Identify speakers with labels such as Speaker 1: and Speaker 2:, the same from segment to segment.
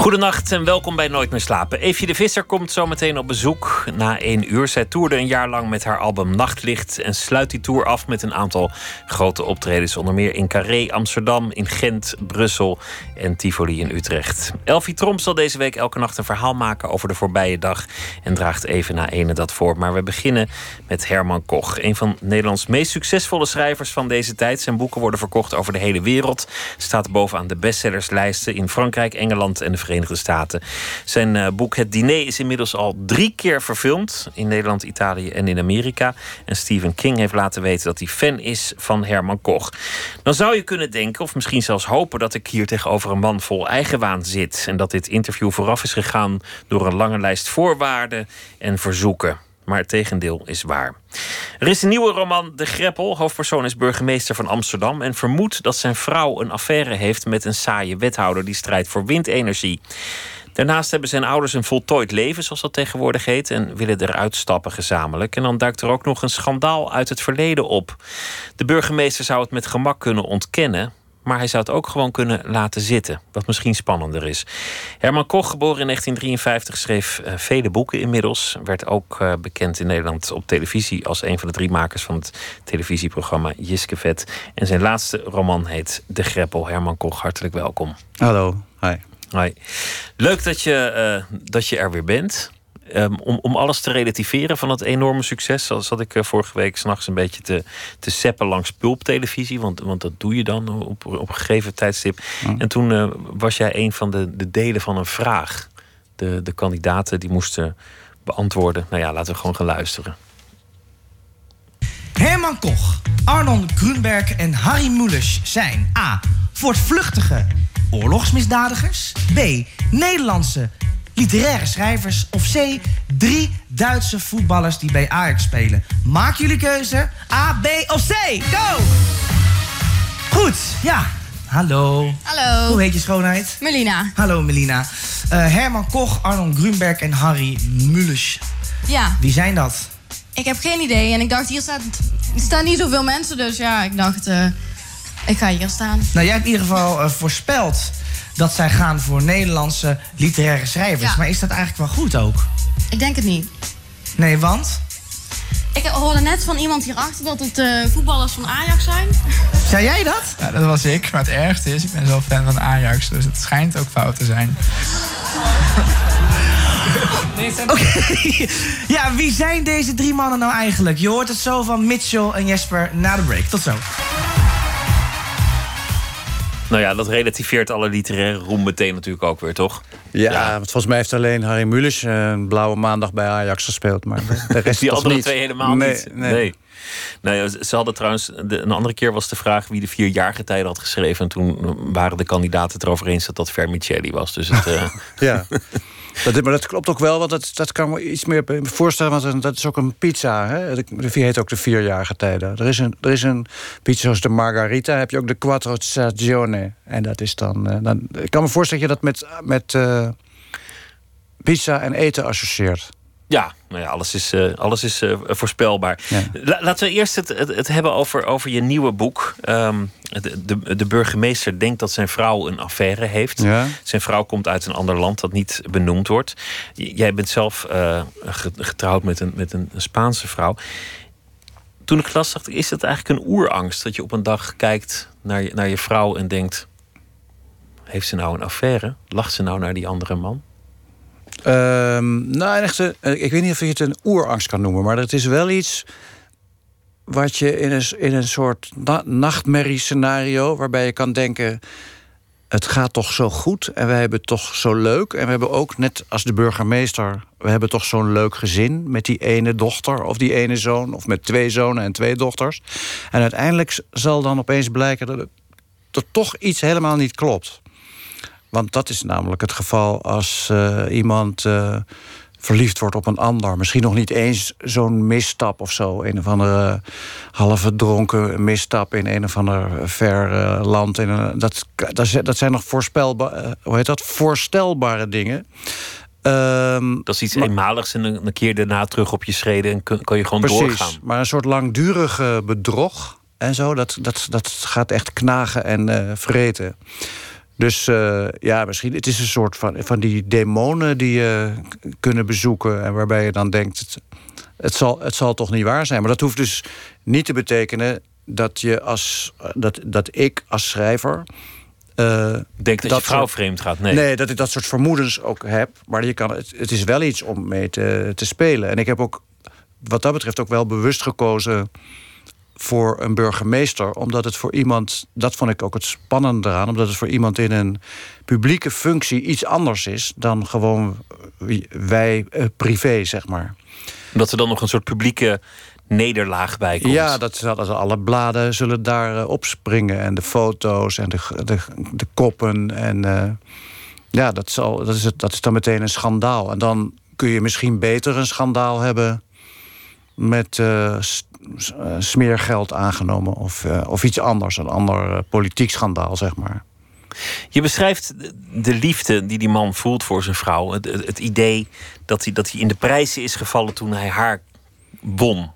Speaker 1: Goedenacht en welkom bij Nooit meer slapen. Evie de Visser komt zometeen op bezoek na één uur. Zij toerde een jaar lang met haar album Nachtlicht en sluit die tour af met een aantal grote optredens. Onder meer in Carré, Amsterdam, in Gent, Brussel en Tivoli in Utrecht. Elfie Tromp zal deze week elke nacht een verhaal maken over de voorbije dag en draagt even na ene dat voor. Maar we beginnen met Herman Koch, een van Nederlands meest succesvolle schrijvers van deze tijd. Zijn boeken worden verkocht over de hele wereld. Staat bovenaan de bestsellerslijsten in Frankrijk, Engeland en de Verenigde Staten. Zijn uh, boek Het Diner is inmiddels al drie keer verfilmd in Nederland, Italië en in Amerika. En Stephen King heeft laten weten dat hij fan is van Herman Koch. Dan zou je kunnen denken, of misschien zelfs hopen, dat ik hier tegenover een man vol eigenwaan zit. En dat dit interview vooraf is gegaan door een lange lijst voorwaarden en verzoeken maar het tegendeel is waar. Er is een nieuwe roman, De Greppel. Hoofdpersoon is burgemeester van Amsterdam en vermoedt dat zijn vrouw een affaire heeft met een saaie wethouder die strijdt voor windenergie. Daarnaast hebben zijn ouders een voltooid leven, zoals dat tegenwoordig heet, en willen eruit stappen gezamenlijk. En dan duikt er ook nog een schandaal uit het verleden op. De burgemeester zou het met gemak kunnen ontkennen, maar hij zou het ook gewoon kunnen laten zitten. Wat misschien spannender is. Herman Koch, geboren in 1953, schreef uh, vele boeken inmiddels. Werd ook uh, bekend in Nederland op televisie als een van de drie makers van het televisieprogramma Jiske Vet. En zijn laatste roman heet De Greppel. Herman Koch, hartelijk welkom.
Speaker 2: Hallo, hi.
Speaker 1: Hi. Leuk dat je, uh, dat je er weer bent. Um, om, om alles te relativeren van het enorme succes, zat ik uh, vorige week s'nachts een beetje te, te seppen langs pulptelevisie. Want, want dat doe je dan op, op een gegeven tijdstip. En toen uh, was jij een van de, de delen van een vraag. De, de kandidaten die moesten beantwoorden. Nou ja, laten we gewoon gaan luisteren.
Speaker 3: Herman Koch, Arnon Grunberg en Harry Mulisch zijn A. Voortvluchtige oorlogsmisdadigers. B. Nederlandse literaire schrijvers. Of C. Drie Duitse voetballers die bij Ajax spelen. Maak jullie keuze. A, B of C. Go! Goed, ja. Hallo.
Speaker 4: Hallo.
Speaker 3: Hoe heet je schoonheid?
Speaker 4: Melina.
Speaker 3: Hallo Melina. Uh, Herman Koch, Arnon Grunberg en Harry Mulisch.
Speaker 4: Ja.
Speaker 3: Wie zijn dat?
Speaker 4: Ik heb geen idee. En ik dacht, hier, staat, er staan niet zoveel mensen. Dus ja, ik dacht, uh, ik ga hier staan.
Speaker 3: Nou, jij hebt in ieder geval uh, voorspeld dat zij gaan voor Nederlandse literaire schrijvers. Ja. Maar is dat eigenlijk wel goed ook?
Speaker 4: Ik denk het niet.
Speaker 3: Nee, want?
Speaker 4: Ik hoorde net van iemand hierachter dat het uh, voetballers van Ajax zijn.
Speaker 3: Zei jij dat?
Speaker 5: Ja, dat was ik. Maar het ergste is, ik ben zelf fan van Ajax. Dus het schijnt ook fout te zijn.
Speaker 3: Oké. Okay. Ja, wie zijn deze drie mannen nou eigenlijk? Je hoort het zo van Mitchell en Jesper na de break. Tot zo.
Speaker 1: Nou ja, dat relativeert alle literaire roem meteen natuurlijk ook weer, toch?
Speaker 2: Ja, ja. want volgens mij heeft alleen Harry Mulisch een blauwe maandag bij Ajax gespeeld. Maar de rest
Speaker 1: Die andere
Speaker 2: niet.
Speaker 1: twee helemaal
Speaker 2: nee,
Speaker 1: niet.
Speaker 2: Nee.
Speaker 1: nee. Nou, ze hadden trouwens, een andere keer was de vraag wie de vier jaargetijden had geschreven. En toen waren de kandidaten het erover eens dat dat Vermicelli was. Dus het, uh...
Speaker 2: ja. Dat, maar dat klopt ook wel, want dat, dat kan me iets meer voorstellen. Want dat is ook een pizza. Hè? De vier heet ook de vierjarige tijden. Er is een, er is een pizza zoals de Margarita. Heb je ook de Quattro Stagione. En dat is dan, uh, dan. Ik kan me voorstellen dat je dat met, met uh, pizza en eten associeert.
Speaker 1: Ja, nou ja, alles is, uh, alles is uh, voorspelbaar. Ja. La laten we eerst het, het, het, hebben over, over je nieuwe boek. Um, de, de, de, burgemeester denkt dat zijn vrouw een affaire heeft.
Speaker 2: Ja.
Speaker 1: Zijn vrouw komt uit een ander land dat niet benoemd wordt. Jij bent zelf uh, getrouwd met een, met een Spaanse vrouw. Toen ik las, dacht ik, is het eigenlijk een oerangst... dat je op een dag kijkt naar je, naar je vrouw en denkt... heeft ze nou een affaire? Lacht ze nou naar die andere man?
Speaker 2: Um, nou, echt, ik weet niet of je het een oerangst kan noemen, maar het is wel iets wat je in een, in een soort na nachtmerriescenario, waarbij je kan denken: het gaat toch zo goed en wij hebben toch zo leuk. En we hebben ook, net als de burgemeester, we hebben toch zo'n leuk gezin met die ene dochter of die ene zoon, of met twee zonen en twee dochters. En uiteindelijk zal dan opeens blijken dat er toch iets helemaal niet klopt. Want dat is namelijk het geval als uh, iemand uh, verliefd wordt op een ander. Misschien nog niet eens zo'n misstap of zo. Een of andere halve dronken misstap in een of ander ver eh, land. In een, dat, dat, zijn nog voorspelbare, hoe heet dat? voorstelbare dingen.
Speaker 1: Ehm, dat is iets eenmaligs en een, keer daarna terug op je schreden en kun, kan je gewoon precies, doorgaan.
Speaker 2: Maar een soort langdurige bedrog en zo, dat, dat, dat gaat echt knagen en uh, vreten. Dus uh, ja, misschien, het is een soort van, van die demonen die je kunnen bezoeken. En waarbij je dan denkt, het, het, zal, het zal toch niet waar zijn. Maar dat hoeft dus niet te betekenen dat je als dat, dat ik als schrijver.
Speaker 1: Uh, Denk dat, dat je vrouw vreemd gaat. Nee.
Speaker 2: nee, dat ik dat soort vermoedens ook heb. Maar je kan, het, het is wel iets om mee te, te spelen. En ik heb ook wat dat betreft ook wel bewust gekozen voor een burgemeester. Omdat het voor iemand, dat vond ik ook het spannende eraan, omdat het voor iemand in een publieke functie iets anders is dan gewoon wij eh, privé, zeg maar.
Speaker 1: Dat er dan nog een soort publieke nederlaag bij komt.
Speaker 2: Ja, dat, dat alle bladen zullen daar uh, opspringen. En de foto's en de, de, de koppen. En uh, ja, dat, zal, dat, is het, dat is dan meteen een schandaal. En dan kun je misschien beter een schandaal hebben met uh, smeergeld aangenomen of, uh, of iets anders, een ander uh, politiek schandaal, zeg maar.
Speaker 1: Je beschrijft de liefde die die man voelt voor zijn vrouw. Het, het, idee dat hij, dat hij in de prijzen is gevallen toen hij haar won.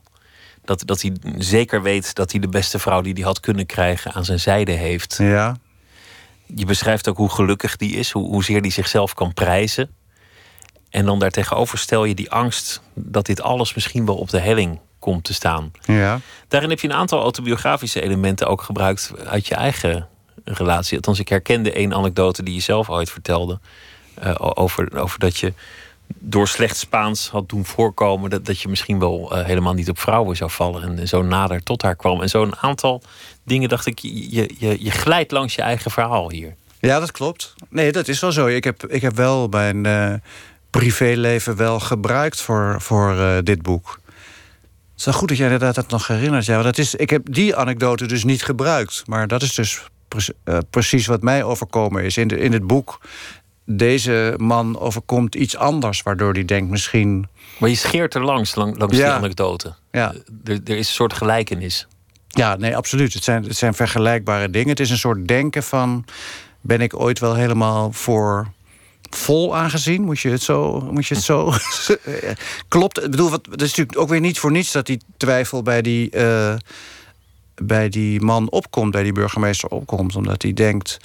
Speaker 1: Dat, dat hij zeker weet dat hij de beste vrouw die hij had kunnen krijgen aan zijn zijde heeft.
Speaker 2: Ja.
Speaker 1: Je beschrijft ook hoe gelukkig die is, hoe, hoezeer hij zichzelf kan prijzen. En dan daartegenover stel je die angst dat dit alles misschien wel op de helling komt te staan.
Speaker 2: Ja.
Speaker 1: Daarin heb je een aantal autobiografische elementen ook gebruikt uit je eigen relatie. Althans, ik herkende één anekdote die je zelf ooit vertelde. Uh, over, over dat je door slecht Spaans had doen voorkomen dat, dat je misschien wel uh, helemaal niet op vrouwen zou vallen. En zo nader tot haar kwam. En zo'n aantal dingen dacht ik, je, je, je glijdt langs je eigen verhaal hier.
Speaker 2: Ja, dat klopt. Nee, dat is wel zo. Ik heb, ik heb wel mijn uh, privéleven wel gebruikt voor, voor uh, dit boek. Het is wel goed dat jij inderdaad dat nog herinnert. Ja, dat is, ik heb die anekdote dus niet gebruikt. Maar dat is dus uh, precies wat mij overkomen is. In, de, in het boek, deze man overkomt iets anders... waardoor hij denkt misschien...
Speaker 1: Maar je scheert er langs, lang, langs ja. die anekdote.
Speaker 2: Ja.
Speaker 1: Er, er is een soort gelijkenis.
Speaker 2: Ja, nee, absoluut. Het zijn, het zijn vergelijkbare dingen. Het is een soort denken van... ben ik ooit wel helemaal voor vol aangezien. Moet je het zo. Moet je het zo Klopt. Ik bedoel, wat, het is natuurlijk ook weer niet voor niets dat die twijfel bij die, uh, bij die man opkomt, bij die burgemeester opkomt. Omdat hij denkt.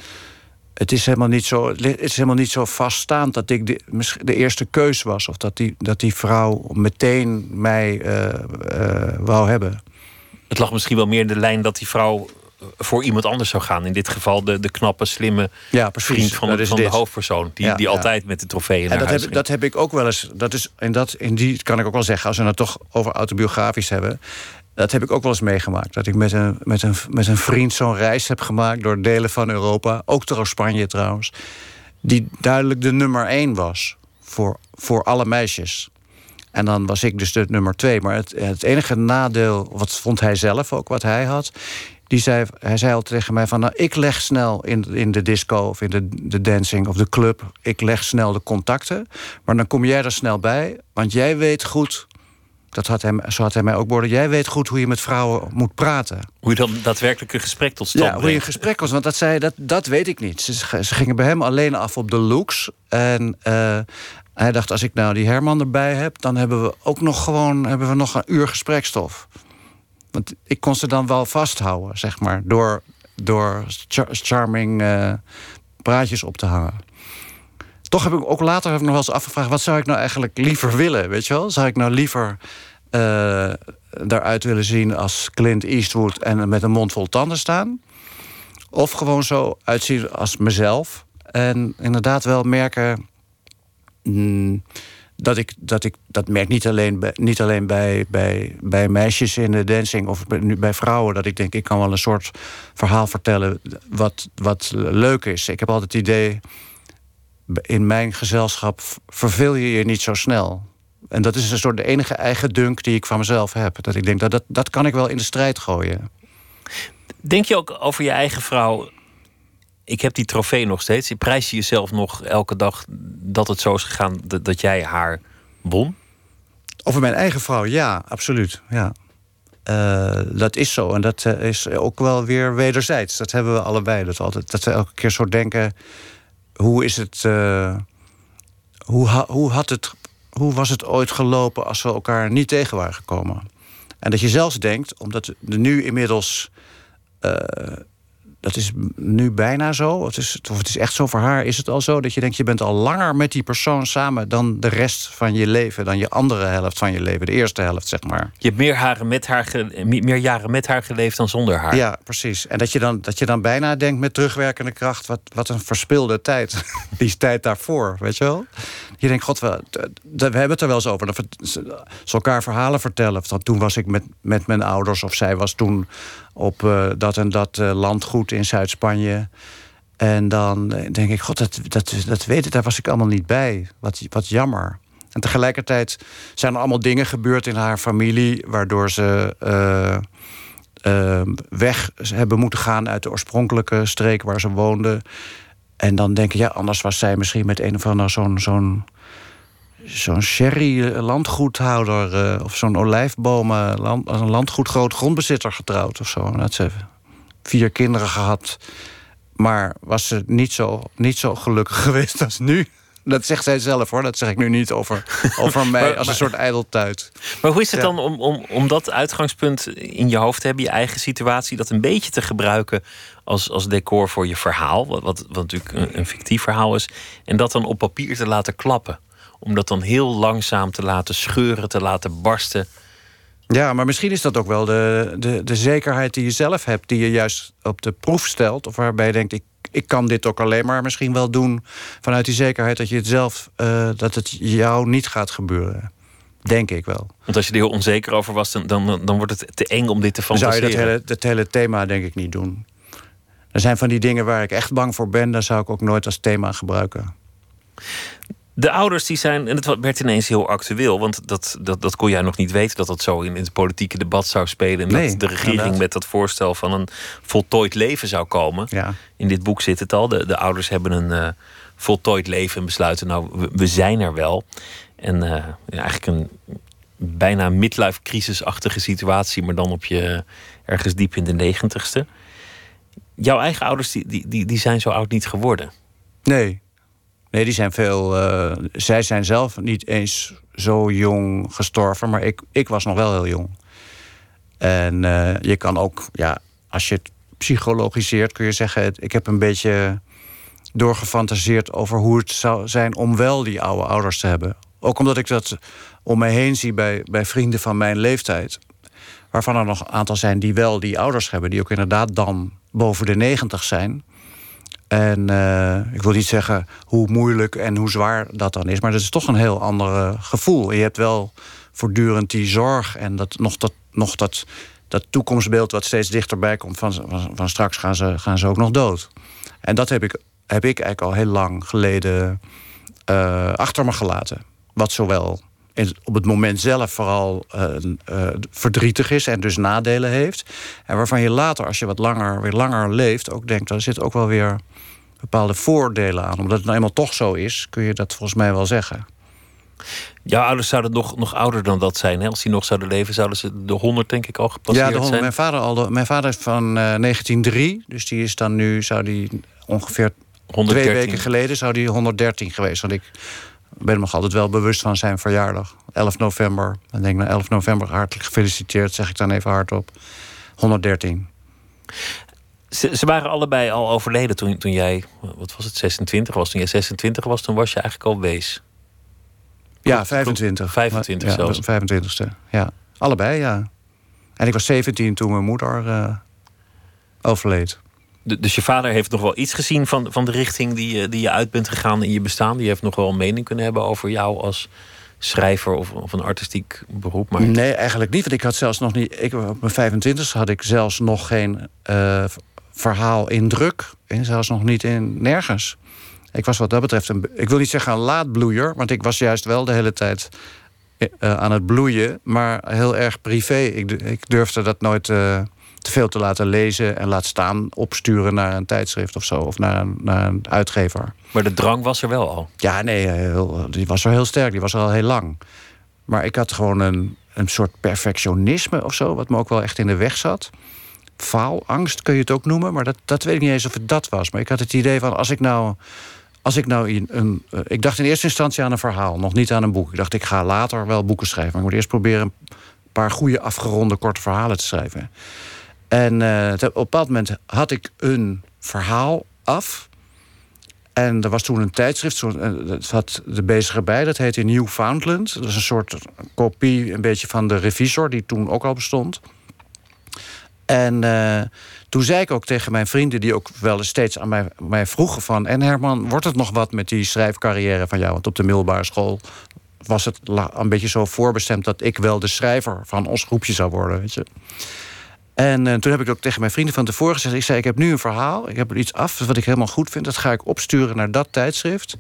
Speaker 2: Het is helemaal niet zo, het is helemaal niet zo vaststaand dat ik de, de eerste keus was. Of dat die, dat die vrouw meteen mij uh, uh, wou hebben.
Speaker 1: Het lag misschien wel meer in de lijn dat die vrouw voor iemand anders zou gaan. In dit geval de, de knappe, slimme
Speaker 2: ja,
Speaker 1: vriend van, de, van de hoofdpersoon. Die, die altijd met de trofeeën
Speaker 2: en
Speaker 1: dat
Speaker 2: heb, dat heb ik ook wel eens. Dat is, en dat, in die kan ik ook wel zeggen, als we het toch over autobiografisch hebben. Dat heb ik ook wel eens meegemaakt. Dat ik met een, met een, met een vriend zo'n reis heb gemaakt door delen van Europa. Ook door Spanje trouwens. Die duidelijk de nummer één was voor, voor alle meisjes. En dan was ik dus de nummer twee. Maar het, het enige nadeel, wat vond hij zelf ook, wat hij had die zei, hij zei al tegen mij van... Nou, ik leg snel in, in de disco of in de, de dancing of de club... ik leg snel de contacten, maar dan kom jij er snel bij... want jij weet goed, dat had hij, zo had hij mij ook borden... jij weet goed hoe je met vrouwen moet praten.
Speaker 1: Hoe je dan daadwerkelijk een gesprek tot stand
Speaker 2: Ja, hoe je een gesprek was, want dat, zei, dat, dat weet ik niet. Ze, ze gingen bij hem alleen af op de looks. En uh, hij dacht, als ik nou die Herman erbij heb... dan hebben we ook nog gewoon hebben we nog een uur gesprekstof. Want ik kon ze dan wel vasthouden, zeg maar, door, door charming uh, praatjes op te hangen. Toch heb ik ook later heb ik nog wel eens afgevraagd: wat zou ik nou eigenlijk liever willen? Weet je wel? Zou ik nou liever uh, daaruit willen zien als Clint Eastwood en met een mond vol tanden staan? Of gewoon zo uitzien als mezelf en inderdaad wel merken. Mm, dat ik dat ik dat merk niet alleen bij, niet alleen bij, bij, bij meisjes in de dancing of nu bij vrouwen dat ik denk ik kan wel een soort verhaal vertellen wat wat leuk is. Ik heb altijd het idee in mijn gezelschap verveel je je niet zo snel. En dat is een soort de enige eigen dunk die ik van mezelf heb. Dat ik denk dat dat, dat kan ik wel in de strijd gooien.
Speaker 1: Denk je ook over je eigen vrouw ik heb die trofee nog steeds. Prijs je jezelf nog elke dag dat het zo is gegaan dat, dat jij haar won?
Speaker 2: Over mijn eigen vrouw, ja, absoluut. Ja. Eh, dat is zo. En dat eh, is ook wel weer wederzijds. Dat hebben we allebei. Dat, altijd, dat we elke keer zo denken: hoe is het. eh, hoe, hoe, had het hoe was het ooit gelopen als we elkaar niet tegen waren gekomen? En dat je zelfs denkt, omdat er nu inmiddels. Dat is nu bijna zo, of het, is, of het is echt zo voor haar, is het al zo dat je denkt: je bent al langer met die persoon samen dan de rest van je leven, dan je andere helft van je leven, de eerste helft, zeg maar.
Speaker 1: Je hebt meer, haren met haar meer jaren met haar geleefd dan zonder haar.
Speaker 2: Ja, precies. En dat je dan, dat je dan bijna denkt met terugwerkende kracht... wat, wat een verspilde tijd. Die tijd daarvoor, weet je wel? Je denkt, god, we, we hebben het er wel eens over. Dat we ze elkaar verhalen vertellen. Van, toen was ik met, met mijn ouders... of zij was toen op eh, dat en dat eh, landgoed in Zuid-Spanje... En dan eh, denk ik, god, dat, dat, dat weet ik, daar was ik allemaal niet bij. Wat, wat jammer. En tegelijkertijd zijn er allemaal dingen gebeurd in haar familie... waardoor ze weg hebben moeten gaan uit de oorspronkelijke streek waar ze woonden. En dan denk ik, ja, anders was zij misschien met een of ander zo'n... zo'n Zo'n sherry-landgoedhouder eh, of zo'n olijfbomen, land, een landgoed groot grondbezitter getrouwd of zo. En had ze vier kinderen gehad. Maar was ze niet zo, niet zo gelukkig geweest als nu. Dat zegt zij zelf hoor. Dat zeg ik nu niet over, over mij
Speaker 1: Maar-
Speaker 2: als een soort ijdeltuit.
Speaker 1: Maar hoe is het
Speaker 2: Ja.
Speaker 1: dan om, om, om dat uitgangspunt in je hoofd te hebben, je eigen situatie, dat een beetje te gebruiken als, als decor voor je verhaal, wat, wat, wat natuurlijk een, een fictief verhaal is, en dat dan op papier te laten klappen? Om dat dan heel langzaam te laten scheuren, te laten barsten.
Speaker 2: Ja, maar misschien is dat ook wel de, de, de zekerheid die je zelf hebt, die je juist op de proef stelt. Of waarbij je denkt, ik, ik kan dit ook alleen maar misschien wel doen vanuit die zekerheid dat je het zelf, eh, dat het jou niet gaat gebeuren. Denk ik wel.
Speaker 1: Want als je er heel onzeker over was, dan, dan, dan wordt het te eng om dit te
Speaker 2: Dan zou je
Speaker 1: fantaseren.
Speaker 2: dat hele, dat hele thema denk ik niet doen. Er zijn van die dingen waar ik echt bang voor ben, daar zou ik ook nooit als thema gebruiken.
Speaker 1: De ouders die zijn, en het werd ineens heel actueel, want dat, dat, dat kon jij nog niet weten dat dat zo in, in het politieke debat zou spelen. En
Speaker 2: Nee,
Speaker 1: dat de regering
Speaker 2: inderdaad.
Speaker 1: met dat voorstel van een voltooid leven zou komen.
Speaker 2: Ja.
Speaker 1: In dit boek zit het al. De, de ouders hebben een eh, voltooid leven en besluiten, nou, we, we zijn er wel. En eh, eigenlijk een bijna midlife crisisachtige situatie, maar dan op je ergens diep in de negentigste. Jouw eigen ouders die, die, die zijn zo oud niet geworden.
Speaker 2: Nee. Nee, die zijn veel. eh, zij zijn zelf niet eens zo jong gestorven, maar ik, ik was nog wel heel jong. En eh, je kan ook, ja, als je het psychologiseert, kun je zeggen: ik heb een beetje doorgefantaseerd over hoe het zou zijn om wel die oude ouders te hebben. Ook omdat ik dat om mij heen zie bij, bij vrienden van mijn leeftijd. Waarvan er nog een aantal zijn die wel die ouders hebben, die ook inderdaad dan boven de negentig zijn. En eh, ik wil niet zeggen hoe moeilijk en hoe zwaar dat dan is, maar dat is toch een heel ander eh, gevoel. Je hebt wel voortdurend die zorg en dat, nog, dat, nog dat, dat toekomstbeeld wat steeds dichterbij komt van, van, van straks gaan ze, gaan ze ook nog dood. En dat heb ik, heb ik eigenlijk al heel lang geleden eh, achter me gelaten. Wat zowel op het moment zelf vooral eh, eh, verdrietig is en dus nadelen heeft. En waarvan je later, als je wat langer, weer langer leeft, ook denkt, daar zit ook wel weer bepaalde voordelen aan. Omdat het nou eenmaal toch zo is, kun je dat volgens mij wel zeggen.
Speaker 1: Jouw ouders zouden nog, nog ouder dan dat zijn. Hè? Als die nog zouden leven, zouden ze de 100 denk ik al gepasseerd
Speaker 2: Ja, de hond-
Speaker 1: zijn.
Speaker 2: mijn, vader al, de- mijn vader is van eh, 1903, dus die is dan nu, zou die ongeveer
Speaker 1: 113.
Speaker 2: twee weken geleden, zou die 113 geweest. Want ik ben me nog altijd wel bewust van zijn verjaardag. 11 november. Dan denk ik, nou 11 november, hartelijk gefeliciteerd, zeg ik dan even hardop. 113.
Speaker 1: Ze, ze waren allebei al overleden toen, toen jij, wat was het, 26 was. Toen jij 26 was, toen was je eigenlijk al wees.
Speaker 2: Ja,
Speaker 1: Klopt,
Speaker 2: 25.
Speaker 1: 25
Speaker 2: ja,
Speaker 1: zelfs.
Speaker 2: 25ste, ja. Allebei, ja. En ik was 17 toen mijn moeder eh, overleed.
Speaker 1: Dus je vader heeft nog wel iets gezien van, van de richting die, je- die je uit bent gegaan in je bestaan. Die heeft nog wel een mening kunnen hebben over jou als schrijver of, of een artistiek beroep. Maar
Speaker 2: Nee, eigenlijk niet. Want ik had zelfs nog niet. Ik, op mijn 25 had ik zelfs nog geen v- verhaal in druk. En zelfs nog niet in nergens. Ik was wat dat betreft een. Ik wil niet zeggen een laadbloeier, want ik was juist wel de hele tijd eh, aan het bloeien, maar heel erg privé. Ik, ik durfde dat nooit eh, te veel te laten lezen en laat staan opsturen naar een tijdschrift of zo, of naar een, naar een uitgever.
Speaker 1: Maar de drang was er wel al.
Speaker 2: Ja, nee, heel, die was er heel sterk, die was er al heel lang. Maar ik had gewoon een, een soort perfectionisme of zo, wat me ook wel echt in de weg zat. Faalangst kun je het ook noemen, maar dat, dat weet ik niet eens of het dat was. Maar ik had het idee van als ik nou. Als ik nou een, een, eh, ik dacht in eerste instantie aan een verhaal, nog niet aan een boek. Ik dacht, ik ga later wel boeken schrijven. Maar ik moet eerst proberen een paar goede afgeronde korte verhalen te schrijven. En uh, op een bepaald moment had ik een verhaal af. En er was toen een tijdschrift, dat had de bezige bij, dat heette Newfoundland. Dat is een soort kopie, een beetje van de revisor, die toen ook al bestond. En uh, toen zei ik ook tegen mijn vrienden, die ook wel eens steeds aan mij, mij vroegen van... en Herman, wordt het nog wat met die schrijfcarrière van jou? Want op de middelbare school was het een beetje zo voorbestemd... dat ik wel de schrijver van ons groepje zou worden, weet je. En uh, toen heb ik ook tegen mijn vrienden van tevoren gezegd... ik zei, ik heb nu een verhaal, ik heb er iets af wat ik helemaal goed vind... dat ga ik opsturen naar dat tijdschrift.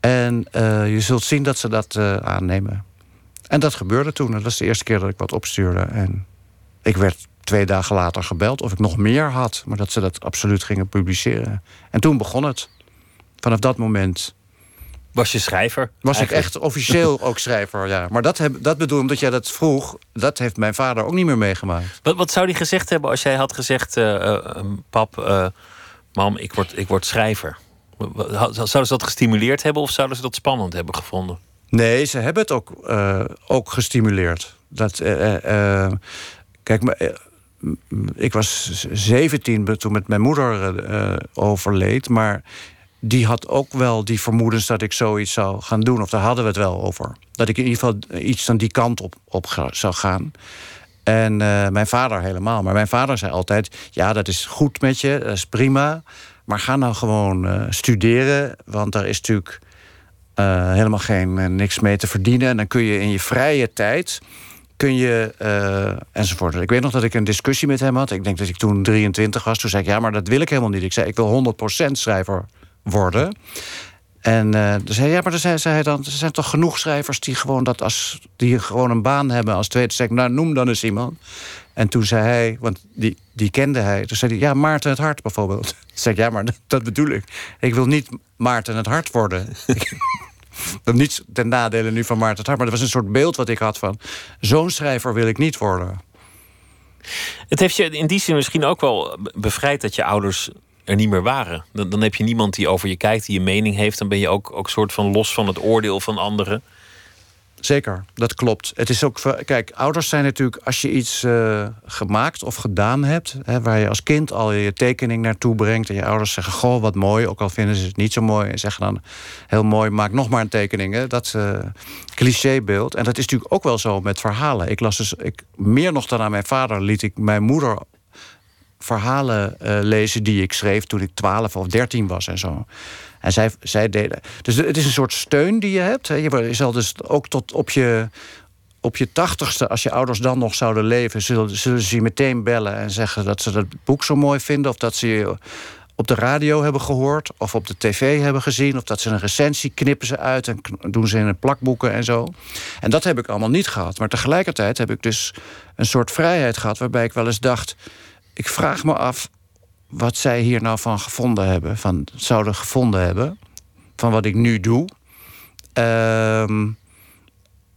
Speaker 2: En uh, je zult zien dat ze dat uh, aannemen. En dat gebeurde toen. Dat was de eerste keer dat ik wat opstuurde. En ik werd twee dagen later gebeld of ik nog meer had. Maar dat ze dat absoluut gingen publiceren. En toen begon het. Vanaf dat moment.
Speaker 1: Was je schrijver?
Speaker 2: Was eigenlijk? ik echt officieel ook schrijver, ja. Maar dat, heb, dat bedoel omdat jij dat vroeg, dat heeft mijn vader ook niet meer meegemaakt.
Speaker 1: Wat, wat zou hij gezegd hebben als jij had gezegd: uh, uh, Pap, uh, mam, ik word, ik word schrijver? Zouden ze dat gestimuleerd hebben of zouden ze dat spannend hebben gevonden?
Speaker 2: Nee, ze hebben het ook, ook gestimuleerd. Dat, kijk, maar ik was 17 toen met mijn moeder uh, overleed. Maar die had ook wel die vermoedens dat ik zoiets zou gaan doen. Of daar hadden we het wel over. Dat ik in ieder geval iets van die kant op, op zou gaan. En uh, mijn vader helemaal. Maar mijn vader zei altijd: Ja, dat is goed met je, dat is prima. Maar ga nou gewoon uh, studeren. Want daar is natuurlijk helemaal geen niks mee te verdienen. En dan kun je in je vrije tijd kun je enzovoort. Ik weet nog dat ik een discussie met hem had. Ik denk dat ik toen 23 was. Toen zei ik, ja, maar dat wil ik helemaal niet. Ik zei, ik wil 100% schrijver worden. En uh, toen zei ja, maar zei, zei hij dan, er zijn toch genoeg schrijvers die gewoon dat als die gewoon een baan hebben als tweede. Ik, nou, noem dan eens iemand. En toen zei hij, want die, die kende hij. Toen zei hij, ja, Maarten het Hart bijvoorbeeld. Toen zei ja, maar dat, bedoel ik. Ik wil niet Maarten het Hart worden. Dat niet ten nadele nu van Maarten Hart, maar dat was een soort beeld wat ik had van... zo'n schrijver wil ik niet worden.
Speaker 1: Het heeft je in die zin misschien ook wel bevrijd dat je ouders er niet meer waren. Dan, dan heb je niemand die over je kijkt, die je mening heeft. Dan ben je ook, ook soort van los van het oordeel van anderen.
Speaker 2: Zeker, dat klopt. Het is ook, kijk, ouders zijn natuurlijk, als je iets uh, gemaakt of gedaan hebt, hè, waar je als kind al je tekening naartoe brengt, en je ouders zeggen: Goh, wat mooi, ook al vinden ze het niet zo mooi, en zeggen dan heel mooi, maak nog maar een tekening. Dat uh, clichébeeld. En dat is natuurlijk ook wel zo met verhalen. Ik las dus, ik, meer nog dan aan mijn vader, liet ik mijn moeder verhalen uh, lezen die ik schreef toen ik 12 of 13 was en zo. En zij, zij deden. Dus het is een soort steun die je hebt. Je zal dus ook tot op je, op je tachtigste, als je ouders dan nog zouden leven, zullen, zullen ze je meteen bellen en zeggen dat ze dat boek zo mooi vinden. Of dat ze je op de radio hebben gehoord, of op de tv hebben gezien, of dat ze een recensie knippen ze uit en doen ze in een plakboeken en zo. En dat heb ik allemaal niet gehad. Maar tegelijkertijd heb ik dus een soort vrijheid gehad waarbij ik wel eens dacht: ik vraag me af wat zij hier nou van gevonden hebben, van zouden gevonden hebben, van wat ik nu doe. Ehm,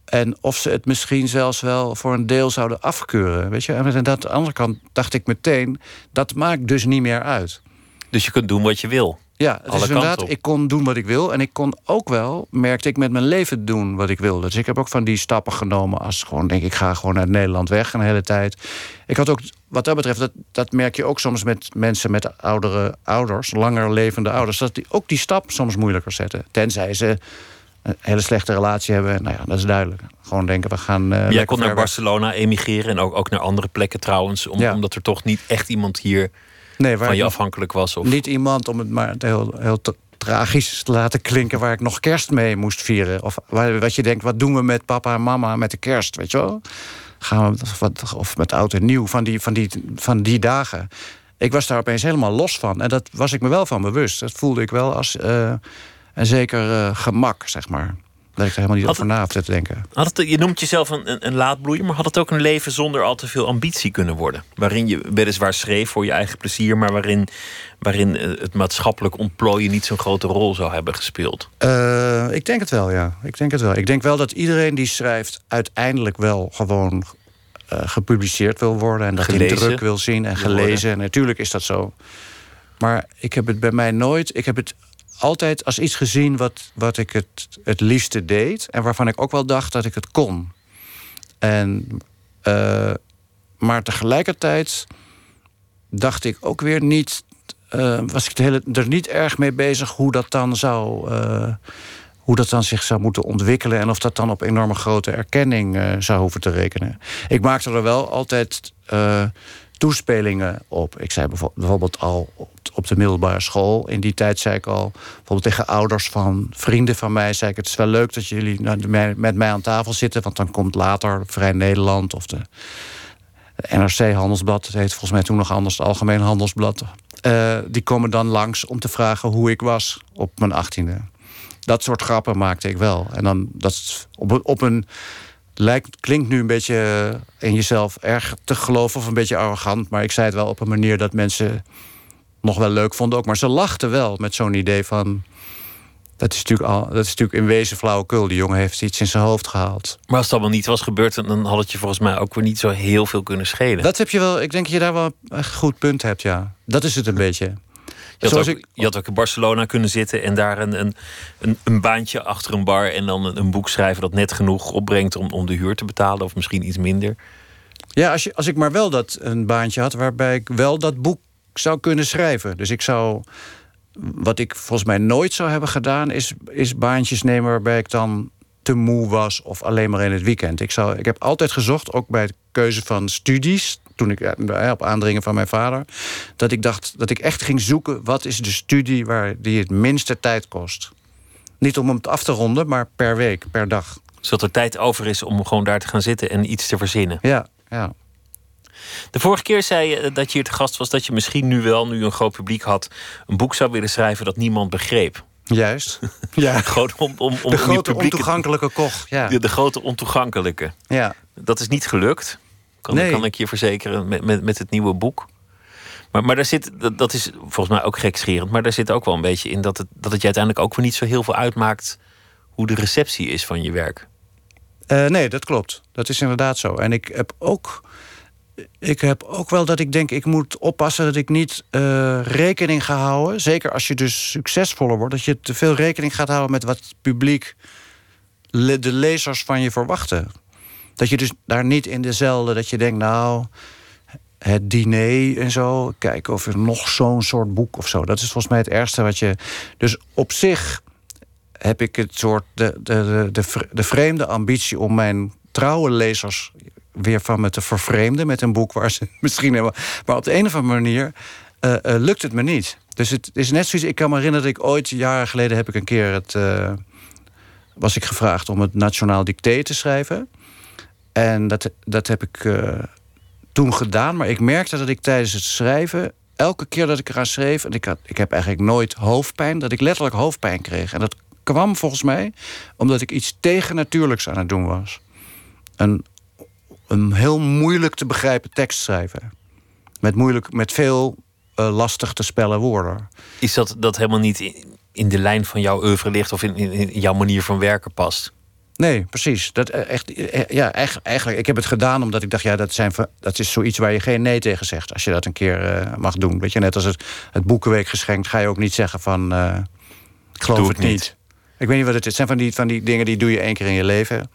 Speaker 2: en of ze het misschien zelfs wel voor een deel zouden afkeuren. Weet je? En aan de andere kant dacht ik meteen, dat maakt dus niet meer uit.
Speaker 1: Dus je kunt doen wat je wil.
Speaker 2: Ja, het is inderdaad, ik kon doen wat ik wil. En ik kon ook wel, merkte ik, met mijn leven doen wat ik wilde. Dus ik heb ook van die stappen genomen als gewoon, denk ik, ga gewoon uit Nederland weg een hele tijd. Ik had ook, wat dat betreft, dat, dat merk je ook soms met mensen met oudere ouders, langer levende ouders, dat die ook die stap soms moeilijker zetten. Tenzij ze een hele slechte relatie hebben. Nou ja, dat is duidelijk. Gewoon denken, we gaan. Uh,
Speaker 1: Jij kon naar Barcelona emigreren en ook, ook naar andere plekken trouwens, om, omdat er toch niet echt iemand hier nee, waar van je afhankelijk was? Of?
Speaker 2: Niet iemand, om het maar heel, heel tragisch te laten klinken... waar ik nog kerst mee moest vieren. Of wat je denkt, wat doen we met papa en mama met de kerst, weet je wel? Gaan we, of met oud en nieuw, van die, van, die, van die dagen. Ik was daar opeens helemaal los van. En dat was ik me wel van bewust. Dat voelde ik wel als uh, een zeker uh, gemak, zeg maar. Dat ik er helemaal niet
Speaker 1: Had
Speaker 2: over na te denken.
Speaker 1: Had het, je noemt jezelf een, een, een laadbloeier, maar had het ook een leven zonder al te veel ambitie kunnen worden? Waarin je weliswaar schreef voor je eigen plezier, maar waarin, waarin eh, het maatschappelijk ontplooien niet zo'n grote rol zou hebben gespeeld.
Speaker 2: Eh, ik denk het wel, ja. Ik denk het wel. Ik denk wel dat iedereen die schrijft uiteindelijk wel gewoon eh, gepubliceerd wil worden en dat hij druk wil zien en gelezen. En natuurlijk is dat zo. Maar ik heb het bij mij nooit. Ik heb het altijd als iets gezien wat, wat ik het, het liefste deed. En waarvan ik ook wel dacht dat ik het kon. En, eh, maar tegelijkertijd dacht ik ook weer niet. eh, was ik de hele, er niet erg mee bezig hoe dat dan zou. eh, hoe dat dan zich zou moeten ontwikkelen en of dat dan op enorme grote erkenning zou hoeven te rekenen. Ik maakte er wel altijd toespelingen op. Ik zei bijvo- bijvoorbeeld al op, de middelbare school. In die tijd zei ik al, bijvoorbeeld tegen ouders van vrienden van mij, zei ik: Het is wel leuk dat jullie met mij aan tafel zitten, want dan komt later Vrij Nederland of de NRC Handelsblad, het heet volgens mij toen nog anders, het Algemeen Handelsblad. Eh, die komen dan langs om te vragen hoe ik was op mijn achttiende. Dat soort grappen maakte ik wel. En dan dat op, op een. Lijkt, klinkt nu een beetje in jezelf erg te geloven of een beetje arrogant. Maar ik zei het wel op een manier dat mensen nog wel leuk vonden ook. Maar ze lachten wel met zo'n idee van. Dat is, natuurlijk al, dat is natuurlijk in wezen flauwekul. Die jongen heeft iets in zijn hoofd gehaald.
Speaker 1: Maar als het allemaal niet was gebeurd, dan had het je volgens mij ook weer niet zo heel veel kunnen schelen.
Speaker 2: Dat heb je wel. Ik denk dat je daar wel een goed punt hebt, ja. Dat is het een beetje.
Speaker 1: Je had, ook,
Speaker 2: ik-
Speaker 1: je had ook in Barcelona kunnen zitten en daar een, een, een, een baantje achter een bar en dan een, een boek schrijven dat net genoeg opbrengt om, om de huur te betalen, of misschien iets minder.
Speaker 2: Ja, als, je, als ik maar wel dat een baantje had waarbij ik wel dat boek zou kunnen schrijven. Dus ik zou. Wat ik volgens mij nooit zou hebben gedaan, is, is baantjes nemen waarbij ik dan te moe was of alleen maar in het weekend. Ik, zou, ik heb altijd gezocht, ook bij de keuze van studies, toen ik eh, op aandringen van mijn vader, dat ik dacht dat ik echt ging zoeken wat is de studie waar die het minste tijd kost. Niet om hem af te ronden, maar per week, per dag.
Speaker 1: Zodat er tijd over is om gewoon daar te gaan zitten en iets te verzinnen.
Speaker 2: Ja, ja.
Speaker 1: De vorige keer zei je dat je hier te gast was dat je misschien nu wel, nu je een groot publiek had, een boek zou willen schrijven dat niemand begreep.
Speaker 2: Juist. Ja.
Speaker 1: Gewoon om, om, om
Speaker 2: De grote ontoegankelijke koch. Ja.
Speaker 1: de, de grote ontoegankelijke.
Speaker 2: ja.
Speaker 1: Dat is niet gelukt. Kan,
Speaker 2: Nee.
Speaker 1: kan ik je verzekeren met, met, met het nieuwe boek. Maar, maar daar zit, dat, dat is volgens mij ook gekscherend. Maar daar zit ook wel een beetje in dat het, dat het je uiteindelijk ook weer niet zo heel veel uitmaakt hoe de receptie is van je werk.
Speaker 2: Eh, nee, dat klopt. Dat is inderdaad zo. En ik heb ook. Ik heb ook wel dat ik denk, ik moet oppassen dat ik niet eh, rekening ga houden. Zeker als je dus succesvoller wordt, dat je te veel rekening gaat houden met wat het publiek, le- de lezers van je verwachten. Dat je dus daar niet in dezelfde, dat je denkt, nou, het diner en zo, kijken of er nog zo'n soort boek of zo. Dat is volgens mij het ergste wat je. Dus op zich heb ik het soort de, de, de, de, vre- de vreemde ambitie om mijn trouwe lezers weer van me te vervreemden met een boek waar ze misschien helemaal. Maar op de een of andere manier eh, eh, lukt het me niet. Dus het is net zoiets. Ik kan me herinneren dat ik ooit, jaren geleden, heb ik een keer het. eh, was ik gevraagd om het Nationaal Dicté te schrijven. En dat, dat heb ik eh, toen gedaan. Maar ik merkte dat ik tijdens het schrijven. Elke keer dat ik eraan schreef. En ik, had, ik heb eigenlijk nooit hoofdpijn. Dat ik letterlijk hoofdpijn kreeg. En dat kwam volgens mij omdat ik iets tegennatuurlijks aan het doen was. Een, een heel moeilijk te begrijpen tekst schrijven. Met, moeilijk, met veel eh, lastig te spellen woorden.
Speaker 1: Is dat, dat helemaal niet in, in de lijn van jouw oeuvre ligt of in, in, in jouw manier van werken past?
Speaker 2: Nee, precies. Dat, eh, echt, eh, ja, eigen- eigenlijk, ik heb het gedaan omdat ik dacht, ja, dat, zijn, dat is zoiets waar je geen nee tegen zegt. Als je dat een keer eh, mag doen. Weet je, net als het, het Boekenweek geschenkt, ga je ook niet zeggen van, eh, ik geloof
Speaker 1: Doe
Speaker 2: het
Speaker 1: het
Speaker 2: niet.
Speaker 1: niet.
Speaker 2: Ik weet niet wat het is. Het zijn van die, van die dingen die doe je één keer in je leven.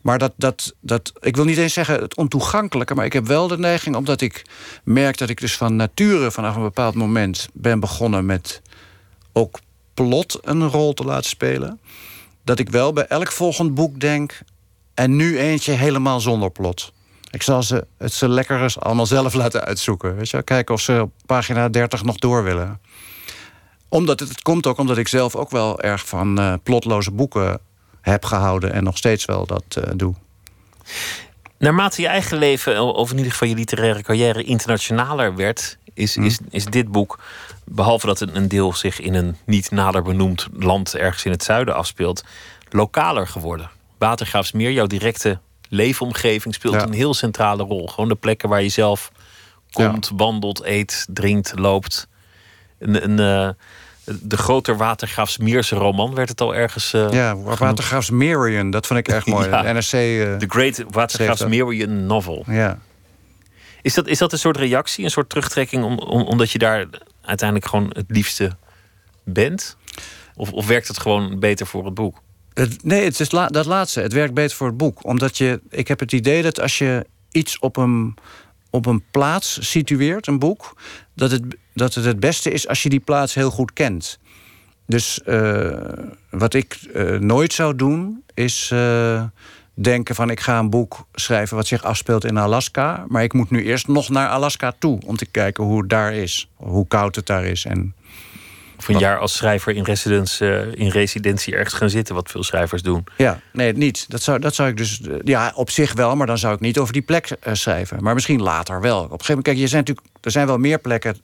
Speaker 2: Maar dat, dat, dat, ik wil niet eens zeggen het ontoegankelijke, maar ik heb wel de neiging, omdat ik merk dat ik dus van nature vanaf een bepaald moment ben begonnen met ook plot een rol te laten spelen. Dat ik wel bij elk volgend boek denk, en nu eentje helemaal zonder plot. Ik zal ze, het ze lekker allemaal zelf laten uitzoeken. Weet je? Kijken of ze op pagina 30 nog door willen. Omdat het, komt ook omdat ik zelf ook wel erg van eh, plotloze boeken heb gehouden en nog steeds wel dat eh, doe.
Speaker 1: Naarmate je eigen leven, of in ieder geval je literaire carrière, internationaler werd, is, is, is dit boek, behalve dat een, een deel zich in een niet nader benoemd land ergens in het zuiden afspeelt, lokaler geworden. Watergraafsmeer, jouw directe leefomgeving, speelt
Speaker 2: Ja.
Speaker 1: een heel centrale rol. Gewoon de plekken waar je zelf komt, wandelt, eet, drinkt, loopt. Een, een, eh, de groter Watergraafsmeerse roman werd het al ergens. eh,
Speaker 2: Ja, Watergraafs Marion, dat vond ik erg mooi.
Speaker 1: Ja.
Speaker 2: De NRC. eh,
Speaker 1: The Great Watergraafsmeerian Novel.
Speaker 2: ja.
Speaker 1: Is dat, is dat een soort reactie, een soort terugtrekking, om, om, omdat je daar uiteindelijk gewoon het liefste bent? Of, of werkt het gewoon beter voor het boek?
Speaker 2: Het, nee, het is la- dat laatste. Het werkt beter voor het boek. Omdat je, ik heb het idee dat als je iets op een, op een plaats situeert, een boek, dat het, dat het het beste is als je die plaats heel goed kent. Dus eh, wat ik eh, nooit zou doen, is eh, denken van ik ga een boek schrijven wat zich afspeelt in Alaska. Maar ik moet nu eerst nog naar Alaska toe om te kijken hoe het daar is. Hoe koud het daar is. En
Speaker 1: Of een jaar als schrijver in, residence, eh, in residentie ergens gaan zitten, wat veel schrijvers doen.
Speaker 2: Ja, nee, niet. Dat zou, dat zou ik dus. eh, Ja, op zich wel, maar dan zou ik niet over die plek eh, schrijven. Maar misschien later wel. Op een gegeven moment, kijk, je zijn natuurlijk, er zijn wel meer plekken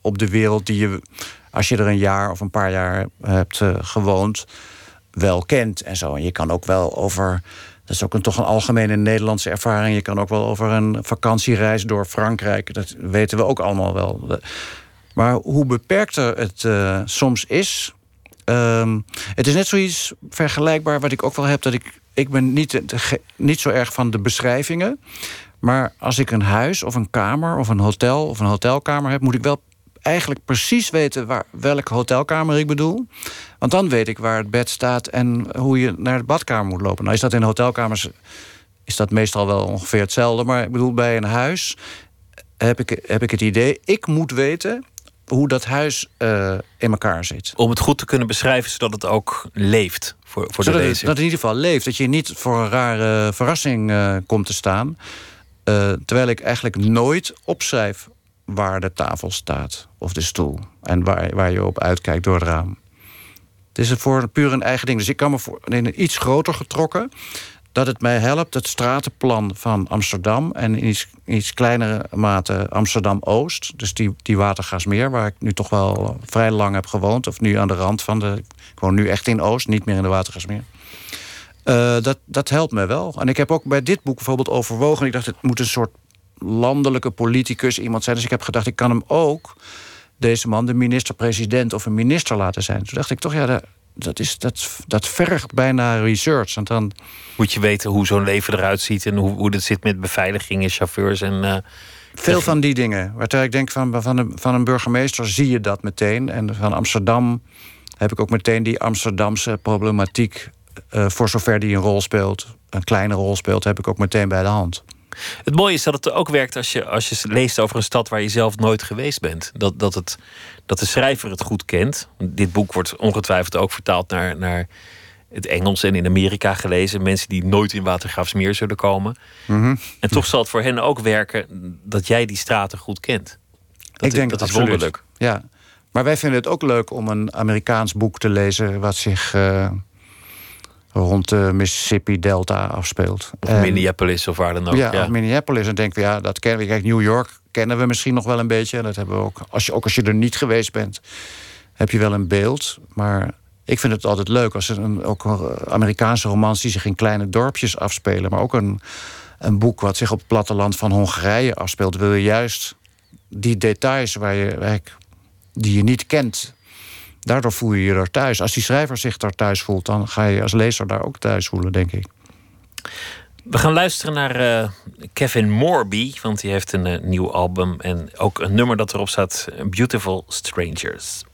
Speaker 2: op de wereld die je, als je er een jaar of een paar jaar hebt gewoond, wel kent en zo. En je kan ook wel over. Dat is ook een, toch een algemene Nederlandse ervaring. Je kan ook wel over een vakantiereis door Frankrijk. Dat weten we ook allemaal wel. Maar hoe beperkter het eh, soms is. ehm, het is net zoiets vergelijkbaar wat ik ook wel heb. Dat ik, ik ben niet, niet zo erg van de beschrijvingen. Maar als ik een huis of een kamer of een hotel of een hotelkamer heb, moet ik wel eigenlijk precies weten waar, welke hotelkamer ik bedoel. Want dan weet ik waar het bed staat en hoe je naar de badkamer moet lopen. Nou is dat in hotelkamers is dat meestal wel ongeveer hetzelfde. Maar ik bedoel, bij een huis heb ik, heb ik het idee... ik moet weten hoe dat huis eh, in elkaar zit.
Speaker 1: Om het goed te kunnen beschrijven, zodat het ook leeft voor, voor de
Speaker 2: Zodat het, dat het in ieder geval leeft. Dat je niet voor een rare verrassing eh, komt te staan. Eh, terwijl ik eigenlijk nooit opschrijf waar de tafel staat. Of de stoel. En waar, waar je op uitkijkt door het raam. Het is voor puur een eigen ding. Dus ik kan me voor in een iets groter getrokken dat het mij helpt het stratenplan van Amsterdam en in iets, kleinere mate Amsterdam-Oost, dus die, die Watergaasmeer, waar ik nu toch wel vrij lang heb gewoond, of nu aan de rand van de. Ik woon nu echt in Oost, niet meer in de Watergaasmeer. Eh, dat, dat helpt me wel. En ik heb ook bij dit boek bijvoorbeeld overwogen. Ik dacht, het moet een soort landelijke politicus iemand zijn. Dus ik heb gedacht, ik kan hem ook, deze man, de minister-president of een minister laten zijn. Toen dacht ik toch, ja, dat, dat, is, dat, dat vergt bijna research. Want dan,
Speaker 1: Moet je weten hoe zo'n leven eruit ziet en hoe, hoe het zit met beveiligingen, chauffeurs en. eh,
Speaker 2: Veel van die dingen. Waar ik denk van, van, een, van een burgemeester zie je dat meteen. En van Amsterdam heb ik ook meteen die Amsterdamse problematiek. eh, voor zover die een rol speelt, een kleine rol speelt, heb ik ook meteen bij de hand.
Speaker 1: Het mooie is dat het ook werkt als je, als je leest over een stad waar je zelf nooit geweest bent. Dat, dat, het, dat de schrijver het goed kent. Dit boek wordt ongetwijfeld ook vertaald naar, naar het Engels en in Amerika gelezen. Mensen die nooit in Watergraafsmeer zullen komen.
Speaker 2: Mhm.
Speaker 1: En toch zal het voor hen ook werken dat jij die straten goed kent. Dat,
Speaker 2: ik denk
Speaker 1: dat is
Speaker 2: absoluut.
Speaker 1: wonderlijk.
Speaker 2: Ja. Maar wij vinden het ook leuk om een Amerikaans boek te lezen. wat zich eh, rond de Mississippi Delta afspeelt.
Speaker 1: Of
Speaker 2: En-
Speaker 1: Minneapolis of waar dan ook.
Speaker 2: ja,
Speaker 1: Ja,
Speaker 2: of Minneapolis. En denken we, ja, dat kennen we. Kijk, New York kennen we misschien nog wel een beetje. En dat hebben we ook. Als je, ook als je er niet geweest bent, heb je wel een beeld. Maar ik vind het altijd leuk als er een, ook Amerikaanse romans die zich in kleine dorpjes afspelen. Maar ook een, een boek wat zich op het platteland van Hongarije afspeelt. Wil je juist die details waar je, die je niet kent. Daardoor voel je je er thuis. Als die schrijver zich daar thuis voelt, dan ga je als lezer daar ook thuis voelen, denk ik.
Speaker 1: We gaan luisteren naar eh, Kevin Morby, want die heeft een eh, nieuw album en ook een nummer dat erop staat: Beautiful Strangers.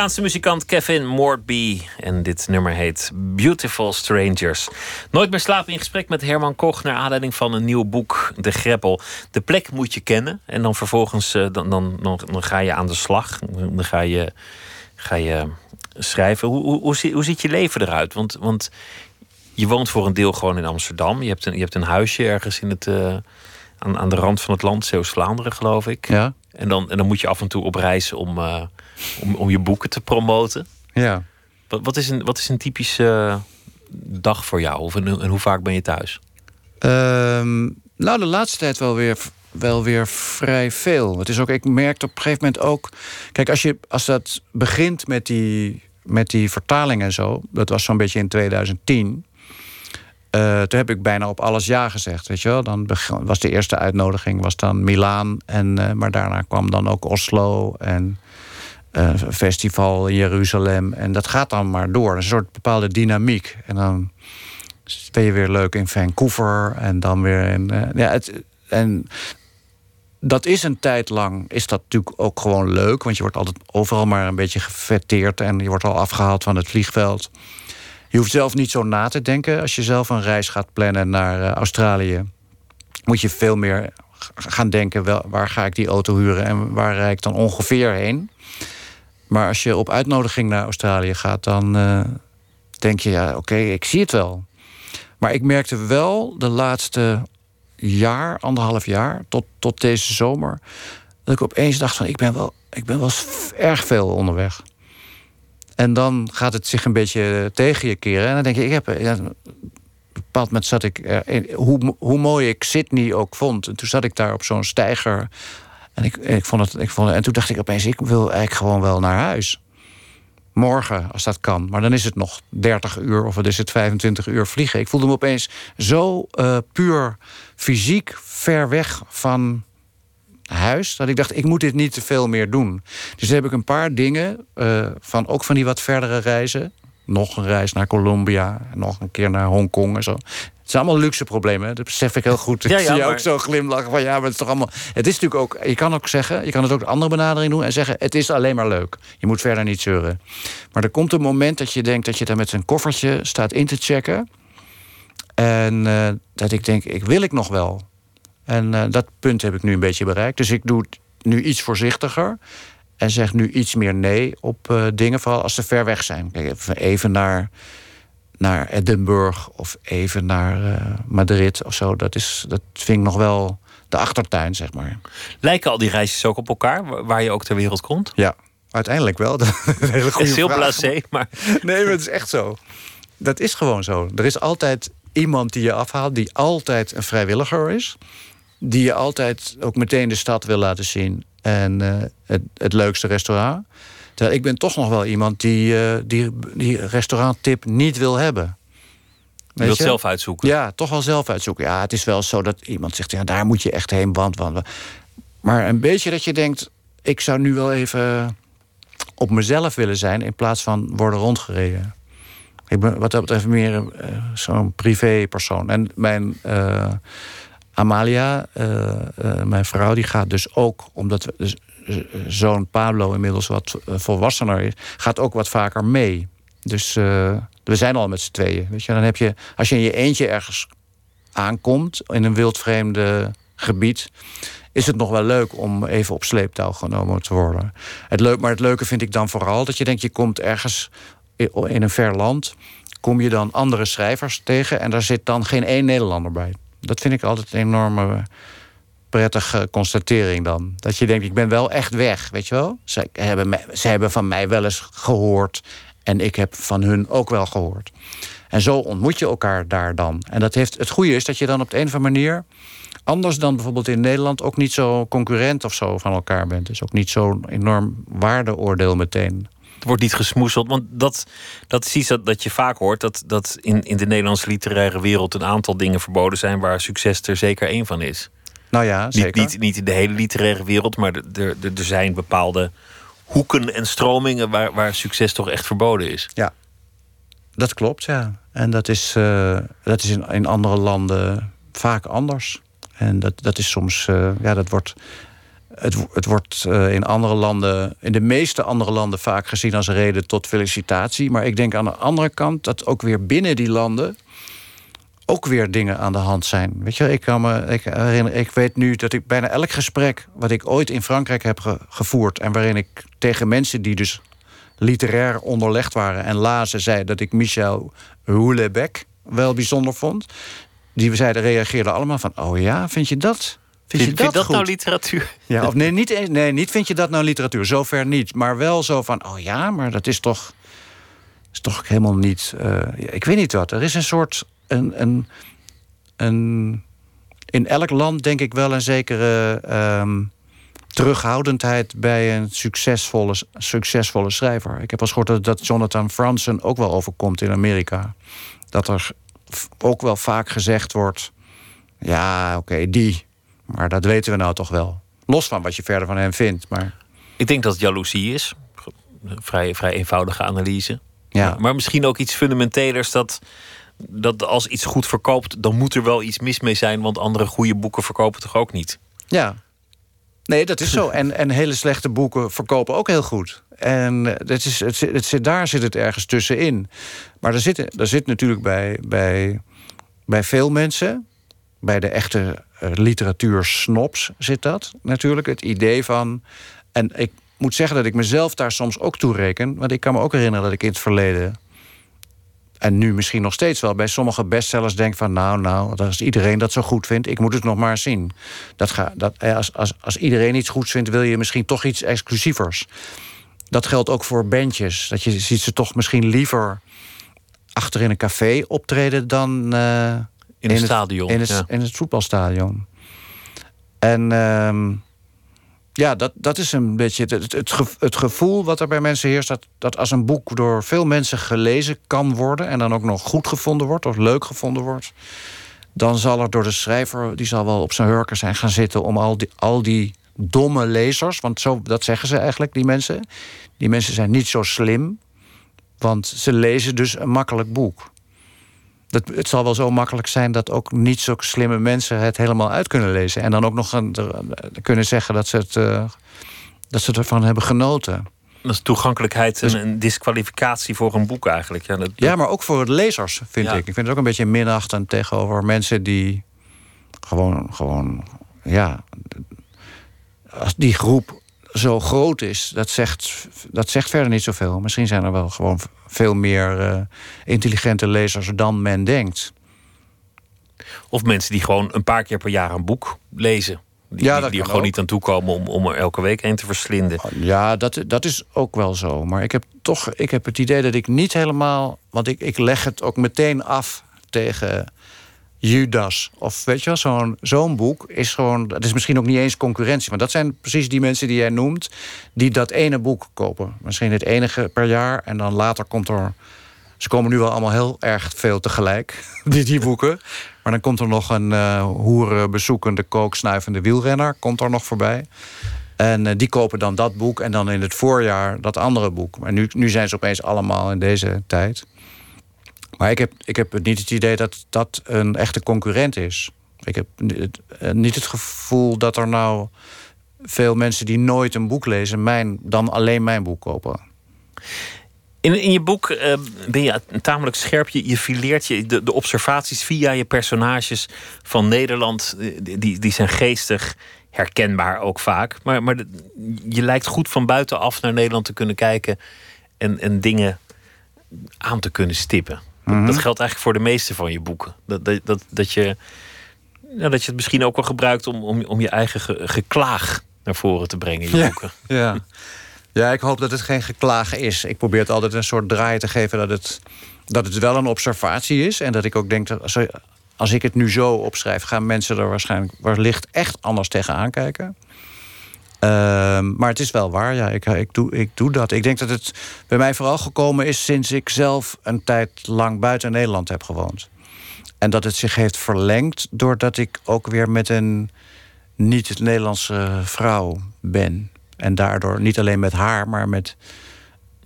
Speaker 1: Amerikaanse muzikant Kevin Morby. En dit nummer heet Beautiful Strangers. Nooit meer slapen in gesprek met Herman Koch... naar aanleiding van een nieuw boek, De Greppel. De plek moet je kennen. En dan vervolgens eh, dan, dan, dan, dan ga je aan de slag. Dan ga je, ga je schrijven. Hoe, hoe, hoe, hoe ziet je leven eruit? Want, want je woont voor een deel gewoon in Amsterdam. Je hebt een, je hebt een huisje ergens in het, eh, aan, aan de rand van het land. Zeeuws-Vlaanderen, geloof ik.
Speaker 2: Ja.
Speaker 1: En dan, en dan moet je af en toe op reis om, eh, om, om je boeken te promoten.
Speaker 2: Ja.
Speaker 1: Wat, wat, is, een, wat is een typische eh, dag voor jou? Of en, en hoe vaak ben je thuis?
Speaker 2: Ehm, nou, de laatste tijd wel weer, wel weer vrij veel. Het is ook, ik merkte op een gegeven moment ook. Kijk, als, je, als dat begint met die, met die vertaling en zo, dat was zo'n beetje in 2010. eh, toen heb ik bijna op alles ja gezegd, weet je wel. Dan was de eerste uitnodiging was dan Milaan. En, eh, maar daarna kwam dan ook Oslo en eh, festival in Jeruzalem. En dat gaat dan maar door. Een soort bepaalde dynamiek. En dan ben je weer leuk in Vancouver en dan weer in. eh, ja, het, en dat is een tijd lang, is dat natuurlijk ook gewoon leuk. Want je wordt altijd overal maar een beetje gefetteerd en je wordt al afgehaald van het vliegveld. Je hoeft zelf niet zo na te denken. Als je zelf een reis gaat plannen naar eh, Australië, moet je veel meer gaan denken: wel, waar ga ik die auto huren en waar rijd ik dan ongeveer heen? Maar als je op uitnodiging naar Australië gaat, dan eh, denk je: ja, oké, ik zie het wel. Maar ik merkte wel de laatste jaar, anderhalf jaar, tot, tot deze zomer, dat ik opeens dacht van ik ben wel, ik ben wel erg veel onderweg. En dan gaat het zich een beetje tegen je keren. En dan denk je, ik heb. Een bepaald moment zat ik. hoe, hoe mooi ik Sydney ook vond. En toen zat ik daar op zo'n steiger. En, ik, ik vond het, ik vond en toen dacht ik opeens, ik wil eigenlijk gewoon wel naar huis. Morgen, als dat kan. Maar dan is het nog 30 uur of wat is het, 25 uur vliegen. Ik voelde me opeens zo eh, puur fysiek ver weg van huis. Dat ik dacht, ik moet dit niet te veel meer doen. Dus heb ik een paar dingen, eh, van, ook van die wat verdere reizen. Nog een reis naar Colombia, nog een keer naar Hongkong en zo. Zijn allemaal luxe problemen. hè. Dat besef ik heel goed. Ik
Speaker 1: Ja,
Speaker 2: zie je
Speaker 1: maar-
Speaker 2: ook zo glimlachen van ja, maar het is toch allemaal. Het is natuurlijk ook. Je kan ook zeggen, je kan het ook de andere benadering doen en zeggen: het is alleen maar leuk. Je moet verder niet zeuren. Maar er komt een moment dat je denkt dat je daar met zijn koffertje staat in te checken. En eh, dat ik denk, ik wil ik nog wel. En eh, dat punt heb ik nu een beetje bereikt. Dus ik doe het nu iets voorzichtiger. En zeg nu iets meer nee op eh, dingen, vooral als ze ver weg zijn. Kijk, even- even naar, naar Edinburgh of even naar eh, Madrid of zo. Dat, is, dat vind ik nog wel de achtertuin, zeg maar.
Speaker 1: Lijken al die reisjes ook op elkaar, wa- waar je ook ter wereld komt?
Speaker 2: Ja, uiteindelijk wel. Dat is een hele
Speaker 1: Het
Speaker 2: goede
Speaker 1: is heel blasé, maar
Speaker 2: Nee, maar het is echt zo. Dat is gewoon zo. Er is altijd iemand die je afhaalt, die altijd een vrijwilliger is. Die je altijd ook meteen de stad wil laten zien. En eh, het, het leukste restaurant. Terwijl ik ben toch nog wel iemand die eh, die, die restauranttip niet wil hebben.
Speaker 1: je wilt
Speaker 2: je?
Speaker 1: zelf uitzoeken.
Speaker 2: Ja, toch wel zelf uitzoeken. Ja, het is wel zo dat iemand zegt, ja, daar moet je echt heen, want, want. Maar een beetje dat je denkt, ik zou nu wel even op mezelf willen zijn... in plaats van worden rondgereden. Ik ben wat dat betreft meer eh, zo'n privé-persoon. En mijn eh, Amalia, mijn vrouw, die gaat dus ook... omdat we, dus, zoon Pablo inmiddels wat eh, volwassener is... gaat ook wat vaker mee. Dus eh, we zijn al met z'n tweeën. Weet je? Dan heb je, als je in je eentje ergens aankomt... in een wildvreemde gebied is het nog wel leuk om even op sleeptouw genomen te worden. Het leuk, maar het leuke vind ik dan vooral dat je denkt... je komt ergens in een ver land... kom je dan andere schrijvers tegen... en daar zit dan geen één Nederlander bij. Dat vind ik altijd een enorme prettige constatering dan. Dat je denkt, ik ben wel echt weg, weet je wel? Zij hebben, zij hebben van mij wel eens gehoord... en ik heb van hun ook wel gehoord. En zo ontmoet je elkaar daar dan. En dat heeft, het goede is dat je dan op de een of andere manier... anders dan bijvoorbeeld in Nederland... ook niet zo concurrent of zo van elkaar bent. Dus ook niet zo'n enorm waardeoordeel meteen.
Speaker 1: Het wordt niet gesmoeseld. Want dat, dat is iets dat, dat je vaak hoort. Dat, dat in, in de Nederlandse literaire wereld een aantal dingen verboden zijn. waar succes er zeker één van is.
Speaker 2: Nou ja,
Speaker 1: Niet,
Speaker 2: zeker.
Speaker 1: niet, niet in de hele literaire wereld, maar er, zijn bepaalde hoeken en stromingen waar, waar succes toch echt verboden is.
Speaker 2: Ja, dat klopt, ja. En dat is, eh, dat is in, in andere landen vaak anders. En dat, dat is soms, eh, ja, dat wordt. Het, het wordt eh, in andere landen, in de meeste andere landen vaak gezien als reden tot felicitatie. Maar ik denk aan de andere kant dat ook weer binnen die landen ook weer dingen aan de hand zijn. Weet je, ik, kan me, ik, herinner, ik weet nu dat ik bijna elk gesprek wat ik ooit in Frankrijk heb ge- gevoerd en waarin ik tegen mensen die dus literair onderlegd waren en lazen, zei dat ik Michel Houellebecq wel bijzonder vond. Die zeiden, reageerden allemaal van: Oh ja, vind je dat? Vind je dat,
Speaker 1: vind je dat nou literatuur?
Speaker 2: Ja, of nee, niet, nee, niet vind je dat nou literatuur. Zover niet. Maar wel zo van, oh ja, maar dat is toch... is toch helemaal niet... eh, ik weet niet wat. Er is een soort... Een, een, een, in elk land denk ik wel een zekere ehm, terughoudendheid... bij een succesvolle, succesvolle schrijver. Ik heb al gehoord dat, Jonathan Franzen ook wel overkomt in Amerika. Dat er ook wel vaak gezegd wordt... ja, oké, die... Maar dat weten we nou toch wel. Los van wat je verder van hem vindt. Maar
Speaker 1: Ik denk dat het jaloezie is. Vrij, vrij eenvoudige analyse.
Speaker 2: ja,
Speaker 1: Maar, maar misschien ook iets fundamentelers dat, dat als iets goed verkoopt, dan moet er wel iets mis mee zijn, want andere goede boeken verkopen toch ook niet.
Speaker 2: ja. Nee, dat is zo. En, en hele slechte boeken verkopen ook heel goed. En dat is, het, zit- het, daar zit het ergens tussenin. Maar er zit, er zit natuurlijk bij, bij, bij veel mensen... bij de echte eh, literatuursnobs zit dat natuurlijk. Het idee van... En ik moet zeggen dat ik mezelf daar soms ook toe reken. Want ik kan me ook herinneren dat ik in het verleden... en nu misschien nog steeds wel bij sommige bestsellers denk van... nou, nou, als iedereen dat zo goed vindt, ik moet het nog maar zien. Dat ga, dat, eh, als, als, als iedereen iets goeds vindt, wil je misschien toch iets exclusievers. Dat geldt ook voor bandjes. Dat je ziet ze toch misschien liever achter in een café optreden... dan eh,
Speaker 1: In een
Speaker 2: het-
Speaker 1: stadion.
Speaker 2: in het,
Speaker 1: ja.
Speaker 2: in het voetbalstadion. En ehm, ja, dat, dat is een beetje het, het, het, ge- het gevoel wat er bij mensen heerst... Dat, dat als een boek door veel mensen gelezen kan worden... en dan ook nog goed gevonden wordt of leuk gevonden wordt... dan zal er door de schrijver, die zal wel op zijn hurken zijn gaan zitten... om al die, al die domme lezers, want zo, dat zeggen ze eigenlijk, die mensen... die mensen zijn niet zo slim, want ze lezen dus een makkelijk boek. Dat, het zal wel zo makkelijk zijn dat ook niet zo slimme mensen het helemaal uit kunnen lezen. En dan ook nog een, kunnen zeggen dat ze, het, eh, dat ze ervan hebben genoten.
Speaker 1: Dat is toegankelijkheid
Speaker 2: Dus-
Speaker 1: en een disqualificatie voor een boek eigenlijk. Ja, dat,
Speaker 2: Ja, maar ook voor de lezers, vind
Speaker 1: Ja.
Speaker 2: ik. Ik vind het ook een beetje minachtend tegenover mensen die gewoon, gewoon, ja, als die groep zo groot is, dat zegt, dat zegt verder niet zoveel. Misschien zijn er wel gewoon veel meer eh, intelligente lezers dan men denkt.
Speaker 1: Of mensen die gewoon een paar keer per jaar een boek lezen. Die,
Speaker 2: Ja,
Speaker 1: die- er gewoon
Speaker 2: ook.
Speaker 1: niet aan toekomen om, om er elke week een te verslinden.
Speaker 2: Ja, dat, dat is ook wel zo. Maar ik heb toch ik heb het idee dat ik niet helemaal. Want ik, ik leg het ook meteen af tegen Judas. Of weet je wel, zo'n boek is gewoon. Dat is misschien ook niet eens concurrentie. Maar dat zijn precies die mensen die jij noemt. die dat ene boek kopen. Misschien het enige per jaar. En dan later komt er. Ze komen nu wel allemaal heel erg veel tegelijk, die, die boeken. Maar dan komt er nog een eh hoerenbezoekende, kooksnuivende wielrenner... komt er nog voorbij. En eh, die kopen dan dat boek en dan in het voorjaar dat andere boek. Maar nu, nu zijn ze opeens allemaal in deze tijd. Maar ik heb, ik heb niet het idee dat dat een echte concurrent is. Ik heb eh, niet het gevoel dat er nou veel mensen die nooit een boek lezen... Mijn, dan alleen mijn boek kopen.
Speaker 1: In, in je boek eh, ben je tamelijk scherp. Je, je fileert je, de, de observaties via je personages van Nederland. Die, die zijn geestig, herkenbaar ook vaak. Maar, maar je lijkt goed van buitenaf naar Nederland te kunnen kijken. En, en dingen aan te kunnen stippen. Dat- Dat geldt eigenlijk voor de meeste van je boeken. Dat, dat, dat, dat, je, ja, dat je het misschien ook wel gebruikt om, om, om je eigen ge- geklaag naar voren te brengen in je
Speaker 2: Ja.
Speaker 1: boeken.
Speaker 2: Ja. ja, ik hoop dat het geen geklagen is. Ik probeer het altijd een soort draai te geven dat het, dat het wel een observatie is. En dat ik ook denk dat als, als ik het nu zo opschrijf, gaan mensen er waarschijnlijk wellicht echt anders tegenaan kijken. Ehm, maar het is wel waar, ja, ik, ik, doe, ik doe dat. Ik denk dat het bij mij vooral gekomen is sinds ik zelf een tijd lang buiten Nederland heb gewoond. En dat het zich heeft verlengd doordat ik ook weer met een niet-Nederlandse vrouw ben. En daardoor niet alleen met haar, maar met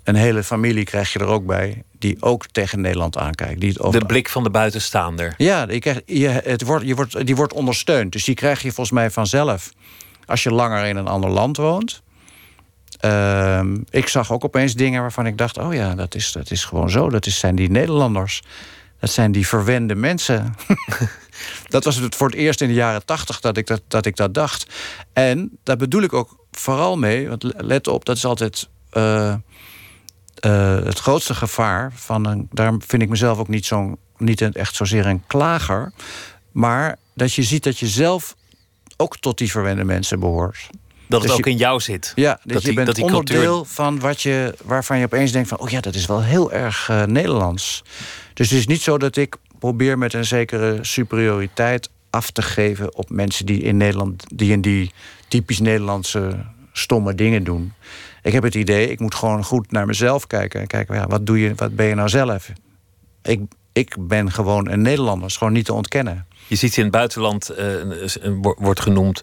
Speaker 2: een hele familie krijg je er ook bij. Die ook tegen Nederland aankijkt. Die het over...
Speaker 1: De blik van de buitenstaander.
Speaker 2: Ja, je krijgt, je, het wordt, je wordt, die wordt ondersteund. Dus die krijg je volgens mij vanzelf als je langer in een ander land woont. Ehm, ik zag ook opeens dingen waarvan ik dacht: oh ja, dat is, dat is gewoon zo. Dat is, zijn die Nederlanders. Dat zijn die verwende mensen. dat was het voor het eerst in de jaren tachtig dat, ik dat, dat ik dat dacht. En daar bedoel ik ook vooral mee, want let op, dat is altijd eh, eh, het grootste gevaar. Van een, daarom vind ik mezelf ook niet, zo'n, niet echt zozeer een klager. Maar dat je ziet dat je zelf ook tot die verwende mensen behoort.
Speaker 1: Dat het
Speaker 2: Dus
Speaker 1: ook
Speaker 2: je-
Speaker 1: in jou zit.
Speaker 2: Ja, dat,
Speaker 1: Dat
Speaker 2: je
Speaker 1: die-
Speaker 2: bent
Speaker 1: dat die
Speaker 2: onderdeel
Speaker 1: cultuur-
Speaker 2: van wat je, waarvan je opeens denkt van... oh ja, dat is wel heel erg eh, Nederlands. Dus het is niet zo dat ik probeer met een zekere superioriteit af te geven... op mensen die in Nederland, die in die typisch Nederlandse stomme dingen doen. Ik heb het idee, ik moet gewoon goed naar mezelf kijken. En kijken, ja, wat, doe je, wat ben je nou zelf? Ik, ik ben gewoon een Nederlander, dat is gewoon niet te ontkennen.
Speaker 1: Je ziet in het buitenland, wo- wordt genoemd,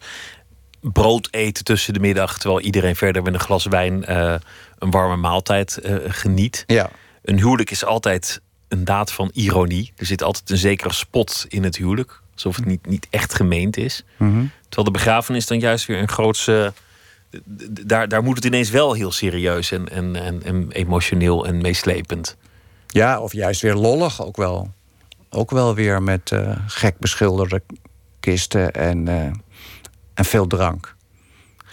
Speaker 1: brood eten tussen de middag, terwijl iedereen verder met een glas wijn eh, een warme maaltijd eh, geniet.
Speaker 2: Ja.
Speaker 1: Een huwelijk is altijd een daad van ironie. Er zit altijd een zekere spot in het huwelijk, alsof het niet, niet echt gemeend is.
Speaker 2: Mhm.
Speaker 1: Terwijl de begrafenis dan juist weer een grootse. Daar, daar moet het ineens wel heel serieus en, en, en, en emotioneel en meeslepend.
Speaker 2: Ja, of juist weer lollig ook wel. Ook wel weer met eh, gek beschilderde kisten en, eh, en veel drank.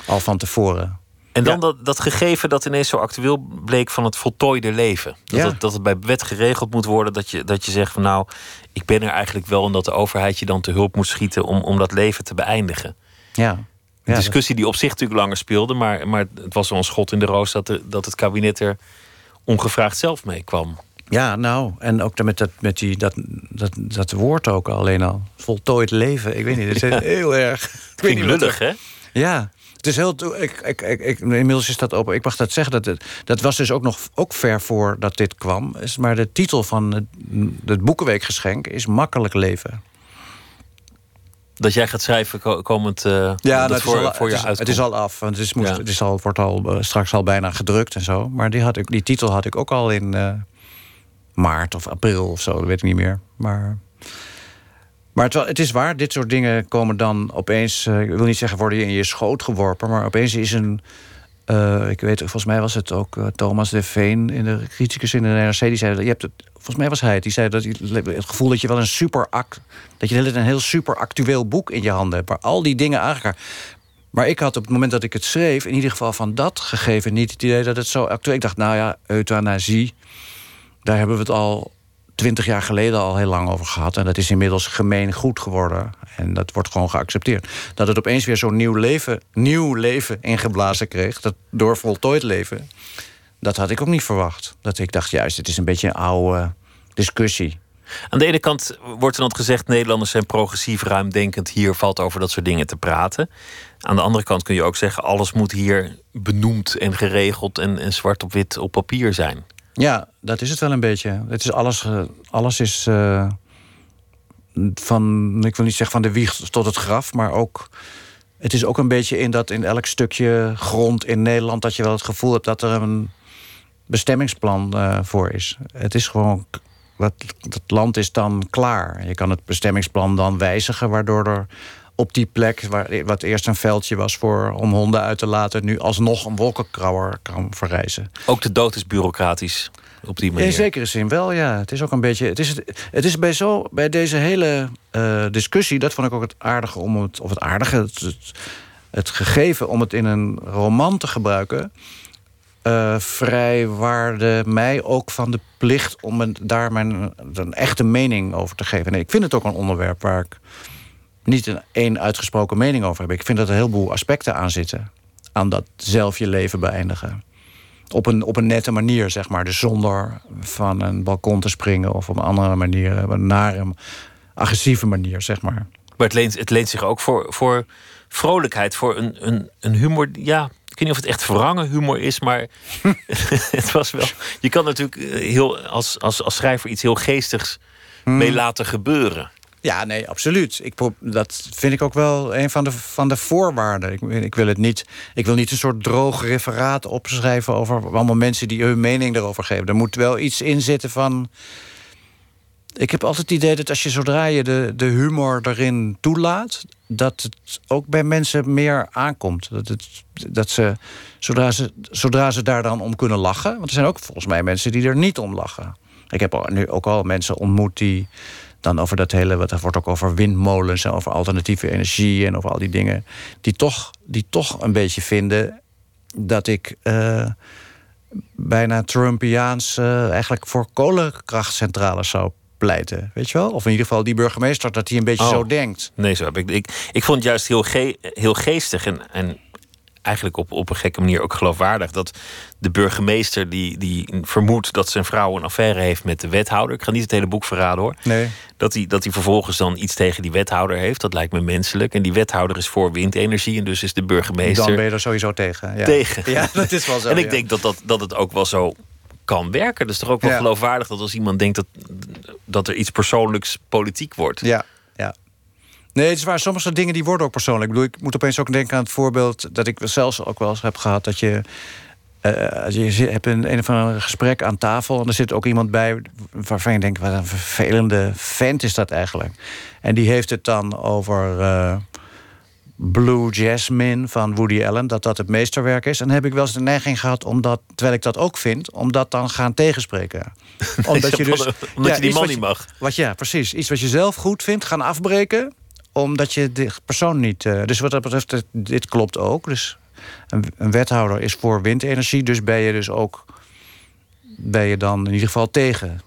Speaker 2: Al van tevoren.
Speaker 1: En dan dat, dat gegeven dat ineens zo actueel bleek van het voltooide leven. Dat,
Speaker 2: Ja.
Speaker 1: het, dat het bij wet geregeld moet worden. Dat je, dat je zegt van nou, ik ben er eigenlijk wel. En dat de overheid je dan te hulp moet schieten om, om dat leven te beëindigen.
Speaker 2: Ja.
Speaker 1: Een
Speaker 2: Ja,
Speaker 1: discussie die op zich natuurlijk langer speelde. Maar, maar het was wel een schot in de roos dat, er, dat het kabinet er ongevraagd zelf mee kwam.
Speaker 2: Ja, nou, en ook met, dat, met die, dat, dat, dat woord ook alleen al. Voltooid leven. Ik weet niet, het is heel erg... Ik
Speaker 1: lullig,
Speaker 2: er-
Speaker 1: hè?
Speaker 2: Ja, het is heel. Ik, ik, ik, inmiddels is dat open. Ik mag dat zeggen. Dat, het, dat was dus ook nog ook ver voor dat dit kwam. Is- Maar de titel van het, het Boekenweekgeschenk is Makkelijk Leven.
Speaker 1: Dat jij gaat schrijven ko- komend uh,
Speaker 2: Ja,
Speaker 1: dat
Speaker 2: nou,
Speaker 1: voor,
Speaker 2: al,
Speaker 1: je uitkomt.
Speaker 2: het is al af. Want het, is, moest,
Speaker 1: Ja.
Speaker 2: het is al, wordt al, eh, straks al bijna gedrukt en zo. Maar die, had ik, die titel had ik ook al in eh, maart of april of zo, dat weet ik niet meer. Maar, maar het, het is waar, dit soort dingen komen dan opeens... Uh, ik wil niet zeggen worden in je schoot geworpen... maar opeens is een... Uh, ik weet, volgens mij was het ook uh, Thomas de Veen, in de criticus in de NRC, die zei dat je hebt het, volgens mij was hij die zei dat je, het gevoel dat je wel een super act, dat je een heel super actueel boek in je handen hebt, waar al die dingen aangaan. Maar ik had op het moment dat ik het schreef, in ieder geval van dat gegeven, niet het idee dat het zo actueel. Ik dacht, nou ja, euthanasie, daar hebben we het al twintig jaar geleden al heel lang over gehad. En dat is inmiddels gemeen goed geworden. En dat wordt gewoon geaccepteerd. Dat het opeens weer zo'n nieuw leven, nieuw leven ingeblazen kreeg. Dat door voltooid leven. Dat had ik ook niet verwacht. Dat ik dacht, juist, het is een beetje een oude discussie.
Speaker 1: Aan de ene kant wordt er dan gezegd: Nederlanders zijn progressief, ruimdenkend. Hier valt over dat soort dingen te praten. Aan de andere kant kun je ook zeggen: alles moet hier benoemd en geregeld en, en zwart op wit op papier zijn.
Speaker 2: Ja, dat is het wel een beetje. Het is alles, alles is uh, van, ik wil niet zeggen van de wieg tot het graf, maar ook. Het is ook een beetje in dat in elk stukje grond in Nederland dat je wel het gevoel hebt dat er een bestemmingsplan uh, voor is. Het is gewoon. Dat, dat land is dan klaar. Je kan het bestemmingsplan dan wijzigen, waardoor er op die plek, waar, wat eerst een veldje was voor, om honden uit te laten, nu alsnog een wolkenkrauwer kan verrijzen.
Speaker 1: Ook de dood is bureaucratisch op die manier.
Speaker 2: In zekere zin wel, ja. Het is ook een beetje. Het is, het is bij, zo, bij deze hele uh, discussie, dat vond ik ook het aardige om het, of het aardige, het, het, het gegeven om het in een roman te gebruiken. Uh, vrijwaarde mij ook van de plicht om een, daar mijn een echte mening over te geven. Nee, ik vind het ook een onderwerp waar ik niet een één uitgesproken mening over heb. Ik vind dat er een heleboel aspecten aan zitten. Aan dat zelf je leven beëindigen. Op een, op een nette manier, zeg maar. Dus zonder van een balkon te springen of op een andere manier, op een nare, agressieve manier, zeg maar.
Speaker 1: Maar het leent, het leent zich ook voor, voor vrolijkheid, voor een, een, een humor. Ja, ik weet niet of het echt verrangen humor is, maar het was wel. Je kan natuurlijk heel, als, als, als schrijver iets heel geestigs hmm. mee laten gebeuren.
Speaker 2: Ja, nee, absoluut. Ik, dat vind ik ook wel een van de, van de voorwaarden. Ik, ik, wil het niet, ik wil niet een soort droog referaat opschrijven over allemaal mensen die hun mening erover geven. Er moet wel iets in zitten van. Ik heb altijd het idee dat als je zodra je de, de humor erin toelaat, dat het ook bij mensen meer aankomt. Dat, het, dat ze, zodra ze, zodra ze daar dan om kunnen lachen. Want er zijn ook volgens mij mensen die er niet om lachen. Ik heb nu ook al mensen ontmoet die dan over dat hele, wat er wordt ook over windmolens en over alternatieve energie en over al die dingen, die toch, die toch een beetje vinden dat ik uh, bijna Trumpiaans uh, eigenlijk voor kolenkrachtcentrales zou pleiten. Weet je wel? Of in ieder geval die burgemeester dat hij een beetje
Speaker 1: oh.
Speaker 2: zo denkt.
Speaker 1: Nee, zo heb ik. Ik, ik vond het juist heel, ge heel geestig en, en eigenlijk op, op een gekke manier ook geloofwaardig. Dat de burgemeester die, die vermoedt dat zijn vrouw een affaire heeft met de wethouder. Ik ga niet het hele boek verraden hoor.
Speaker 2: Nee.
Speaker 1: Dat hij, dat hij vervolgens dan iets tegen die wethouder heeft. Dat lijkt me menselijk. En die wethouder is voor windenergie. En dus is de burgemeester.
Speaker 2: Dan ben je er sowieso tegen. Ja.
Speaker 1: Tegen.
Speaker 2: Ja, dat is wel zo.
Speaker 1: en ik denk dat, dat, dat het ook wel zo kan werken. Dus toch ook wel geloofwaardig dat als iemand denkt dat, dat er iets persoonlijks politiek wordt.
Speaker 2: Ja. Nee, het is waar. Sommige dingen die worden ook persoonlijk. Ik bedoel, ik moet opeens ook denken aan het voorbeeld dat ik zelfs ook wel eens heb gehad dat je. Uh, je hebt een, een of ander gesprek aan tafel en er zit ook iemand bij waarvan je denkt: wat een vervelende vent is dat eigenlijk. En die heeft het dan over. Uh, Blue Jasmine van Woody Allen, dat dat het meesterwerk is. En dan heb ik wel eens de neiging gehad, omdat, terwijl ik dat ook vind, om dat dan gaan tegenspreken.
Speaker 1: Omdat je dus. omdat je die man niet mag.
Speaker 2: Wat, ja, precies. Iets wat je zelf goed vindt, gaan afbreken omdat je de persoon niet. Uh, dus wat dat betreft, dit klopt ook. Dus een, wethouder is voor windenergie, dus ben je dus ook. Ben je dan in ieder geval tegen.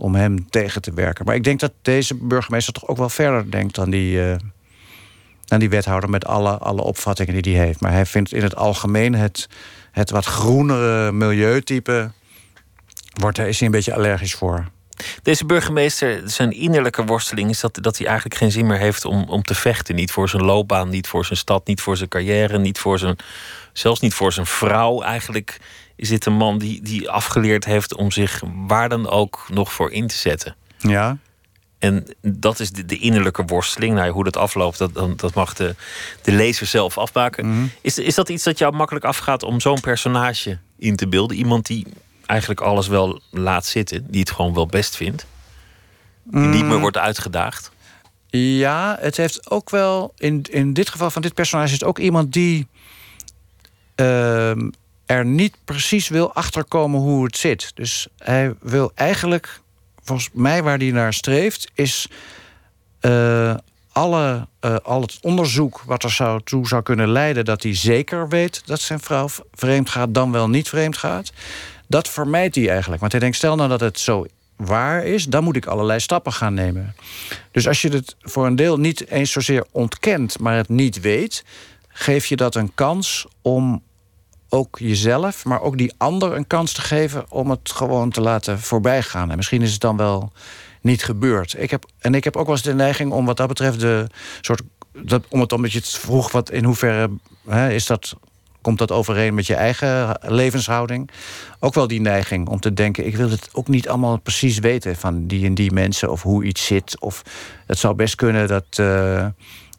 Speaker 2: Om hem tegen te werken. Maar ik denk dat deze burgemeester toch ook wel verder denkt dan die. Uh, dan die wethouder met alle, alle opvattingen die hij heeft. Maar hij vindt in het algemeen het, het wat groenere milieutype. Wordt, is hij een beetje allergisch voor.
Speaker 1: Deze burgemeester, zijn innerlijke worsteling is dat, dat hij eigenlijk geen zin meer heeft om, om te vechten. Niet voor zijn loopbaan, niet voor zijn stad, niet voor zijn carrière, niet voor zijn, zelfs niet voor zijn vrouw. Eigenlijk is dit een man die, die afgeleerd heeft om zich waar dan ook nog voor in te zetten.
Speaker 2: Ja.
Speaker 1: En dat is de, de innerlijke worsteling. Nou, hoe dat afloopt, dat, dat mag de, de lezer zelf afmaken.
Speaker 2: Mhm.
Speaker 1: is, is dat iets dat jou makkelijk afgaat om zo'n personage in te beelden? Iemand die eigenlijk alles wel laat zitten, die het gewoon wel best vindt, die niet meer
Speaker 2: Mm.
Speaker 1: wordt uitgedaagd.
Speaker 2: Ja, het heeft ook wel. In, in dit geval van dit personage is het ook iemand die. ehm, er niet precies wil achterkomen hoe het zit. Dus hij wil eigenlijk. Volgens mij waar hij naar streeft. is. eh, alle, eh, al het onderzoek wat er zou, toe zou kunnen leiden. dat hij zeker weet dat zijn vrouw vreemd gaat. dan wel niet vreemd gaat. Dat vermijdt hij eigenlijk. Want hij denkt, stel nou dat het zo waar is, dan moet ik allerlei stappen gaan nemen. Dus als je het voor een deel niet eens zozeer ontkent, maar het niet weet, geef je dat een kans om ook jezelf, maar ook die ander een kans te geven om het gewoon te laten voorbijgaan. En misschien is het dan wel niet gebeurd. Ik heb, en ik heb ook wel eens de neiging om wat dat betreft de soort. Dat, om het omdat je het vroeg, wat in hoeverre hè, is dat. Komt dat overeen met je eigen levenshouding? Ook wel die neiging om te denken: ik wil het ook niet allemaal precies weten van die en die mensen of hoe iets zit. Of het zou best kunnen dat eh,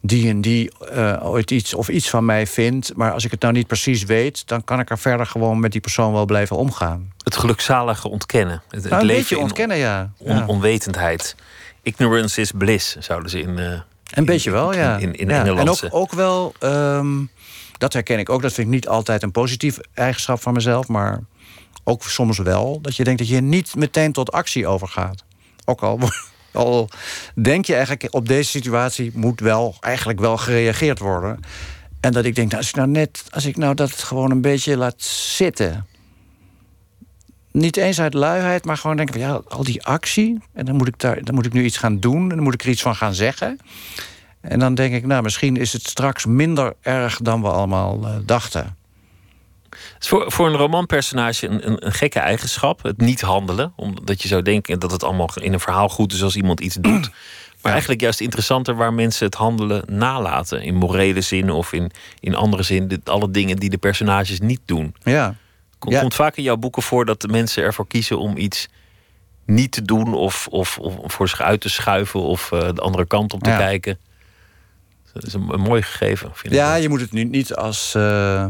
Speaker 2: die en die eh, ooit iets of iets van mij vindt. Maar als ik het nou niet precies weet, dan kan ik er verder gewoon met die persoon wel blijven omgaan.
Speaker 1: Het gelukzalige ontkennen. Het,
Speaker 2: Nou, een
Speaker 1: leven
Speaker 2: ontkennen, ja.
Speaker 1: on-
Speaker 2: Ja.
Speaker 1: onwetendheid. Ignorance is bliss, zouden ze in. eh,
Speaker 2: Een beetje wel, ja.
Speaker 1: In, in
Speaker 2: ja. En ook, ook wel, ehm, dat herken ik ook. Dat vind ik niet altijd een positief eigenschap van mezelf, maar ook soms wel. Dat je denkt dat je niet meteen tot actie overgaat. Ook al, al denk je eigenlijk op deze situatie moet wel eigenlijk wel gereageerd worden. En dat ik denk, nou, als ik nou net, als ik nou dat gewoon een beetje laat zitten. Niet eens uit luiheid, maar gewoon denken van ja, al die actie. En dan moet ik daar, dan moet ik nu iets gaan doen. En dan moet ik er iets van gaan zeggen. En dan denk ik, nou, misschien is het straks minder erg dan we allemaal eh, dachten.
Speaker 1: Het is voor, voor een romanpersonage een, een, een gekke eigenschap. Het niet handelen. Omdat je zou denken dat het allemaal in een verhaal goed is als iemand iets doet. Maar eigenlijk juist interessanter waar mensen het handelen nalaten. In morele zin of in, in andere zin. Dit, alle dingen die de personages niet doen.
Speaker 2: Ja.
Speaker 1: Komt,
Speaker 2: Ja.
Speaker 1: komt vaak in jouw boeken voor dat de mensen ervoor kiezen om iets niet te doen. Of, of, of voor zich uit te schuiven of eh, de andere kant op te
Speaker 2: Ja.
Speaker 1: kijken. Dat is een, een mooi gegeven, vind ik.
Speaker 2: Ja, je moet het nu niet als. eh,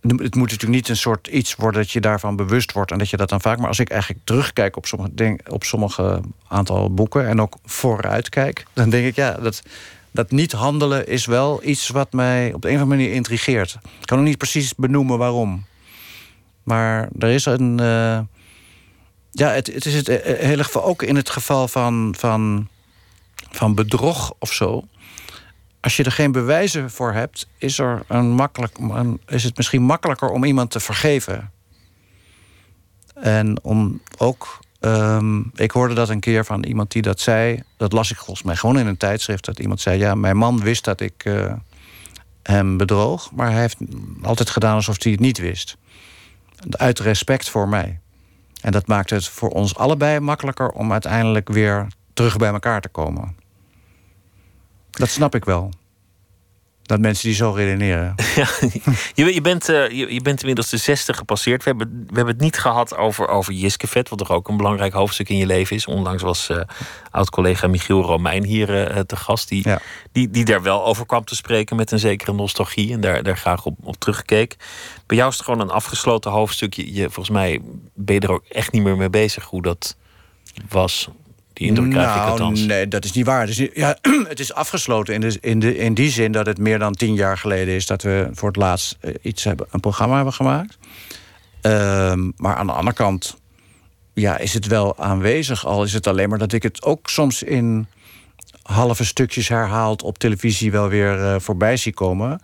Speaker 2: het moet natuurlijk niet een soort iets worden dat je daarvan bewust wordt en dat je dat dan vaak. Maar als ik eigenlijk terugkijk op sommige, op sommige aantal boeken en ook vooruit kijk, dan denk ik ja, dat, dat niet handelen is wel iets wat mij op de een of andere manier intrigeert. Ik kan ook niet precies benoemen waarom. Maar er is een. eh, ja, het, het is het eh, hele geval ook in het geval van, van, van bedrog of zo. Als je er geen bewijzen voor hebt, is, er een makkelijk, is het misschien makkelijker om iemand te vergeven. En om ook. ehm, ik hoorde dat een keer van iemand die dat zei. Dat las ik volgens mij gewoon in een tijdschrift. Dat iemand zei: Ja, mijn man wist dat ik eh, hem bedroog. Maar hij heeft altijd gedaan alsof hij het niet wist. Uit respect voor mij. En dat maakt het voor ons allebei makkelijker om uiteindelijk weer terug bij elkaar te komen. Dat snap ik wel. Dat mensen die zo redeneren.
Speaker 1: Je, je, bent, eh, je, je bent inmiddels de 60 gepasseerd. We hebben, we hebben het niet gehad over, over Jiskevet, wat toch ook een belangrijk hoofdstuk in je leven is. Onlangs was eh, oud-collega Michiel Romein hier eh, te gast, die, die, die daar wel over kwam te spreken met een zekere nostalgie en daar, daar graag op, op terugkeek. Bij jou is het gewoon een afgesloten hoofdstuk. Je, je, volgens mij ben je er ook echt niet meer mee bezig hoe dat was. Die indruk krijg ik
Speaker 2: nou,
Speaker 1: althans.
Speaker 2: nee, dat is niet waar. Het is, niet- ja, het is afgesloten in, de, in, de, in die zin dat het meer dan tien jaar geleden is... dat we voor het laatst eh, iets hebben, een programma hebben gemaakt. Ehm, maar aan de andere kant ja, is het wel aanwezig. Al is het alleen maar dat ik het ook soms in halve stukjes herhaald... op televisie wel weer eh, voorbij zie komen.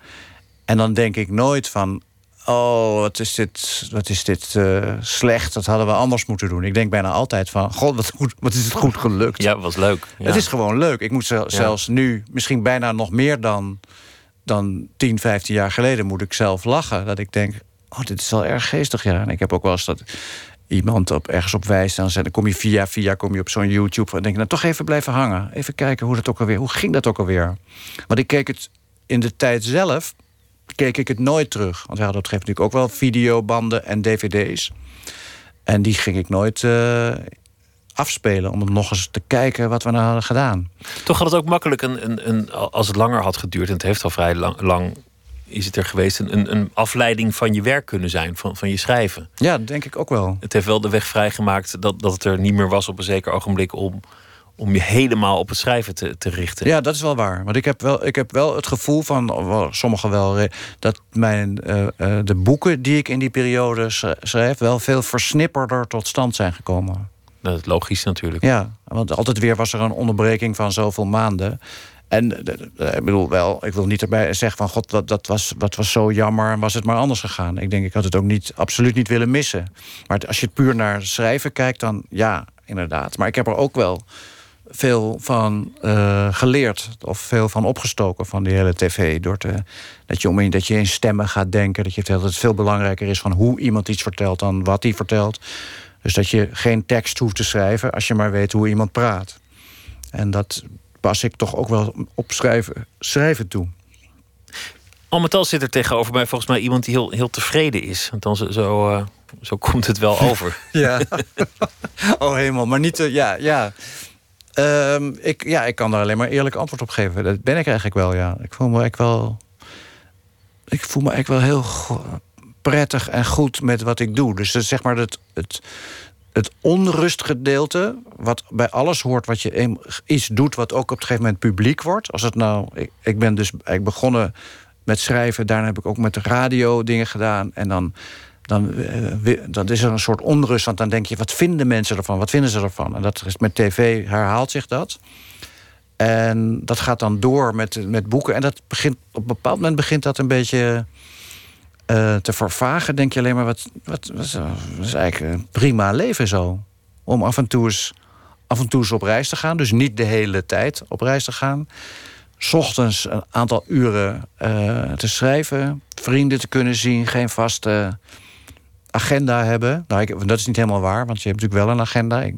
Speaker 2: En dan denk ik nooit van... Oh, wat is dit, wat is dit eh, slecht. Dat hadden we anders moeten doen. Ik denk bijna altijd van... God, wat, goed, wat is het goed gelukt.
Speaker 1: Ja, was leuk. Ja.
Speaker 2: Het is gewoon leuk. Ik moet zel- zelfs nu, misschien bijna nog meer dan, dan 10, 15 jaar geleden... moet ik zelf lachen. Dat ik denk, oh, dit is wel erg geestig. Ja. En ik heb ook wel eens dat iemand op, ergens op wijst... en dan kom je via via kom je op zo'n YouTube... en denk ik, nou toch even blijven hangen. Even kijken hoe, dat ook alweer, hoe ging dat ook alweer. Want ik keek het in de tijd zelf... keek ik het nooit terug. Want we hadden op een gegeven moment natuurlijk ook wel videobanden en dvd's. En die ging ik nooit eh, afspelen... om nog eens te kijken wat we nou hadden gedaan.
Speaker 1: Toch had het ook makkelijk een, een, een, als het langer had geduurd, en het heeft al vrij lang, lang is het er geweest een, een, een afleiding van je werk kunnen zijn, van, van je schrijven.
Speaker 2: Ja, dat denk ik ook wel.
Speaker 1: Het heeft wel de weg vrijgemaakt dat, dat het er niet meer was op een zeker ogenblik om, om je helemaal op het schrijven te, te richten.
Speaker 2: Ja, dat is wel waar. Want ik heb wel, ik heb wel het gevoel van, sommigen wel, eh, dat mijn, eh, eh, de boeken die ik in die periode sch- schrijf, wel veel versnipperder tot stand zijn gekomen.
Speaker 1: Dat is logisch natuurlijk.
Speaker 2: Ja, want altijd weer was er een onderbreking van zoveel maanden. En ik bedoel wel, ik wil niet erbij zeggen van god, dat, dat, was, dat was zo jammer en was het maar anders gegaan. Ik denk, ik had het ook niet, absoluut niet willen missen. Maar als je puur naar schrijven kijkt, dan ja, inderdaad. Maar ik heb er ook wel veel van eh, geleerd. Of veel van opgestoken van die hele tv. Door te, dat, je om in, dat je in stemmen gaat denken. Dat, je, dat het veel belangrijker is van hoe iemand iets vertelt dan wat hij vertelt. Dus dat je geen tekst hoeft te schrijven als je maar weet hoe iemand praat. En dat pas ik toch ook wel op schrijven, schrijven toe.
Speaker 1: Al met al zit er tegenover mij volgens mij iemand die heel, heel tevreden is. Want dan zo, zo, eh, zo komt het wel over.
Speaker 2: Ja. oh hemel, maar niet... eh, ja, ja. Ehm, ik, ja, ik kan daar alleen maar eerlijk antwoord op geven. Dat ben ik eigenlijk wel, ja. Ik voel me echt wel... Ik voel me echt wel heel prettig en goed met wat ik doe. Dus zeg maar het, het, het onrustgedeelte... wat bij alles hoort wat je iets doet... wat ook op een gegeven moment publiek wordt. Als het nou... Ik, ik ben dus eigenlijk begonnen met schrijven. Daarna heb ik ook met radio dingen gedaan. En dan dan, eh, dan is er een soort onrust. Want dan denk je, wat vinden mensen ervan? Wat vinden ze ervan? En dat is met tv herhaalt zich dat. En dat gaat dan door met, met boeken. En dat begint, op een bepaald moment begint dat een beetje eh, te vervagen. Denk je alleen maar, wat, wat, is- eigenlijk een prima leven zo. Om af en, toe eens, af en toe eens op reis te gaan. Dus niet de hele tijd op reis te gaan. ochtends een aantal uren eh, te schrijven. Vrienden te kunnen zien. Geen vaste agenda hebben. Nou, ik, dat is niet helemaal waar, want je hebt natuurlijk wel een agenda. Ik,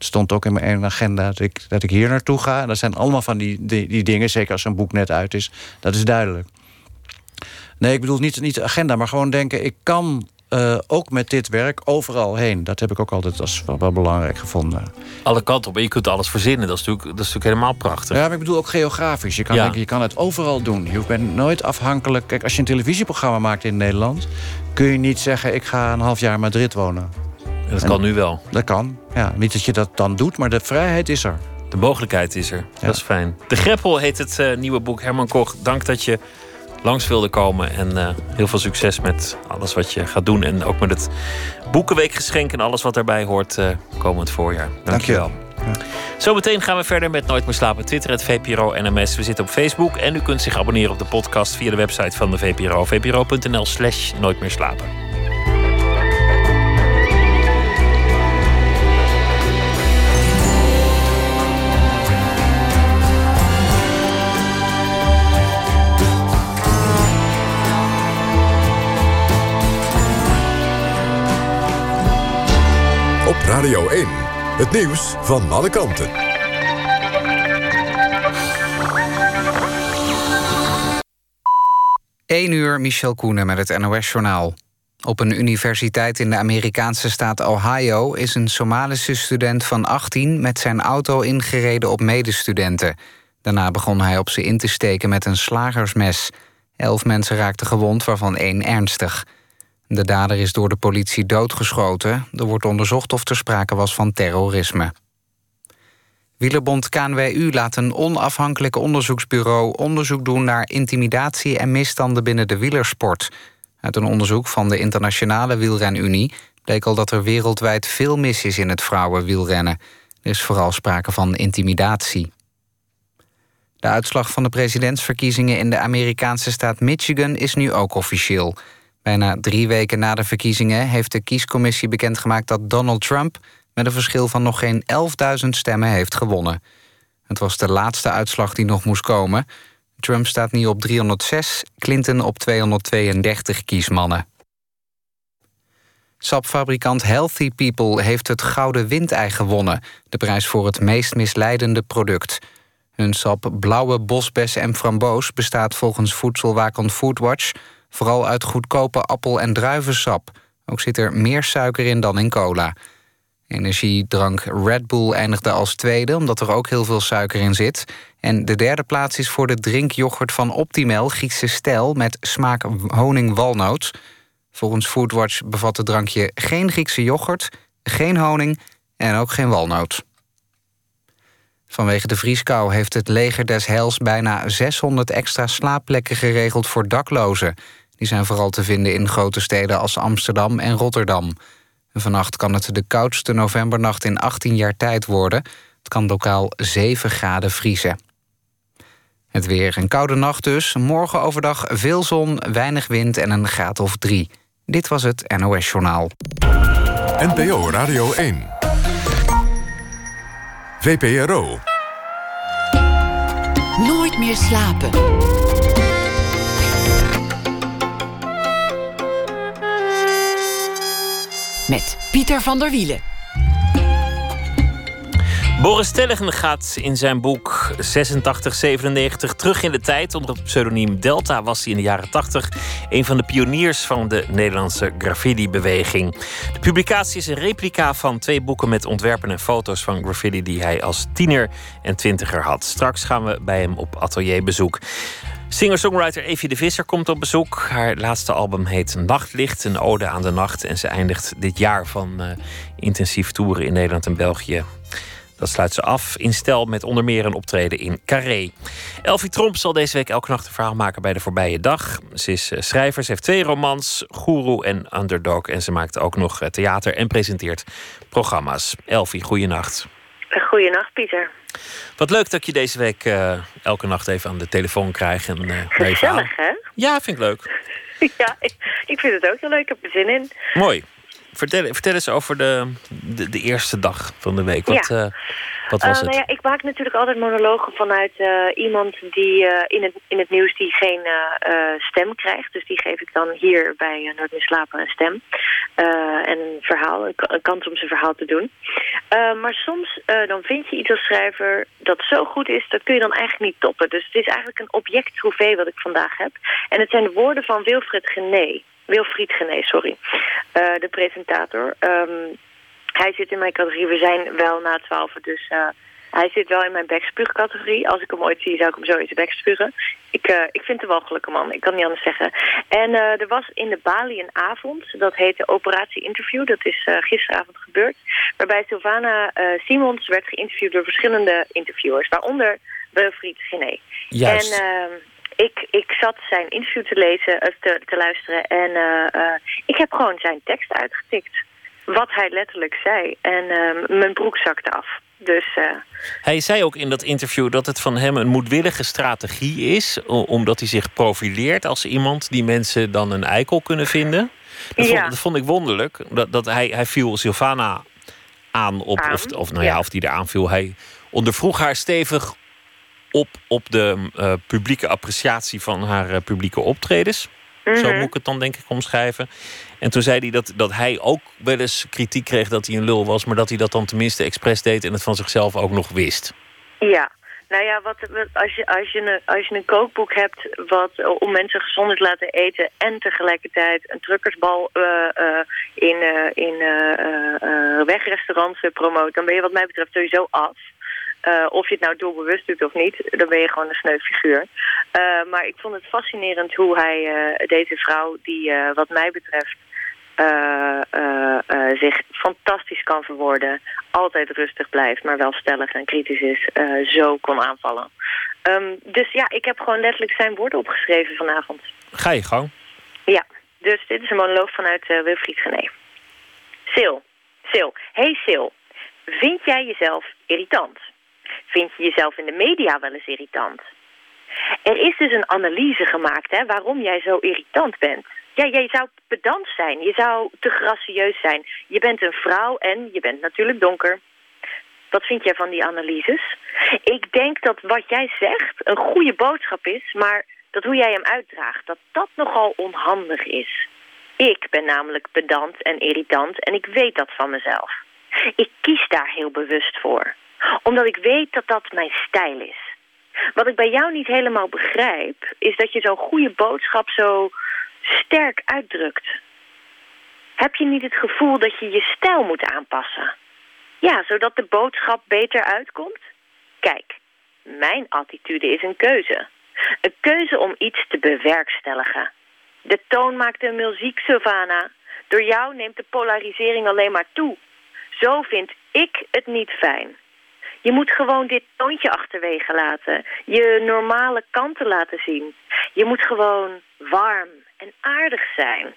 Speaker 2: het stond ook in mijn agenda dat ik, dat ik hier naartoe ga. En dat zijn allemaal van die, die, die dingen, zeker als een boek net uit is. Dat is duidelijk. Nee, ik bedoel niet, niet de agenda, maar gewoon denken... ik kan eh, ook met dit werk overal heen. Dat heb ik ook altijd als wel, wel belangrijk gevonden.
Speaker 1: Alle kanten op. Je kunt alles verzinnen. Dat is natuurlijk, dat is natuurlijk helemaal prachtig.
Speaker 2: Ja, maar ik bedoel ook geografisch. Je kan,
Speaker 1: Ja.
Speaker 2: je kan het overal doen. Je bent nooit afhankelijk. Kijk, als je een televisieprogramma maakt in Nederland... kun je niet zeggen, ik ga een half jaar in Madrid wonen.
Speaker 1: En dat kan nu wel.
Speaker 2: Dat kan. Ja, niet dat je dat dan doet, maar de vrijheid is er.
Speaker 1: De mogelijkheid is er. Dat is fijn. De Greppel heet het eh, nieuwe boek. Herman Koch, dank dat je langs wilde komen. En eh, heel veel succes met alles wat je gaat doen. En ook met het Boekenweekgeschenk en alles wat daarbij hoort eh, komend voorjaar. Dank je wel. Zometeen gaan we verder met Nooit meer slapen. Twitter, het VPRO NMS. We zitten op Facebook. En u kunt zich abonneren op de podcast via de website van de VPRO. vpro.nl slash nooit meer slapen.
Speaker 6: Radio 1. Het nieuws van alle kanten.
Speaker 7: Eén uur, Michel Koenen met het NOS-journaal. Op een universiteit in de Amerikaanse staat Ohio... is een Somalische student van 18 met zijn auto ingereden op medestudenten. Daarna begon hij op ze in te steken met een slagersmes. Elf mensen raakten gewond, waarvan één ernstig. De dader is door de politie doodgeschoten. Er wordt onderzocht of er sprake was van terrorisme. Wielerbond KNWU laat een onafhankelijk onderzoeksbureau onderzoek doen naar intimidatie en misstanden binnen de wielersport. Uit een onderzoek van de Internationale Wielrenunie bleek al dat er wereldwijd veel mis is in het vrouwenwielrennen. Er is vooral sprake van intimidatie. De uitslag van de presidentsverkiezingen in de Amerikaanse staat Michigan is nu ook officieel. Bijna drie weken na de verkiezingen heeft de kiescommissie bekendgemaakt dat Donald Trump met een verschil van nog geen 11.000 stemmen heeft gewonnen. Het was de laatste uitslag die nog moest komen. Trump staat nu op 306, Clinton op 232 kiesmannen. Sapfabrikant Healthy People heeft het Gouden Windei gewonnen... de prijs voor het meest misleidende product. Hun sap blauwe bosbes en framboos bestaat volgens voedselwaakhond Foodwatch... vooral uit goedkope appel- en druivensap. Ook zit er meer suiker in dan in cola. Energiedrank Red Bull eindigde als tweede, omdat er ook heel veel suiker in zit. En de derde plaats is voor de drinkyoghurt van Optimal, Griekse stijl... met smaak honing-walnoot. Volgens Foodwatch bevat het drankje geen Griekse yoghurt, geen honing en ook geen walnoot. Vanwege de vrieskou heeft het leger des Heils bijna 600 extra slaapplekken geregeld voor daklozen. Die zijn vooral te vinden in grote steden als Amsterdam en Rotterdam. vannacht kan het de koudste novembernacht in 18 jaar tijd worden. Het kan lokaal 7 graden vriezen. Het weer een koude nacht dus. Morgen overdag veel zon, weinig wind en een graad of drie. Dit was het NOS Journaal.
Speaker 6: NPO Radio 1. VPRO.
Speaker 8: Nooit meer slapen. Met Pieter van der Wielen.
Speaker 1: Boris Tellegen gaat in zijn boek 8697 terug in de tijd. Onder het pseudoniem Delta was hij in de jaren 80 een van de pioniers van de Nederlandse graffiti-beweging. De publicatie is een replica van twee boeken met ontwerpen en foto's van graffiti die hij als tiener en twintiger had. Straks gaan we bij hem op atelierbezoek. Singer-songwriter Evie de Visser komt op bezoek. Haar laatste album heet Nachtlicht, een ode aan de nacht. En ze eindigt dit jaar van uh, intensief toeren in Nederland en België dat sluit ze af in stel met onder meer een optreden in Carré. Elfie Tromp zal deze week elke nacht een verhaal maken bij de voorbije dag. Ze is eh, schrijver, ze heeft twee romans, Guru en Underdog. En ze maakt ook nog eh, theater en presenteert programma's. Elfie, goeienacht.
Speaker 9: Goeienacht, Pieter.
Speaker 1: Wat leuk dat je deze week uh, elke nacht even aan de telefoon krijgt. En, uh,
Speaker 9: Gezellig, hè?
Speaker 1: Ja, vind ik leuk.
Speaker 9: ja, ik, ik vind het ook heel leuk. Ik heb er zin in.
Speaker 1: Mooi. Vertel, vertel eens over de, de, de, eerste dag van de week. Wat,
Speaker 9: ja.
Speaker 1: uh, wat was
Speaker 9: uh,
Speaker 1: het?
Speaker 9: Nou ja, ik maak natuurlijk altijd monologen vanuit uh, iemand die in, het, in het nieuws die geen stem krijgt. Dus die geef ik dan hier bij Nooit meer slapen een stem. en een verhaal, een, een, kans om zijn verhaal te doen. maar soms dan vind je iets als schrijver dat zo goed is, dat kun je dan eigenlijk niet toppen. Dus het is eigenlijk een object trofee wat ik vandaag heb. En het zijn de woorden van Wilfred Gené. Wilfried Gené, sorry. Uh, de presentator. Um, hij zit in mijn categorie. We zijn wel na twaalf, dus uh, hij zit wel in mijn backspuugcategorie. Als ik hem ooit zie, zou ik hem zo in zijn bek spugen. Ik, uh, ik vind hem wel gelukkig man. Ik kan niet anders zeggen. En er was in de Bali een avond. Dat heette Operatie Interview. Dat is gisteravond gebeurd. Waarbij Sylvana Simons werd geïnterviewd door verschillende interviewers. Waaronder Wilfried Gené.
Speaker 1: Juist.
Speaker 9: En ehm, ik, ik zat zijn interview te lezen, of te, te luisteren en uh, uh, ik heb gewoon zijn tekst uitgetikt. Wat hij letterlijk zei. En uh, mijn broek zakte af. Dus,
Speaker 1: hij zei ook in dat interview dat het van hem een moedwillige strategie is, omdat hij zich profileert als iemand die mensen dan een eikel kunnen vinden. Dat,
Speaker 9: ja.
Speaker 1: vond, dat vond ik wonderlijk. Dat, dat hij, hij viel Sylvana aan op,
Speaker 9: aan,
Speaker 1: of, of nou ja,
Speaker 9: ja.
Speaker 1: of die eraan viel. Hij ondervroeg haar stevig op, op de uh, publieke appreciatie van haar uh, publieke optredens.
Speaker 9: Mhm.
Speaker 1: Mm -hmm. Zo moet ik het dan denk ik omschrijven. En toen zei hij dat, dat hij ook wel eens kritiek kreeg dat hij een lul was... maar dat hij dat dan tenminste expres deed en het van zichzelf ook nog wist.
Speaker 9: Ja, nou ja, wat, als, je, als, je een, als je een kookboek hebt wat, om mensen gezonder te laten eten... en tegelijkertijd een truckersbal uh, uh, in, uh, in wegrestaurants promoot... dan ben je wat mij betreft sowieso af. Uh, of je het nou doelbewust doet of niet, dan ben je gewoon een sneu figuur. Uh, maar ik vond het fascinerend hoe hij uh, deze vrouw, die wat mij betreft zich fantastisch kan verwoorden, altijd rustig blijft, maar wel stellig en kritisch is, zo kon aanvallen. Um, dus ja, ik heb gewoon letterlijk zijn woorden opgeschreven vanavond.
Speaker 1: Ga je gang.
Speaker 9: Ja, dus dit is een monoloog vanuit Wilfried Gené. Sil, Sil, hey Sil, vind jij jezelf irritant? Vind je jezelf in de media wel eens irritant? Er is dus een analyse gemaakt hè, waarom jij zo irritant bent. Ja, jij zou pedant zijn, je zou te gracieus zijn. Je bent een vrouw en je bent natuurlijk donker. Wat vind jij van die analyses? Ik denk dat wat jij zegt een goede boodschap is, maar dat hoe jij hem uitdraagt, dat dat nogal onhandig is. Ik ben namelijk pedant en irritant en ik weet dat van mezelf. Ik kies daar heel bewust voor omdat ik weet dat dat mijn stijl is. Wat ik bij jou niet helemaal begrijp... is dat je zo'n goede boodschap zo sterk uitdrukt. Heb je niet het gevoel dat je je stijl moet aanpassen? Ja, zodat de boodschap beter uitkomt? Kijk, mijn attitude is een keuze. Een keuze om iets te bewerkstelligen. De toon maakt de muziek, Sylvana. Door jou neemt de polarisering alleen maar toe. Zo vind ik het niet fijn. Je moet gewoon dit toontje achterwege laten. Je normale kanten laten zien. Je moet gewoon warm en aardig zijn.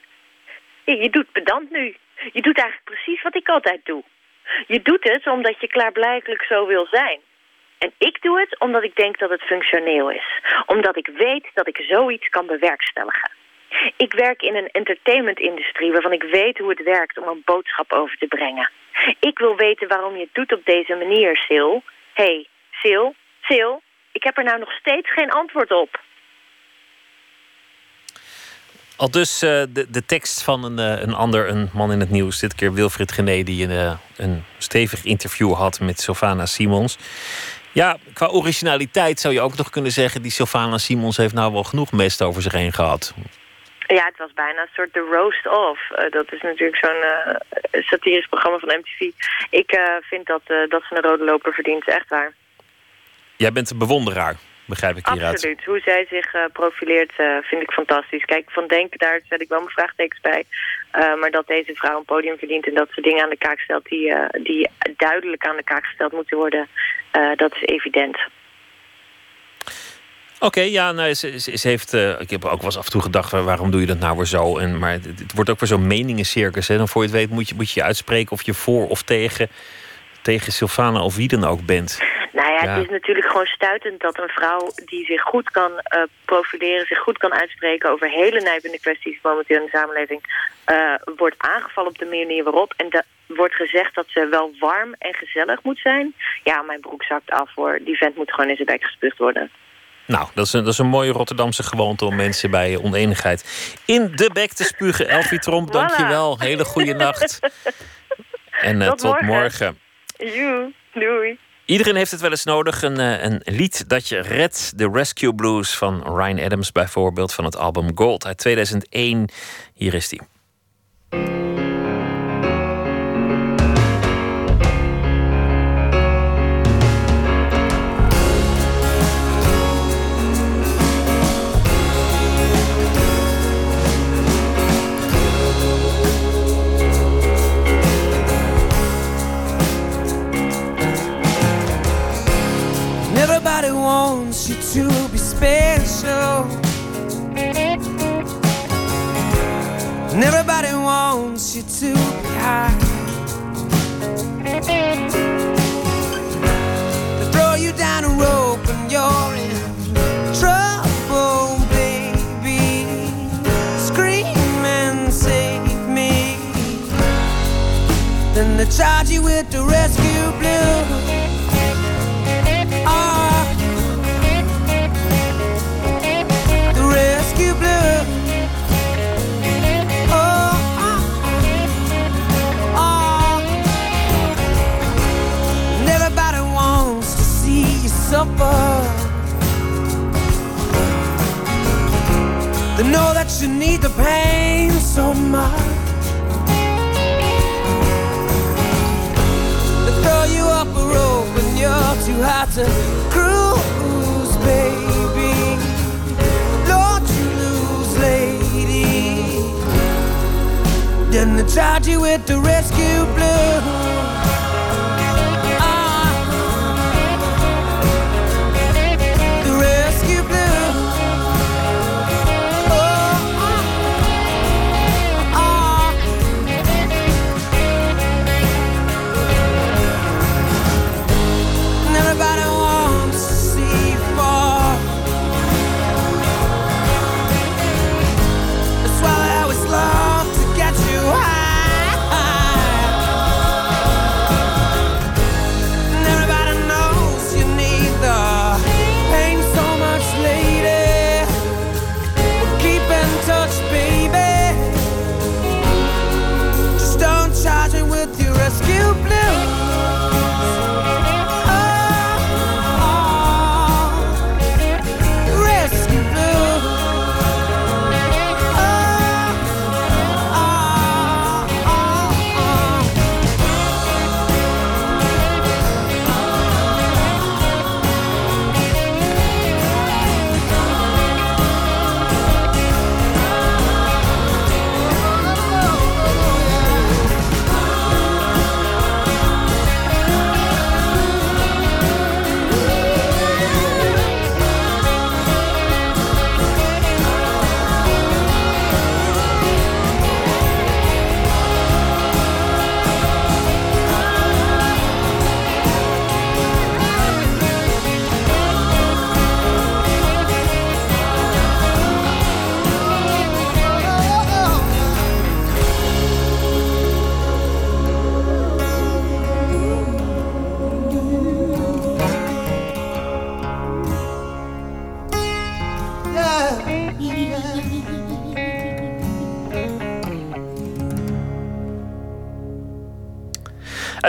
Speaker 9: Je doet pedant nu. Je doet eigenlijk precies wat ik altijd doe. Je doet het omdat je klaarblijkelijk zo wil zijn. En ik doe het omdat ik denk dat het functioneel is. Omdat ik weet dat ik zoiets kan bewerkstelligen. Ik werk in een entertainmentindustrie waarvan ik weet hoe het werkt om een boodschap over te brengen. Ik wil weten waarom je het doet op deze manier, Sil. Hé, hey, Sil, Sil, ik heb er nou nog steeds geen antwoord op.
Speaker 1: Al dus uh, de, de tekst van een, uh, een ander, een man in het nieuws. Dit keer Wilfried Gené, die een, uh, een stevig interview had met Sylvana Simons. Ja, qua originaliteit zou je ook nog kunnen zeggen... die Sylvana Simons heeft nou wel genoeg mest over zich heen gehad.
Speaker 9: Ja, het was bijna een soort The Roast Of. Uh, dat is natuurlijk zo'n uh, satirisch programma van MTV. Ik uh, vind dat, dat ze een rode loper verdient, echt waar.
Speaker 1: Jij bent een bewonderaar, begrijp ik hieruit.
Speaker 9: Absoluut. Hoe zij zich profileert vind ik fantastisch. Kijk, van denken, daar zet ik wel mijn vraagtekens bij. maar dat deze vrouw een podium verdient en dat ze dingen aan de kaak stelt... die, die duidelijk aan de kaak gesteld moeten worden, dat is evident.
Speaker 1: Oké, okay, ja, nou, ze, ze, ze heeft. Uh, ik heb ook wel eens af en toe gedacht: waarom doe je dat nou weer zo? En, maar het, het wordt ook weer zo'n meningencircus. Hè? Dan voor je het weet moet je, moet je uitspreken of je voor of tegen, tegen Sylvana of wie dan ook bent.
Speaker 9: Nou ja, ja, het is natuurlijk gewoon stuitend dat een vrouw die zich goed kan uh, profileren, zich goed kan uitspreken over hele nijpende kwesties momenteel in de samenleving, uh, wordt aangevallen op de manier waarop. En de, wordt gezegd dat ze wel warm en gezellig moet zijn. Ja, mijn broek zakt af hoor. Die vent moet gewoon in zijn bek gespuugd worden.
Speaker 1: Nou, dat is, een, dat is een mooie Rotterdamse gewoonte om mensen bij oneenigheid in de bek te spugen. Elfie Tromp, voilà. dankjewel. Hele goede nacht. En uh, tot, tot, morgen.
Speaker 9: morgen. doei.
Speaker 1: Iedereen heeft het wel eens nodig. Een, een lied dat je redt. De Rescue Blues van Ryan Adams bijvoorbeeld. Van het album Gold uit 2001. Hier is die. charge you with the rescue blue, Ah, the rescue. Oh, ah, ah. Everybody wants to see you suffer. They know that you need the pain. Too hot to cruise, baby. Don't you lose, lady. Then they charge you with the rescue blues.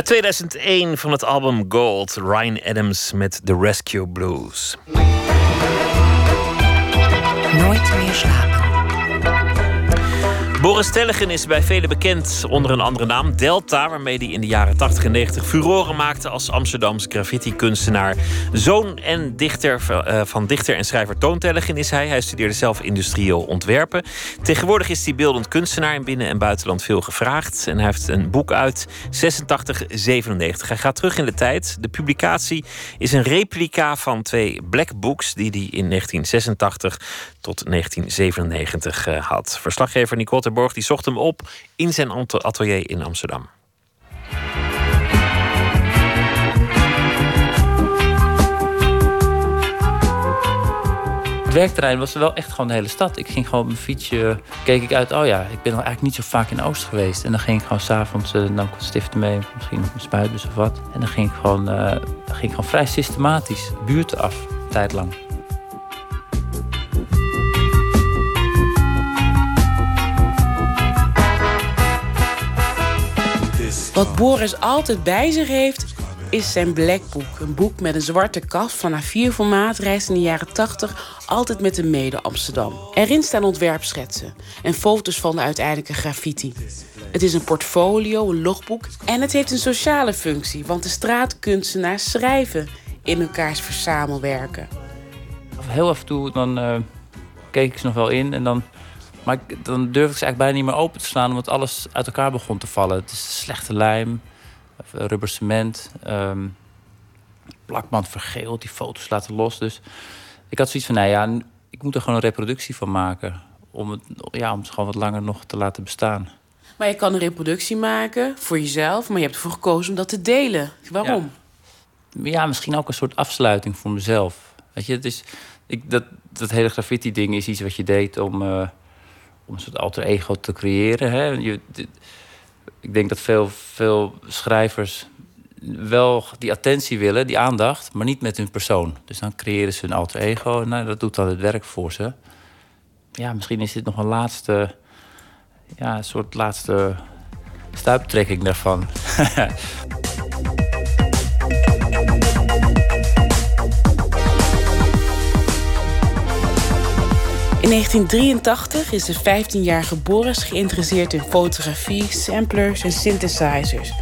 Speaker 1: Uit 2001 van het album Gold, Ryan Adams met The Rescue Blues.
Speaker 8: Nooit meer slapen.
Speaker 1: Boris Tellegen is bij velen bekend onder een andere naam, Delta, waarmee hij in de jaren 80 en 90 furoren maakte als Amsterdamse graffiti-kunstenaar. Zoon en dichter eh, van dichter en schrijver Toon Tellegen is hij. Hij studeerde zelf industrieel ontwerpen. Tegenwoordig is hij beeldend kunstenaar in binnen- en buitenland veel gevraagd. En hij heeft een boek uit 86-97. Hij gaat terug in de tijd. De publicatie is een replica van twee black books die hij in 1986 tot 1997 uh, had. Verslaggever Nicole Die zocht hem op in zijn atelier in Amsterdam.
Speaker 10: Het werkterrein was wel echt gewoon de hele stad. Ik ging gewoon op mijn fietsje, keek ik uit, oh ja, ik ben eigenlijk niet zo vaak in Oost geweest. En dan ging ik gewoon s'avonds, uh, nam ik wat stiften mee, misschien een spuitbus of wat. En dan ging ik gewoon, dan ging ik gewoon vrij systematisch buurten af, tijd lang.
Speaker 11: Wat Boris altijd bij zich heeft, is zijn Blackbook. Een boek met een zwarte kast van A4-formaat reist in de jaren 80 altijd met een mede Amsterdam. Erin staan ontwerpschetsen en foto's van de uiteindelijke graffiti. Het is een portfolio, een logboek en het heeft een sociale functie, want de straatkunstenaars schrijven in elkaars verzamelwerken.
Speaker 10: Heel af en toe dan, uh, keek ik ze nog wel in en dan maar ik, dan durfde ik ze eigenlijk bijna niet meer open te slaan, omdat alles uit elkaar begon te vallen. Het is slechte lijm, rubber cement, um, plakband vergeeld, die foto's laten los. Dus ik had zoiets van, nou ja, ik moet er gewoon een reproductie van maken. Om het, ja, om het gewoon wat langer nog te laten bestaan.
Speaker 11: Maar je kan een reproductie maken voor jezelf, maar je hebt ervoor gekozen om dat te delen. Waarom?
Speaker 10: Ja, ja misschien ook een soort afsluiting voor mezelf. Weet je, het is, ik, dat, dat hele graffiti-ding is iets wat je deed om. Uh, om een soort alter ego te creëren. Hè. Ik denk dat veel, veel schrijvers wel die attentie willen, die aandacht, maar niet met hun persoon. Dus dan creëren ze een alter ego nou, dat doet dan het werk voor ze. Ja, misschien is dit nog een laatste, ja, een soort laatste stuiptrekking daarvan.
Speaker 11: In 1983 is de 15-jarige Boris geïnteresseerd in fotografie, samplers en synthesizers.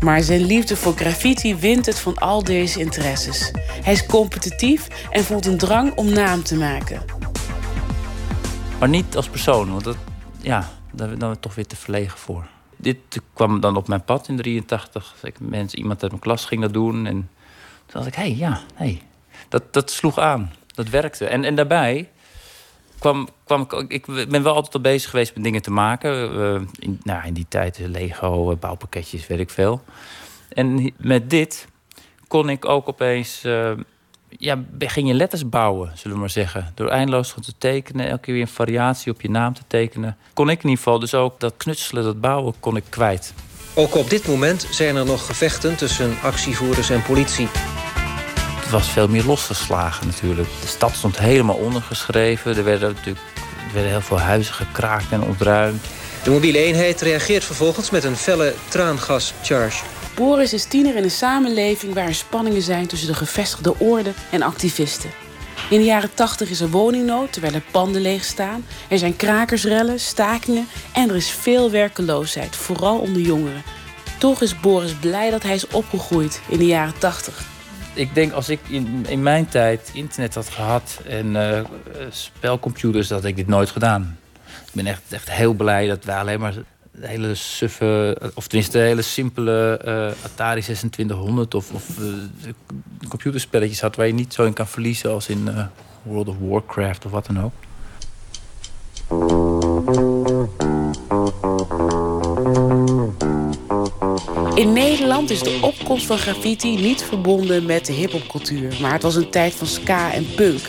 Speaker 11: Maar zijn liefde voor graffiti wint het van al deze interesses. Hij is competitief en voelt een drang om naam te maken.
Speaker 10: Maar niet als persoon, want dat, ja, daar ben ik toch weer te verlegen voor. Dit kwam dan op mijn pad in 83. Mensen, iemand uit mijn klas ging dat doen. En toen dacht ik, hé, hey, ja, hey. dat, dat sloeg aan. Dat werkte. En, en daarbij kwam, kwam ik, ik ben wel altijd al bezig geweest met dingen te maken. Uh, in, nou, in die tijd Lego, bouwpakketjes, weet ik veel. En met dit kon ik ook opeens... Uh, ja, ging je letters bouwen, zullen we maar zeggen. Door eindeloos te tekenen, elke keer weer een variatie op je naam te tekenen. Kon ik in ieder geval dus ook dat knutselen, dat bouwen, kon ik kwijt.
Speaker 12: Ook op dit moment zijn er nog gevechten tussen actievoerders en politie
Speaker 10: was veel meer losgeslagen natuurlijk. De stad stond helemaal ondergeschreven. Er werden natuurlijk er werden heel veel huizen gekraakt en ontruimd.
Speaker 12: De mobiele eenheid reageert vervolgens met een felle traangascharge.
Speaker 11: Boris is tiener in een samenleving waar er spanningen zijn tussen de gevestigde orde en activisten. In de jaren 80 is er woningnood terwijl er panden leeg staan. Er zijn krakersrellen, stakingen en er is veel werkeloosheid, vooral onder jongeren. Toch is Boris blij dat hij is opgegroeid in de jaren 80
Speaker 10: ik denk als ik in, in mijn tijd internet had gehad en uh, spelcomputers, dat ik dit nooit gedaan. Ik ben echt, echt heel blij dat wij alleen maar hele suffe, of tenminste hele simpele uh, Atari 2600 of, of uh, computerspelletjes had waar je niet zo in kan verliezen als in World of Warcraft of wat dan ook.
Speaker 11: In Nederland is de opkomst van graffiti niet verbonden met de hiphopcultuur, maar het was een tijd van ska en punk.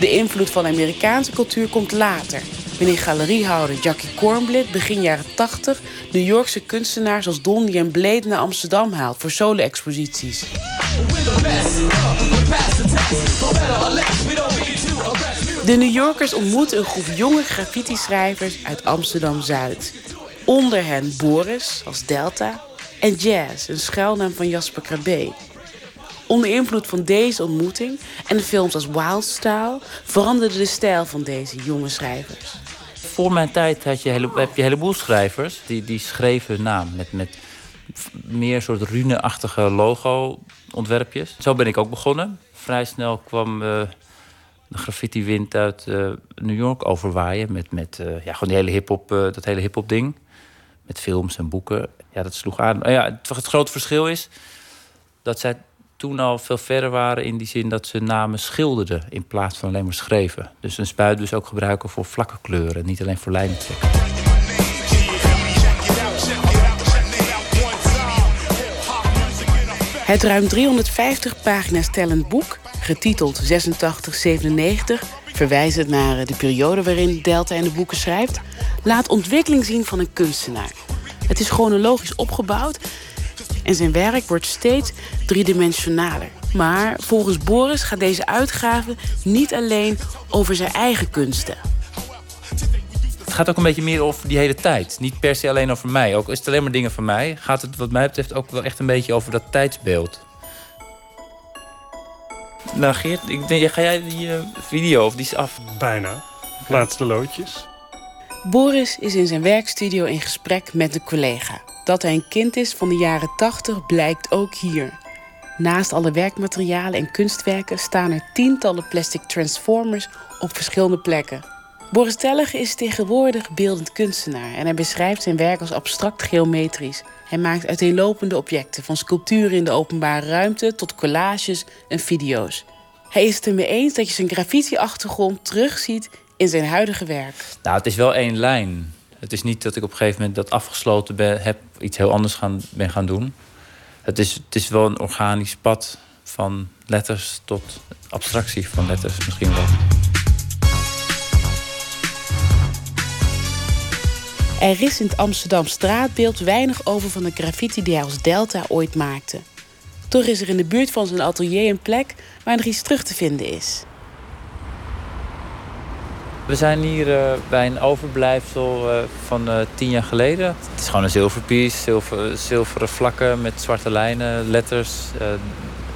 Speaker 11: De invloed van Amerikaanse cultuur komt later, wanneer galeriehouder Jackie Cornblit begin jaren 80 New Yorkse kunstenaars als Donny en Blade naar Amsterdam haalt voor solo-exposities. De New Yorkers ontmoeten een groep jonge graffiti-schrijvers uit Amsterdam-Zuid. Onder hen Boris als Delta en jazz, een schuilnaam van Jasper Krabbe. Onder invloed van deze ontmoeting en de films als Wild Style veranderde de stijl van deze jonge schrijvers.
Speaker 10: Voor mijn tijd had je hele, heb je een heleboel schrijvers die, die schreven naam met, met meer soort rune-achtige logo-ontwerpjes. Zo ben ik ook begonnen. Vrij snel kwam uh, de graffiti-wind uit uh, New York overwaaien met, met uh, ja, gewoon die hele hip-hop, dat hele hip-hop ding. Met films en boeken. Ja, dat sloeg aan. ja, het, grote verschil is dat zij toen al veel verder waren in die zin dat ze namen schilderden in plaats van alleen maar schreven. Dus een spuit dus ook gebruiken voor vlakke kleuren, niet alleen voor trekken.
Speaker 11: Het ruim 350 pagina's tellend boek, getiteld 8697, verwijzend naar de periode waarin Delta in de boeken schrijft, laat ontwikkeling zien van een kunstenaar. Het is chronologisch opgebouwd en zijn werk wordt steeds driedimensionaler. Maar volgens Boris gaat deze uitgave niet alleen over zijn eigen kunsten.
Speaker 10: Het gaat ook een beetje meer over die hele tijd. Niet per se alleen over mij. Ook is het alleen maar dingen van mij, gaat het wat mij betreft ook wel echt een beetje over dat tijdsbeeld. Nou Geert, ik denk, ga jij die uh, video of die is af?
Speaker 13: Bijna. Laatste loodjes.
Speaker 11: Boris is in zijn werkstudio in gesprek met een collega. Dat hij een kind is van de jaren 80 blijkt ook hier. Naast alle werkmaterialen en kunstwerken staan er tientallen plastic transformers op verschillende plekken. Boris Tellige is tegenwoordig beeldend kunstenaar en hij beschrijft zijn werk als abstract geometrisch. Hij maakt uiteenlopende objecten, van sculpturen in de openbare ruimte tot collages en video's. Hij is het ermee eens dat je zijn graffiti-achtergrond terugziet in zijn huidige werk.
Speaker 10: Nou, het is wel één lijn. Het is niet dat ik op een gegeven moment dat afgesloten ben, heb, iets heel anders gaan, ben gaan doen. Het is, het is wel een organisch pad van letters tot abstractie van letters misschien wel.
Speaker 11: Er is in het Amsterdam straatbeeld weinig over van de graffiti die hij als Delta ooit maakte. Toch is er in de buurt van zijn atelier een plek waar er iets terug te vinden is.
Speaker 10: We zijn hier uh, bij een overblijfsel uh, van uh, tien jaar geleden. Het is gewoon een zilverpiece, zilver, zilveren vlakken met zwarte lijnen, letters.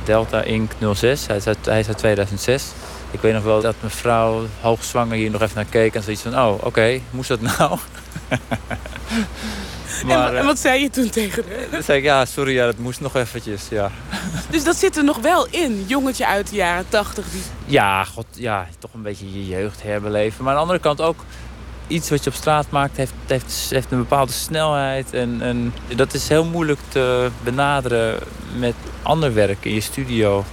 Speaker 10: Delta Inc. 06, hij is, uit, hij is uit 2006. Ik weet nog wel dat mevrouw hoogzwanger hier nog even naar keek en zoiets van... oh, oké, moest dat nou?
Speaker 11: maar, en, wat zei je toen tegen haar?
Speaker 10: Dan zei ik, ja, sorry, ja, dat moest nog eventjes, ja.
Speaker 11: Dus dat zit er nog wel in, jongetje uit de jaren tachtig? Die...
Speaker 10: Ja, god, ja, toch een beetje je jeugd herbeleven. Maar aan de andere kant ook iets wat je op straat maakt, heeft, heeft, heeft een bepaalde snelheid. En, en dat is heel moeilijk te benaderen met ander werk in je studio.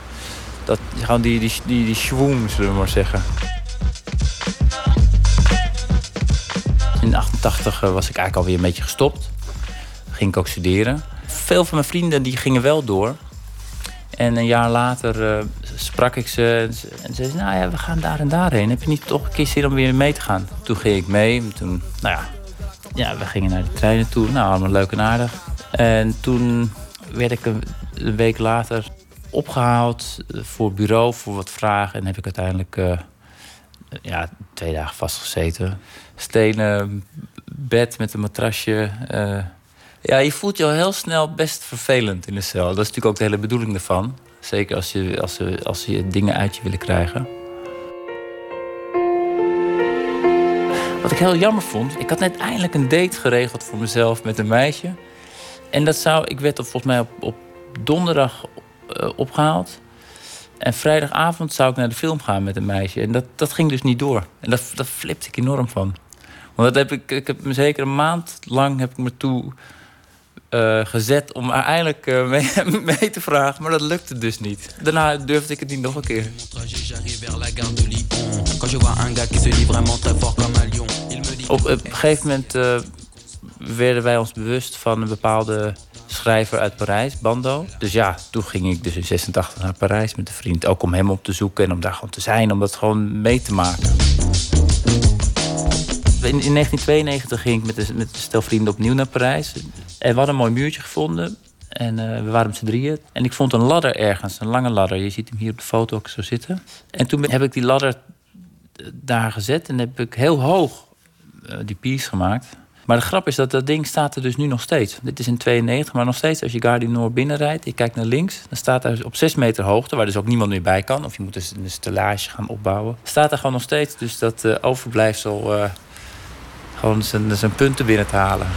Speaker 10: Dat, gewoon die, die, die, die schwoem, zullen we maar zeggen. In 88 eh, was ik eigenlijk alweer een beetje gestopt. Ging ik ook studeren. Veel van mijn vrienden die gingen wel door. En een jaar later uh, sprak ik ze en ze zei: Nou ja, we gaan daar en daarheen. Heb je niet toch een keer zin om weer mee te gaan? Toen ging ik mee. Toen, nou ja, ja we gingen naar de treinen toe. Nou, allemaal leuk en aardig. En toen werd ik een, week later opgehaald voor bureau voor wat vragen. En heb ik uiteindelijk uh, ja, twee dagen vastgezeten. Stenen bed met een matrasje. Ja, je voelt je al heel snel best vervelend in de cel. Dat is natuurlijk ook de hele bedoeling ervan. Zeker als je, als je, als je dingen uit je willen krijgen. Wat ik heel jammer vond, ik had net eindelijk een date geregeld voor mezelf met een meisje. En dat zou, ik werd volgens mij op, op donderdag uh, opgehaald. En vrijdagavond zou ik naar de film gaan met een meisje. En dat, dat ging dus niet door. En dat, dat flipte ik enorm van. Want dat heb ik, ik heb me zeker een maand lang heb ik me toe uh, gezet om uiteindelijk uh, mee, te vragen. Maar dat lukte dus niet. Daarna durfde ik het niet nog een keer. Op, een gegeven moment uh, werden wij ons bewust van een bepaalde schrijver uit Parijs, Bando. Dus ja, toen ging ik dus in 86 naar Parijs met een vriend. Ook om hem op te zoeken en om daar gewoon te zijn. Om dat gewoon mee te maken. In, in 1992 ging ik met een, met een stel vrienden opnieuw naar Parijs. En we hadden een mooi muurtje gevonden. En uh, we waren met z'n drieën. En ik vond een ladder ergens, een lange ladder. Je ziet hem hier op de foto ook zo zitten. En toen heb ik die ladder daar gezet en heb ik heel hoog uh, die piece gemaakt. Maar de grap is dat dat ding staat er dus nu nog steeds. Dit is in 92, maar nog steeds als je Gare Noord binnenrijdt... je kijkt naar links, dan staat daar op 6 meter hoogte... waar dus ook niemand meer bij kan. Of je moet dus een stellage gaan opbouwen. Staat er gewoon nog steeds dus dat uh, overblijfsel... Gewoon zijn punten binnen te halen.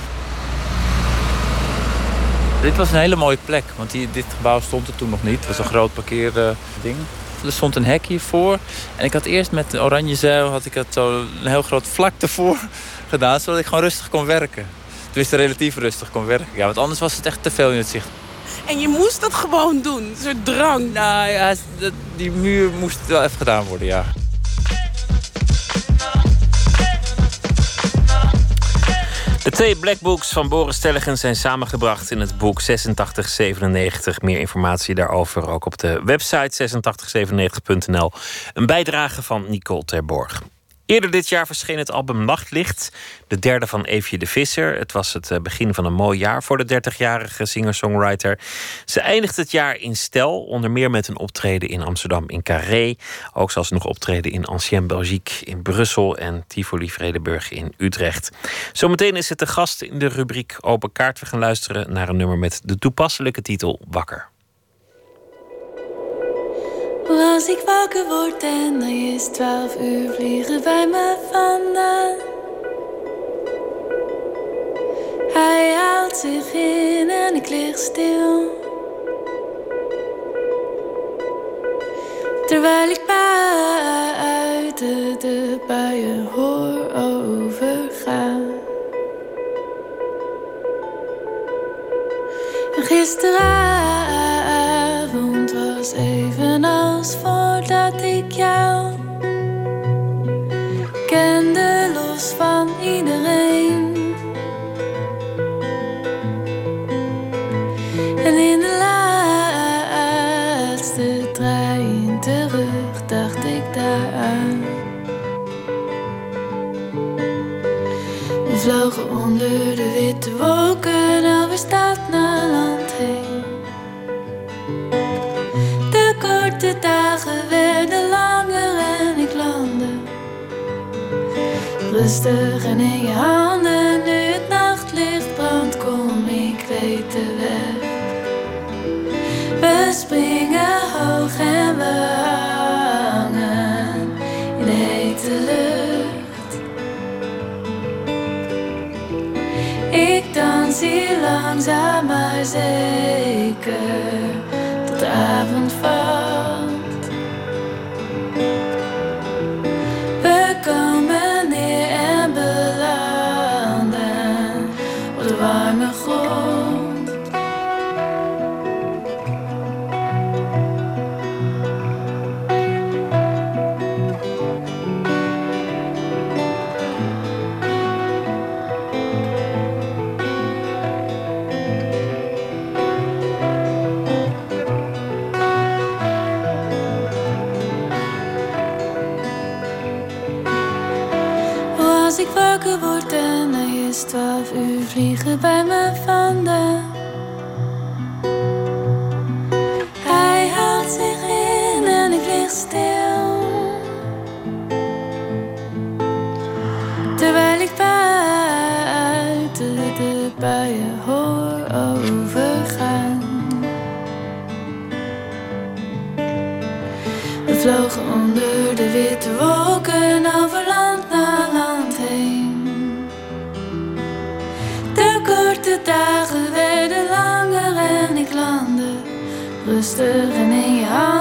Speaker 10: Dit was een hele mooie plek, want die, dit gebouw stond er toen nog niet. Het was een groot parkeerding. Er stond een hek voor. En ik had eerst met de oranje zeil had ik het zo een heel groot vlak ervoor gedaan, zodat ik gewoon rustig kon werken. Tenminste, relatief rustig kon werken. Ja, want anders was het echt te veel in het zicht.
Speaker 11: En je moest dat gewoon doen, een soort drang.
Speaker 10: Nou ja, die muur moest wel even gedaan worden, ja.
Speaker 1: De twee blackbooks van Boris Tellegen zijn samengebracht in het boek 8697. Meer informatie daarover ook op de website 8697.nl. Een bijdrage van Nicole Terborg. Eerder dit jaar verscheen het album Nachtlicht, de derde van Eefje de Visser. Het was het eh, begin van een mooi jaar voor de 30-jarige singer-songwriter. Ze eindigt het jaar in stijl, onder meer met een optreden in Amsterdam in Carré. Ook zal ze nog optreden in Ancien Belgique in Brussel en Tivoli Vredeburg in Utrecht. Zometeen is het de gast in de rubriek Open Kaart. We gaan luisteren naar een nummer met de toepasselijke titel Wakker.
Speaker 14: Als ik wakker word en er is twaalf uur vliegen bij me vandaan. Hij haalt zich in en ik lig stil. Terwijl ik buiten de buien hoor overgaan. Gisteravond was even voordat ik jou kende, los van iedereen. En in de laatste trein terug dacht ik daaraan. We vlogen onder de witte wolken over stad naar land dagen werden langer en ik landde rustig en in je handen. Nu het nachtlicht brandt, kom ik weet de weg. We springen hoog en we hangen in de hete lucht. Ik dans hier langzaam maar zeker tot de avond valt. Uur vliegen bij me vandaan. Rustig en in je handen.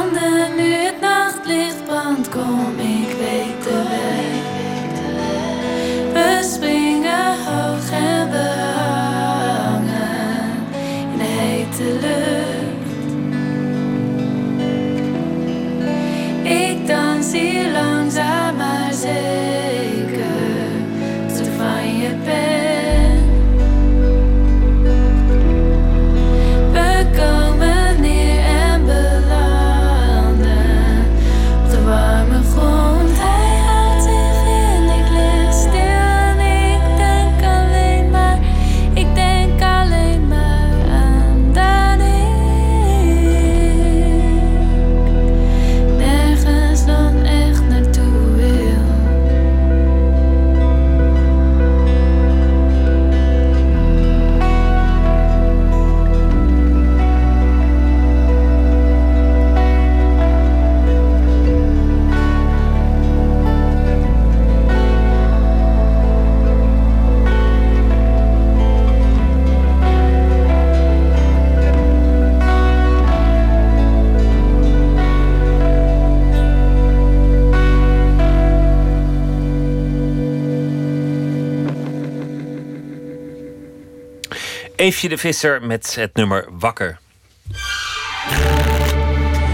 Speaker 1: Eefje de Visser met het nummer Wakker.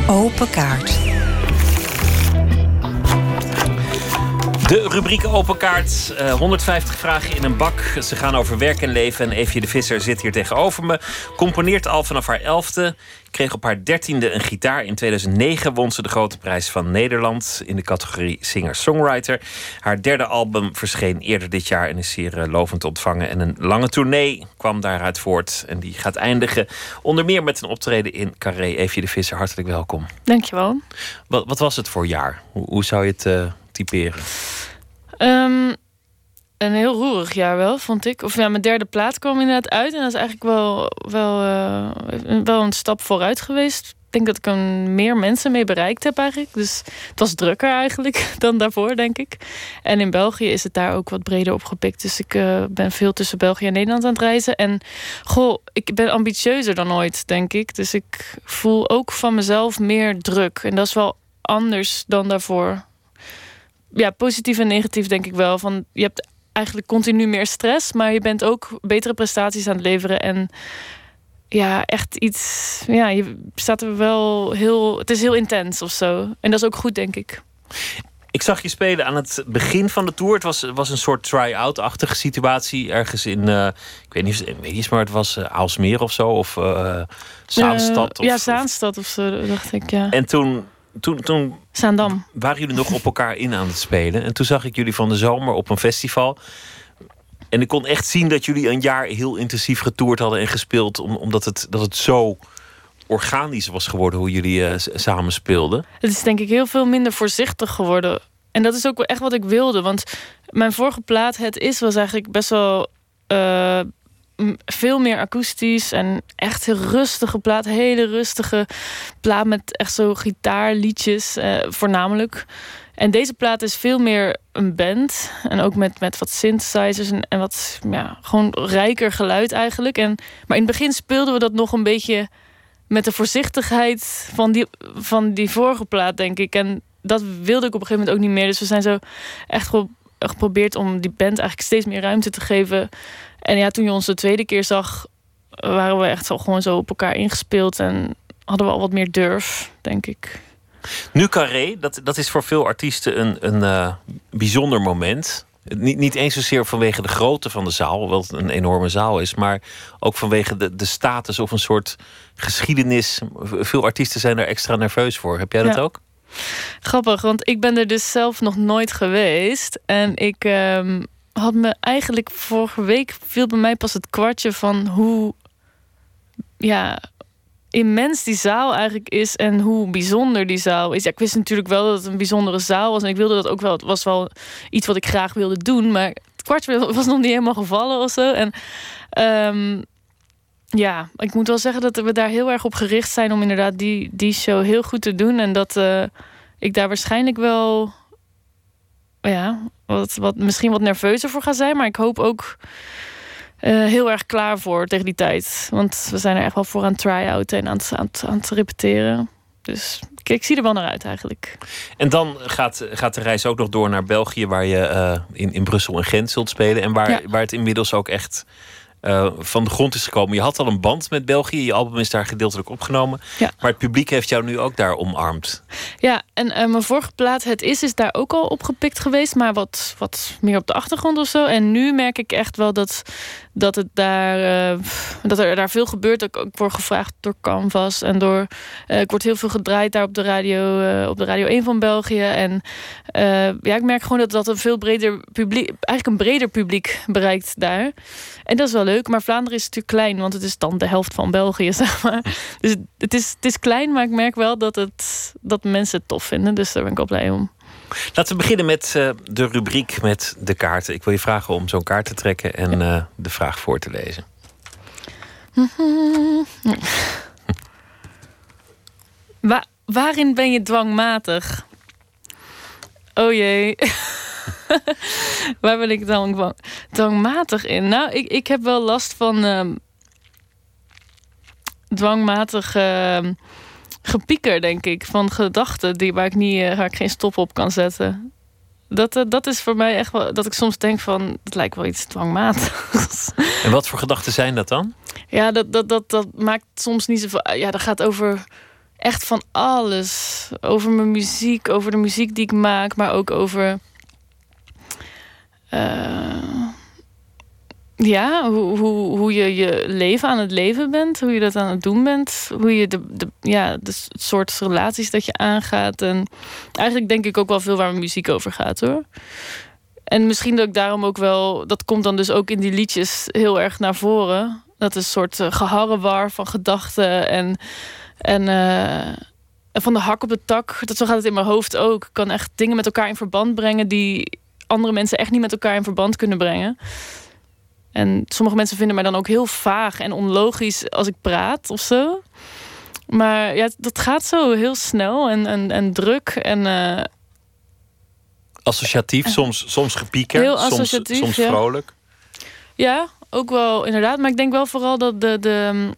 Speaker 8: Open kaart.
Speaker 1: De rubriek Open Kaart. eh, 150 vragen in een bak. Ze gaan over werk en leven. En Eefje de Visser zit hier tegenover me. Componeert al vanaf haar elfde. Kreeg op haar dertiende een gitaar. In 2009 won ze de grote prijs van Nederland. In de categorie singer-songwriter. Haar derde album verscheen eerder dit jaar. En is zeer eh, lovend ontvangen. En een lange tournee kwam daaruit voort. En die gaat eindigen. Onder meer met een optreden in Carré. Eefje de Visser, hartelijk welkom.
Speaker 14: Dankjewel.
Speaker 1: Wat, wat was het voor jaar? Hoe, hoe zou je het eh, typeren?
Speaker 14: Ehm, een heel roerig jaar wel, vond ik. Of ja, mijn derde plaat kwam inderdaad uit. En dat is eigenlijk wel, wel, eh, wel een stap vooruit geweest. Ik denk dat ik er meer mensen mee bereikt heb eigenlijk. Dus het was drukker eigenlijk dan daarvoor, denk ik. En in België is het daar ook wat breder opgepikt. Dus ik eh, ben veel tussen België en Nederland aan het reizen. En goh, ik ben ambitieuzer dan ooit, denk ik. Dus ik voel ook van mezelf meer druk. En dat is wel anders dan daarvoor ja, positief en negatief denk ik wel. Van, je hebt eigenlijk continu meer stress, maar je bent ook betere prestaties aan het leveren. En ja, echt iets. Ja, je staat er wel heel. Het is heel intens of zo. En dat is ook goed, denk ik.
Speaker 1: Ik zag je spelen aan het begin van de tour. Het was, was een soort try-out-achtige situatie. Ergens in, eh, ik weet niet of het is, maar het was uh, Aalsmeer of zo. Of uh, Zaanstad.
Speaker 14: Uh, ja,
Speaker 1: of,
Speaker 14: Zaanstad of zo, dacht ik, ja.
Speaker 1: En toen, toen, toen
Speaker 14: Zaandam.
Speaker 1: waren jullie nog op elkaar in aan het spelen. En toen zag ik jullie van de zomer op een festival. En ik kon echt zien dat jullie een jaar heel intensief getoerd hadden en gespeeld. Om, omdat het, dat het zo organisch was geworden hoe jullie uh, samen speelden.
Speaker 14: Het is denk ik heel veel minder voorzichtig geworden. En dat is ook echt wat ik wilde. Want mijn vorige plaat, Het Is, was eigenlijk best wel... Uh, veel meer akoestisch en echt een rustige plaat. Hele rustige plaat met echt zo gitaarliedjes, uh, voornamelijk. En deze plaat is veel meer een band. En ook met, met wat synthesizers en, en wat ja, gewoon rijker geluid eigenlijk. En, maar in het begin speelden we dat nog een beetje met de voorzichtigheid van die, van die vorige plaat, denk ik. En dat wilde ik op een gegeven moment ook niet meer. Dus we zijn zo echt geprobeerd om die band eigenlijk steeds meer ruimte te geven. En ja, toen je ons de tweede keer zag, waren we echt al gewoon zo op elkaar ingespeeld. En hadden we al wat meer durf, denk ik.
Speaker 1: Nu Carré, dat, dat is voor veel artiesten een, een uh, bijzonder moment. Niet, niet eens zozeer vanwege de grootte van de zaal, het een enorme zaal is, maar ook vanwege de, de status of een soort geschiedenis. Veel artiesten zijn er extra nerveus voor. Heb jij dat
Speaker 14: ja.
Speaker 1: ook?
Speaker 14: Grappig, want ik ben er dus zelf nog nooit geweest. En ik um, had me eigenlijk vorige week viel bij mij pas het kwartje van hoe ja, immens die zaal eigenlijk is en hoe bijzonder die zaal is. Ja, ik wist natuurlijk wel dat het een bijzondere zaal was en ik wilde dat ook wel. Het was wel iets wat ik graag wilde doen, maar het kwartje was nog niet helemaal gevallen of zo. En um, ja, ik moet wel zeggen dat we daar heel erg op gericht zijn om inderdaad die, die show heel goed te doen en dat uh, ik daar waarschijnlijk wel ja, wat, wat, misschien wat nerveuzer voor ga zijn. Maar ik hoop ook uh, heel erg klaar voor tegen die tijd. Want we zijn er echt wel voor aan het try-outen en aan het, aan, het, aan het repeteren. Dus ik, ik, zie er wel naar uit eigenlijk.
Speaker 1: En dan gaat, gaat de reis ook nog door naar België, waar je uh, in, in Brussel en Gent zult spelen. En waar, ja. waar het inmiddels ook echt uh, van de grond is gekomen. Je had al een band met België. Je album is daar gedeeltelijk opgenomen.
Speaker 14: Ja.
Speaker 1: Maar het publiek heeft jou nu ook daar omarmd.
Speaker 14: Ja, en uh, mijn vorige plaat, Het Is, is daar ook al opgepikt geweest. Maar wat, wat meer op de achtergrond of zo. En nu merk ik echt wel dat, dat, het daar, uh, dat er daar veel gebeurt. Ik, ik word gevraagd door Canvas. En door, ik word heel veel gedraaid daar op de radio, uh, op de radio 1 van België. En ja, ik merk gewoon dat dat een veel breder publiek, eigenlijk een breder publiek bereikt daar. En dat is wel leuk. Maar Vlaanderen is natuurlijk klein, want het is dan de helft van België, zeg maar. Dus het is, het is klein, maar ik merk wel dat, het, dat mensen het tof vinden. Dus daar ben ik wel blij om.
Speaker 1: Laten we beginnen met uh, de rubriek met de kaarten. Ik wil je vragen om zo'n kaart te trekken en uh, de vraag voor te lezen.
Speaker 14: Wa waarin ben je dwangmatig? Oh jee. Waar ben ik dan dwangmatig in? Nou, ik, ik heb wel last van uh, dwangmatig uh, gepieker, denk ik. Van gedachten die, waar, ik niet, uh, waar ik geen stop op kan zetten. Dat, uh, dat is voor mij echt wel dat ik soms denk van... het lijkt wel iets dwangmatigs.
Speaker 1: En wat voor gedachten zijn dat dan?
Speaker 14: Ja, dat, dat, dat, dat maakt soms niet zoveel. Ja, dat gaat over echt van alles. Over mijn muziek, over de muziek die ik maak, maar ook over. eh, ja, hoe, hoe, hoe je je leven aan het leven bent, hoe je dat aan het doen bent, hoe je de, de, ja, de soort relaties dat je aangaat. En eigenlijk denk ik ook wel veel waar muziek over gaat hoor. En misschien dat ik daarom ook wel, dat komt dan dus ook in die liedjes heel erg naar voren. Dat is een soort uh, geharrewar van gedachten en, en, eh, van de hak op de tak. Dat, zo gaat het in mijn hoofd ook. Ik kan echt dingen met elkaar in verband brengen die andere mensen echt niet met elkaar in verband kunnen brengen. En sommige mensen vinden mij dan ook heel vaag en onlogisch als ik praat of zo. Maar ja, dat gaat zo heel snel en, en, en druk. En eh,
Speaker 1: Associatief, soms, soms gepieker, soms, soms
Speaker 14: ja.
Speaker 1: vrolijk.
Speaker 14: Ja, ook wel inderdaad. Maar ik denk wel vooral dat de, de,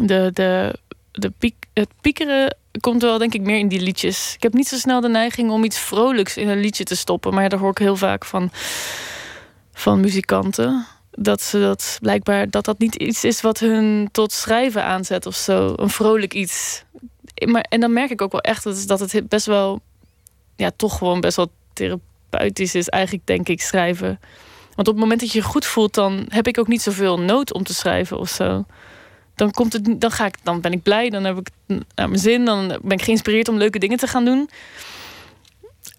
Speaker 14: de, de, de piek, het piekeren komt wel denk ik meer in die liedjes. Ik heb niet zo snel de neiging om iets vrolijks in een liedje te stoppen. Maar ja, daar hoor ik heel vaak van, van muzikanten. Dat ze dat blijkbaar dat dat niet iets is wat hun tot schrijven aanzet of zo. Een vrolijk iets. Maar, en dan merk ik ook wel echt dat, dat het best wel, ja, toch gewoon best wel therapeutisch is, eigenlijk, denk ik, schrijven. Want op het moment dat je je goed voelt, dan heb ik ook niet zoveel nood om te schrijven of zo. Dan, komt het, dan, ga ik, dan ben ik blij, dan heb ik naar mijn zin, dan ben ik geïnspireerd om leuke dingen te gaan doen.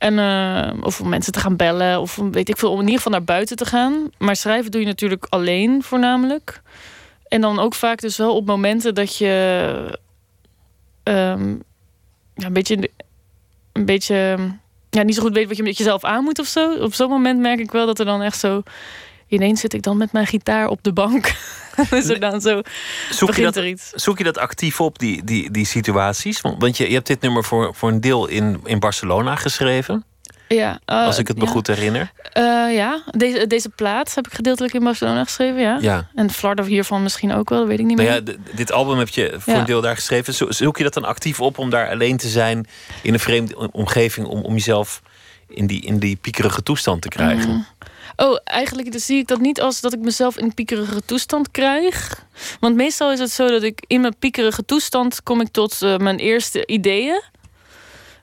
Speaker 14: En, eh, of om mensen te gaan bellen, of weet ik veel, om in ieder geval naar buiten te gaan. Maar schrijven doe je natuurlijk alleen voornamelijk. En dan ook vaak dus wel op momenten dat je ehm, ja, een beetje, een beetje ja, niet zo goed weet wat je met jezelf aan moet of zo. Op zo'n moment merk ik wel dat er dan echt zo. Ineens zit ik dan met mijn gitaar op de bank. dus er dan zo
Speaker 1: Zoek je, dat,
Speaker 14: er iets.
Speaker 1: zoek je dat actief op, die, die, die situaties? Want, want je, je hebt dit nummer voor, voor een deel in, in Barcelona geschreven.
Speaker 14: Ja, eh,
Speaker 1: als ik het me
Speaker 14: ja.
Speaker 1: goed herinner.
Speaker 14: Eh, ja, deze, deze plaat heb ik gedeeltelijk in Barcelona geschreven, ja.
Speaker 1: Ja.
Speaker 14: En Florida hiervan misschien ook wel, dat weet ik niet
Speaker 1: Nou
Speaker 14: meer.
Speaker 1: ja, dit album heb je voor
Speaker 14: Ja.
Speaker 1: een deel daar geschreven. Zo- Zoek je dat dan actief op om daar alleen te zijn in een vreemde omgeving om, om jezelf in die, in die piekerige toestand te krijgen?
Speaker 14: Mhm. Oh, eigenlijk dus zie ik dat niet als dat ik mezelf in piekerige toestand krijg. Want meestal is het zo dat ik in mijn piekerige toestand kom ik tot eh, mijn eerste ideeën.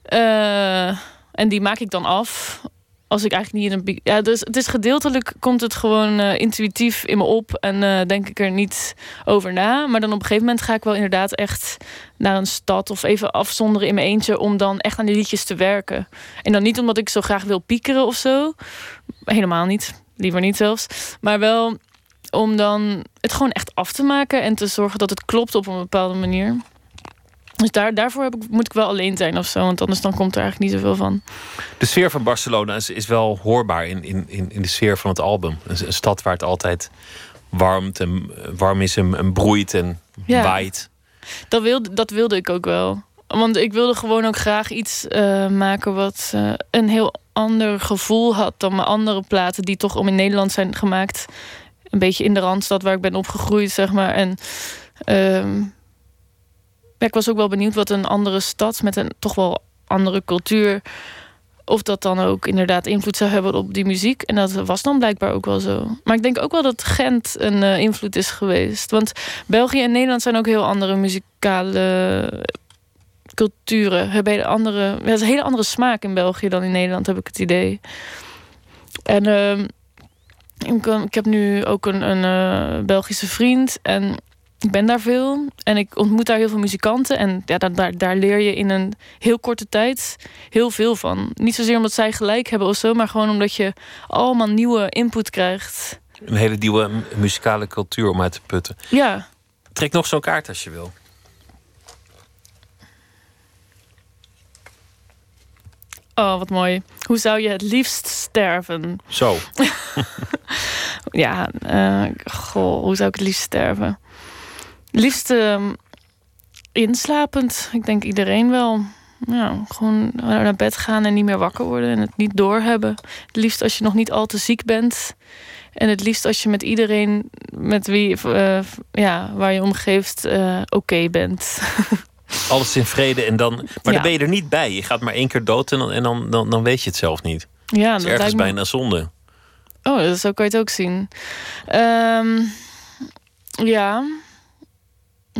Speaker 14: Eh, en die maak ik dan af. Als ik eigenlijk niet in een. Ja, dus het is gedeeltelijk komt het gewoon eh, intuïtief in me op en eh, denk ik er niet over na. Maar dan op een gegeven moment ga ik wel inderdaad echt naar een stad of even afzonderen in mijn eentje om dan echt aan die liedjes te werken. En dan niet omdat ik zo graag wil piekeren of zo. Helemaal niet. Liever niet zelfs. Maar wel om dan het gewoon echt af te maken en te zorgen dat het klopt op een bepaalde manier. Dus daar, daarvoor heb ik, moet ik wel alleen zijn of zo, want anders dan komt er eigenlijk niet zoveel van.
Speaker 1: De sfeer van Barcelona is, is wel hoorbaar in, in, in, in de sfeer van het album. Een, een stad waar het altijd warmt en, warm is en, en broeit en
Speaker 14: Ja.
Speaker 1: waait.
Speaker 14: Dat wilde, dat wilde ik ook wel. Want ik wilde gewoon ook graag iets eh, maken wat eh, een heel ander gevoel had dan mijn andere platen die toch om in Nederland zijn gemaakt. Een beetje in de randstad waar ik ben opgegroeid, zeg maar. En ehm, ik was ook wel benieuwd wat een andere stad met een toch wel andere cultuur. Of dat dan ook inderdaad invloed zou hebben op die muziek. En dat was dan blijkbaar ook wel zo. Maar ik denk ook wel dat Gent een eh, invloed is geweest. Want België en Nederland zijn ook heel andere muzikale culturen. Hebben hele andere, het is een hele andere smaak in België dan in Nederland, heb ik het idee. En ehm, ik, ik heb nu ook een, een eh, Belgische vriend. En ik ben daar veel. En ik ontmoet daar heel veel muzikanten. En ja, daar, daar, daar leer je in een heel korte tijd heel veel van. Niet zozeer omdat zij gelijk hebben of zo, maar gewoon omdat je allemaal nieuwe input krijgt.
Speaker 1: Een hele nieuwe mu- muzikale cultuur om uit te putten.
Speaker 14: Ja,
Speaker 1: Trek nog zo'n kaart als je wil.
Speaker 14: oh wat mooi. Hoe zou je het liefst sterven?
Speaker 1: Zo.
Speaker 14: Ja, eh, goh, hoe zou ik het liefst sterven? Liefst ehm, inslapend. Ik denk iedereen wel. Ja, gewoon naar bed gaan en niet meer wakker worden en het niet doorhebben. Het liefst als je nog niet al te ziek bent. En het liefst als je met iedereen met wie, eh, ja, waar je omgeeft eh, oké bent.
Speaker 1: Alles in vrede en dan. Maar
Speaker 14: Ja.
Speaker 1: dan ben je er niet bij. Je gaat maar één keer dood en dan, en dan, dan, dan weet je het zelf niet.
Speaker 14: Ja,
Speaker 1: dat is ergens
Speaker 14: me-
Speaker 1: bijna zonde.
Speaker 14: Oh, dat- zo kan je het ook zien. Ehm,
Speaker 15: Ja.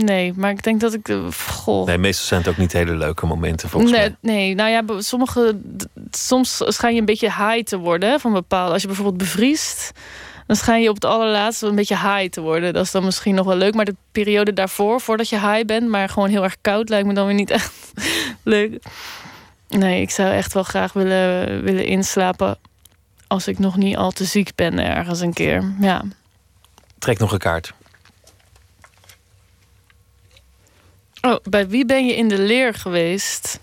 Speaker 15: Nee, maar ik denk dat ik. eh, Goh.
Speaker 1: Nee, meestal zijn het ook niet hele leuke momenten volgens
Speaker 15: nee,
Speaker 1: mij.
Speaker 15: nee, nou ja, sommige. Soms schijn je een beetje high te worden van bepaalde. Als je bijvoorbeeld bevriest, dan schijn je op het allerlaatste een beetje high te worden. Dat is dan misschien nog wel leuk. Maar de periode daarvoor, voordat je high bent, maar gewoon heel erg koud, lijkt me dan weer niet echt leuk. Nee, ik zou echt wel graag willen, willen inslapen als ik nog niet al te ziek ben ergens een keer. Ja.
Speaker 1: Trek nog een kaart.
Speaker 15: Oh, bij wie ben je in de leer geweest?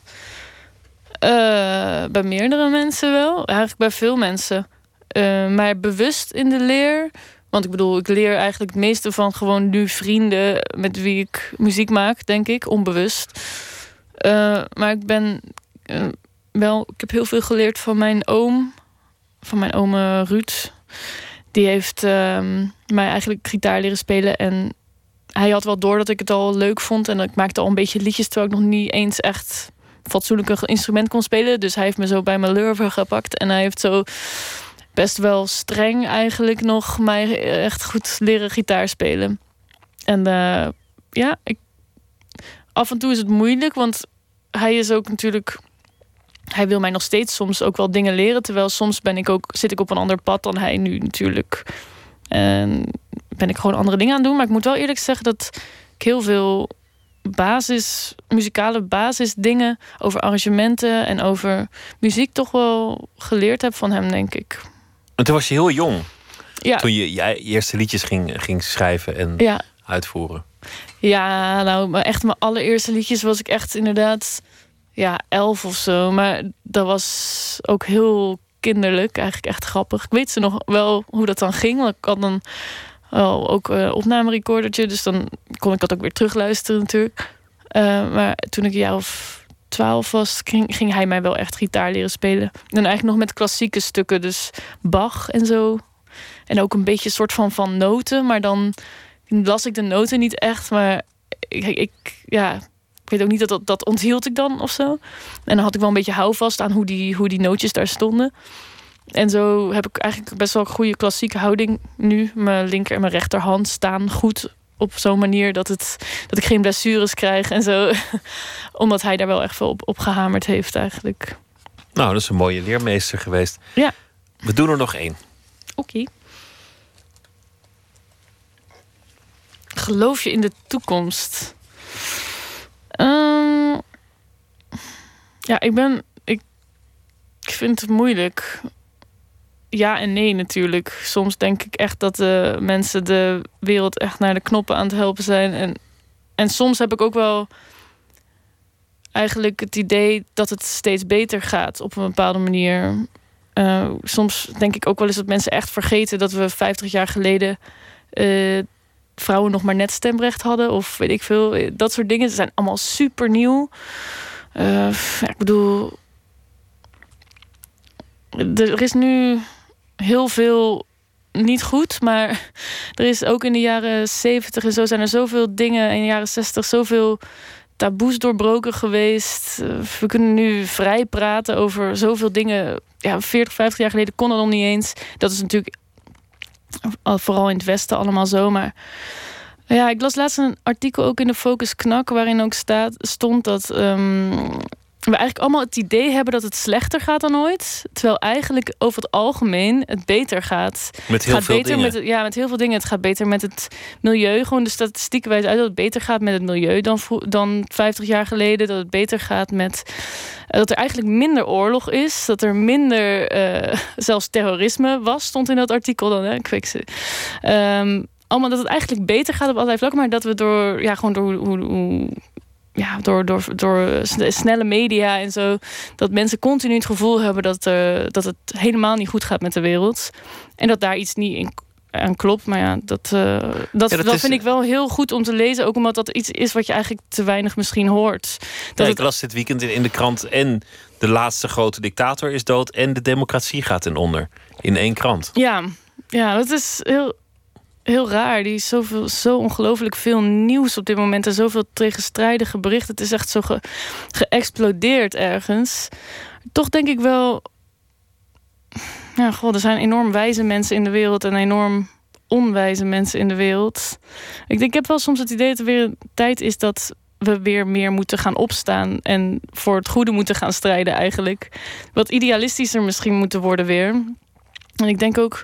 Speaker 15: Eh, bij meerdere mensen wel. Eigenlijk bij veel mensen. Eh, maar bewust in de leer. Want ik bedoel, ik leer eigenlijk het meeste van gewoon nu vrienden met wie ik muziek maak, denk ik, onbewust. Eh, maar ik ben wel, ik heb heel veel geleerd van mijn oom, van mijn oom Ruud. Die heeft ehm, mij eigenlijk gitaar leren spelen en hij had wel door dat ik het al leuk vond. En ik maakte al een beetje liedjes terwijl ik nog niet eens echt fatsoenlijk een instrument kon spelen. Dus hij heeft me zo bij mijn lurven gepakt. En hij heeft zo best wel streng eigenlijk nog mij echt goed leren gitaar spelen. En eh, ja, ik, af en toe is het moeilijk, want hij is ook natuurlijk. Hij wil mij nog steeds soms ook wel dingen leren. Terwijl soms ben ik ook, zit ik op een ander pad dan hij nu natuurlijk. En ben ik gewoon andere dingen aan het doen. Maar ik moet wel eerlijk zeggen dat ik heel veel basis, muzikale basisdingen over arrangementen en over muziek toch wel geleerd heb van hem, denk ik.
Speaker 1: En toen was je heel jong.
Speaker 15: Ja.
Speaker 1: Toen je je eerste liedjes ging, ging schrijven en
Speaker 15: Ja.
Speaker 1: uitvoeren.
Speaker 15: Ja, nou, echt mijn allereerste liedjes was ik echt inderdaad, ja, elf of zo. Maar dat was ook heel kinderlijk, eigenlijk echt grappig. Ik weet ze nog wel hoe dat dan ging, want ik had dan wel ook een opnamerecordertje, dus dan kon ik dat ook weer terugluisteren natuurlijk. Eh, maar toen ik jaar of twaalf was, ging, hij mij wel echt gitaar leren spelen. En eigenlijk nog met klassieke stukken, dus Bach en zo. En ook een beetje soort van van noten, maar dan las ik de noten niet echt, maar ik, ik, ja, ik weet ook niet dat, dat dat onthield ik dan of zo. En dan had ik wel een beetje houvast aan hoe die, hoe die nootjes daar stonden. En zo heb ik eigenlijk best wel een goede klassieke houding nu. Mijn linker en mijn rechterhand staan goed op zo'n manier dat, het, dat ik geen blessures krijg en zo. Omdat hij daar wel echt veel op, op gehamerd heeft eigenlijk.
Speaker 1: Nou, dat is een mooie leermeester geweest.
Speaker 15: Ja.
Speaker 1: We doen er nog één.
Speaker 15: Oké. Geloof je in de toekomst? Ehm, ja, ik ben. Ik, ik vind het moeilijk. Ja en nee natuurlijk. Soms denk ik echt dat de mensen de wereld echt naar de knoppen aan het helpen zijn. En, en soms heb ik ook wel eigenlijk het idee dat het steeds beter gaat op een bepaalde manier. Eh, soms denk ik ook wel eens dat mensen echt vergeten dat we 50 jaar geleden eh, vrouwen nog maar net stemrecht hadden. Of weet ik veel. Eh, Dat soort dingen. Ze zijn allemaal super nieuw. Ja, ik bedoel. Er is nu heel veel niet goed, maar er is ook in de jaren 70 en zo zijn er zoveel dingen. In de jaren 60 zoveel taboes doorbroken geweest. Eh, We kunnen nu vrij praten over zoveel dingen. Ja, 40, 50 jaar geleden kon dat nog niet eens. Dat is natuurlijk vooral in het Westen allemaal zo. Maar ja, ik las laatst een artikel ook in de Focus Knak... waarin ook staat, stond dat ehm, we eigenlijk allemaal het idee hebben... dat het slechter gaat dan ooit. Terwijl eigenlijk over het algemeen het beter gaat.
Speaker 1: Met heel
Speaker 15: gaat
Speaker 1: veel
Speaker 15: beter
Speaker 1: dingen.
Speaker 15: Met, ja, met heel veel dingen. Het gaat beter met het milieu. Gewoon de statistieken wijzen uit dat het beter gaat met het milieu dan, dan 50 jaar geleden. Dat het beter gaat met. eh, dat er eigenlijk minder oorlog is. Dat er minder. eh, zelfs terrorisme was, stond in dat artikel dan. Hè? Ik weet ze. Ehm, allemaal dat het eigenlijk beter gaat op allerlei vlakken. Maar dat we door. Ja, gewoon door hoe. hoe ja, door, door, door sne- snelle media en zo. Dat mensen continu het gevoel hebben dat, eh, dat het helemaal niet goed gaat met de wereld. En dat daar iets niet in aan klopt. Maar ja, dat, eh, dat,
Speaker 1: Ja, dat
Speaker 15: dat
Speaker 1: is-
Speaker 15: vind ik wel heel goed om te lezen. Ook omdat dat iets is wat je eigenlijk te weinig misschien hoort.
Speaker 1: Ja,
Speaker 15: Dat
Speaker 1: ik
Speaker 15: het,
Speaker 1: las dit weekend in, in de krant en de laatste grote dictator is dood en de democratie gaat ten onder. In één krant.
Speaker 15: ja, ja, dat is heel, heel raar. Die is zoveel, zo ongelooflijk veel nieuws op dit moment. En zoveel tegenstrijdige berichten. Het is echt zo ge- geëxplodeerd ergens. Toch denk ik wel... Ja, god, er zijn enorm wijze mensen in de wereld... en enorm onwijze mensen in de wereld. Ik, denk, ik heb wel soms het idee dat er weer een tijd is dat we weer meer moeten gaan opstaan en voor het goede moeten gaan strijden eigenlijk. Wat idealistischer misschien moeten worden weer. En ik denk ook,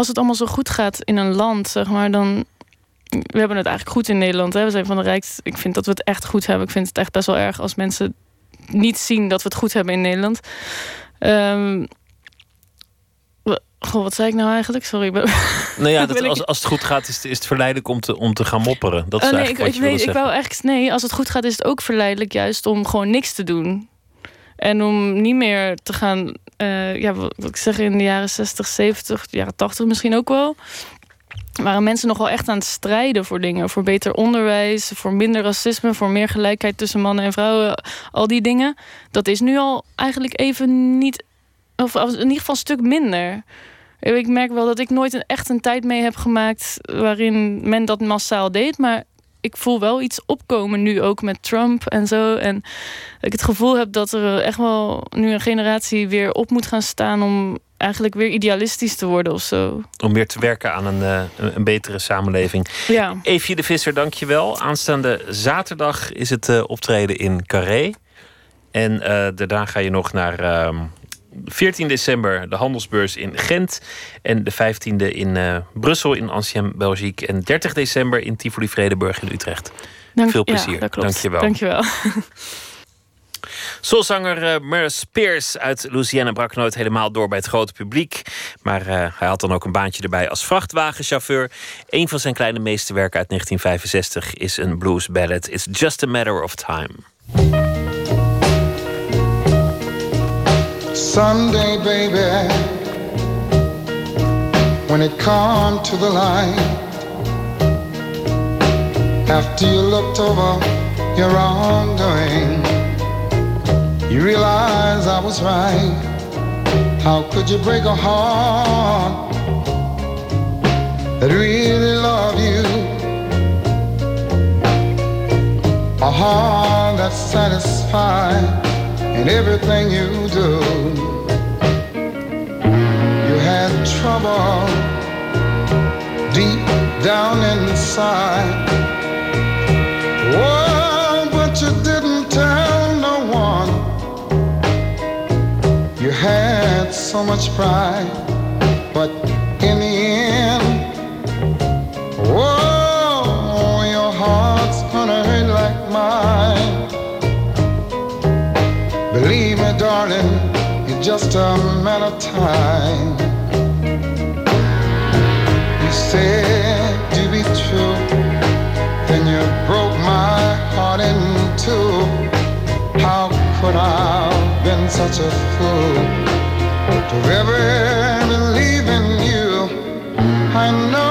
Speaker 15: als het allemaal zo goed gaat in een land, zeg maar, dan. We hebben het eigenlijk goed in Nederland. Hè? We zijn van de rijkste. Ik vind dat we het echt goed hebben. Ik vind het echt best wel erg als mensen niet zien dat we het goed hebben in Nederland. Wa- goh, wat zei ik nou eigenlijk? Sorry. ik
Speaker 1: Nou ja, dat,
Speaker 15: ik-
Speaker 1: als, als het goed gaat, is het, is het verleidelijk om te, om te gaan mopperen. Dat is
Speaker 15: Oh, nee, ik,
Speaker 1: eigenlijk
Speaker 15: ik,
Speaker 1: wat je
Speaker 15: weet,
Speaker 1: wilde
Speaker 15: ik wou echt. Nee, als het goed gaat, is het ook verleidelijk juist om gewoon niks te doen. En om niet meer te gaan. eh, ja, wat, ik zeg in de jaren 60, 70, jaren 80 misschien ook wel. Waren mensen nog wel echt aan het strijden voor dingen. Voor beter onderwijs, voor minder racisme, voor meer gelijkheid tussen mannen en vrouwen. Al die dingen. Dat is nu al eigenlijk even niet. Of in ieder geval een stuk minder. Ik merk wel dat ik nooit een, echt een tijd mee heb gemaakt waarin men dat massaal deed. Maar ik voel wel iets opkomen nu ook met Trump en zo. En ik het gevoel heb dat er echt wel nu een generatie weer op moet gaan staan om eigenlijk weer idealistisch te worden of zo.
Speaker 1: Om weer te werken aan een, eh, een, een betere samenleving.
Speaker 15: Ja.
Speaker 1: Eefje de Visser, dankjewel. Aanstaande zaterdag is het eh, optreden in Carré. En eh, daarna ga je nog naar ehm 14 december de handelsbeurs in Gent. En de 15e in eh, Brussel in Ancien Belgique. En 30 december in Tivoli Vredenburg in Utrecht.
Speaker 15: Dank-
Speaker 1: Veel
Speaker 15: ja,
Speaker 1: plezier.
Speaker 15: klopt.
Speaker 1: Dankjewel.
Speaker 15: Dankjewel.
Speaker 1: Soulzanger uh, Merle Spears uit Louisiana brak nooit helemaal door bij het grote publiek. Maar eh, hij had dan ook een baantje erbij als vrachtwagenchauffeur. Een van zijn kleine meesterwerken uit 1965 is een blues ballad. It's just a matter of time.
Speaker 16: Someday, baby, when it come to the light, after you looked over your wrongdoing, you realize I was right. How could you break a heart that really loved you? A heart that's satisfied in everything you do. You had trouble deep down inside. Oh, but you didn't tell no one. You had so much pride, just a matter of time. You said to be true, then you broke my heart in two. How could I have been such a fool to ever believe in you? I know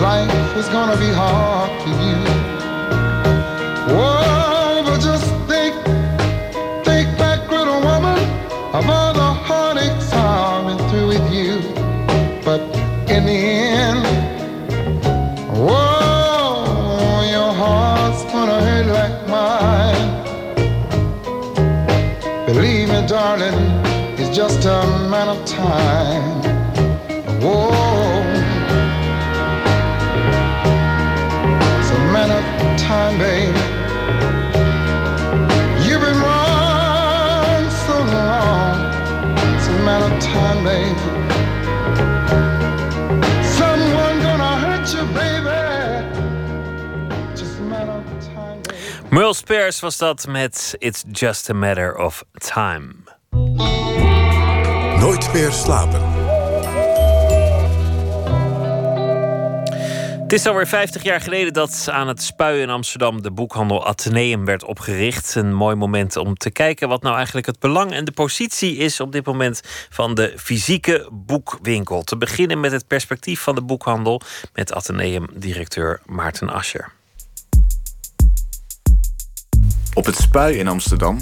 Speaker 16: life is gonna be hard of. Whoa. A of time, baby. You've been wrong so long. It's a matter of time, baby. Of time, baby.
Speaker 1: Merle Spears was dat met It's Just a Matter of Time.
Speaker 6: Nooit meer slapen.
Speaker 1: Het is alweer 50 jaar geleden dat aan het Spui in Amsterdam de boekhandel Atheneum werd opgericht. Een mooi moment om te kijken wat nou eigenlijk het belang en de positie is op dit moment van de fysieke boekwinkel. Te beginnen met het perspectief van de boekhandel met Atheneum-directeur Maarten Ascher.
Speaker 17: Op het Spui in Amsterdam,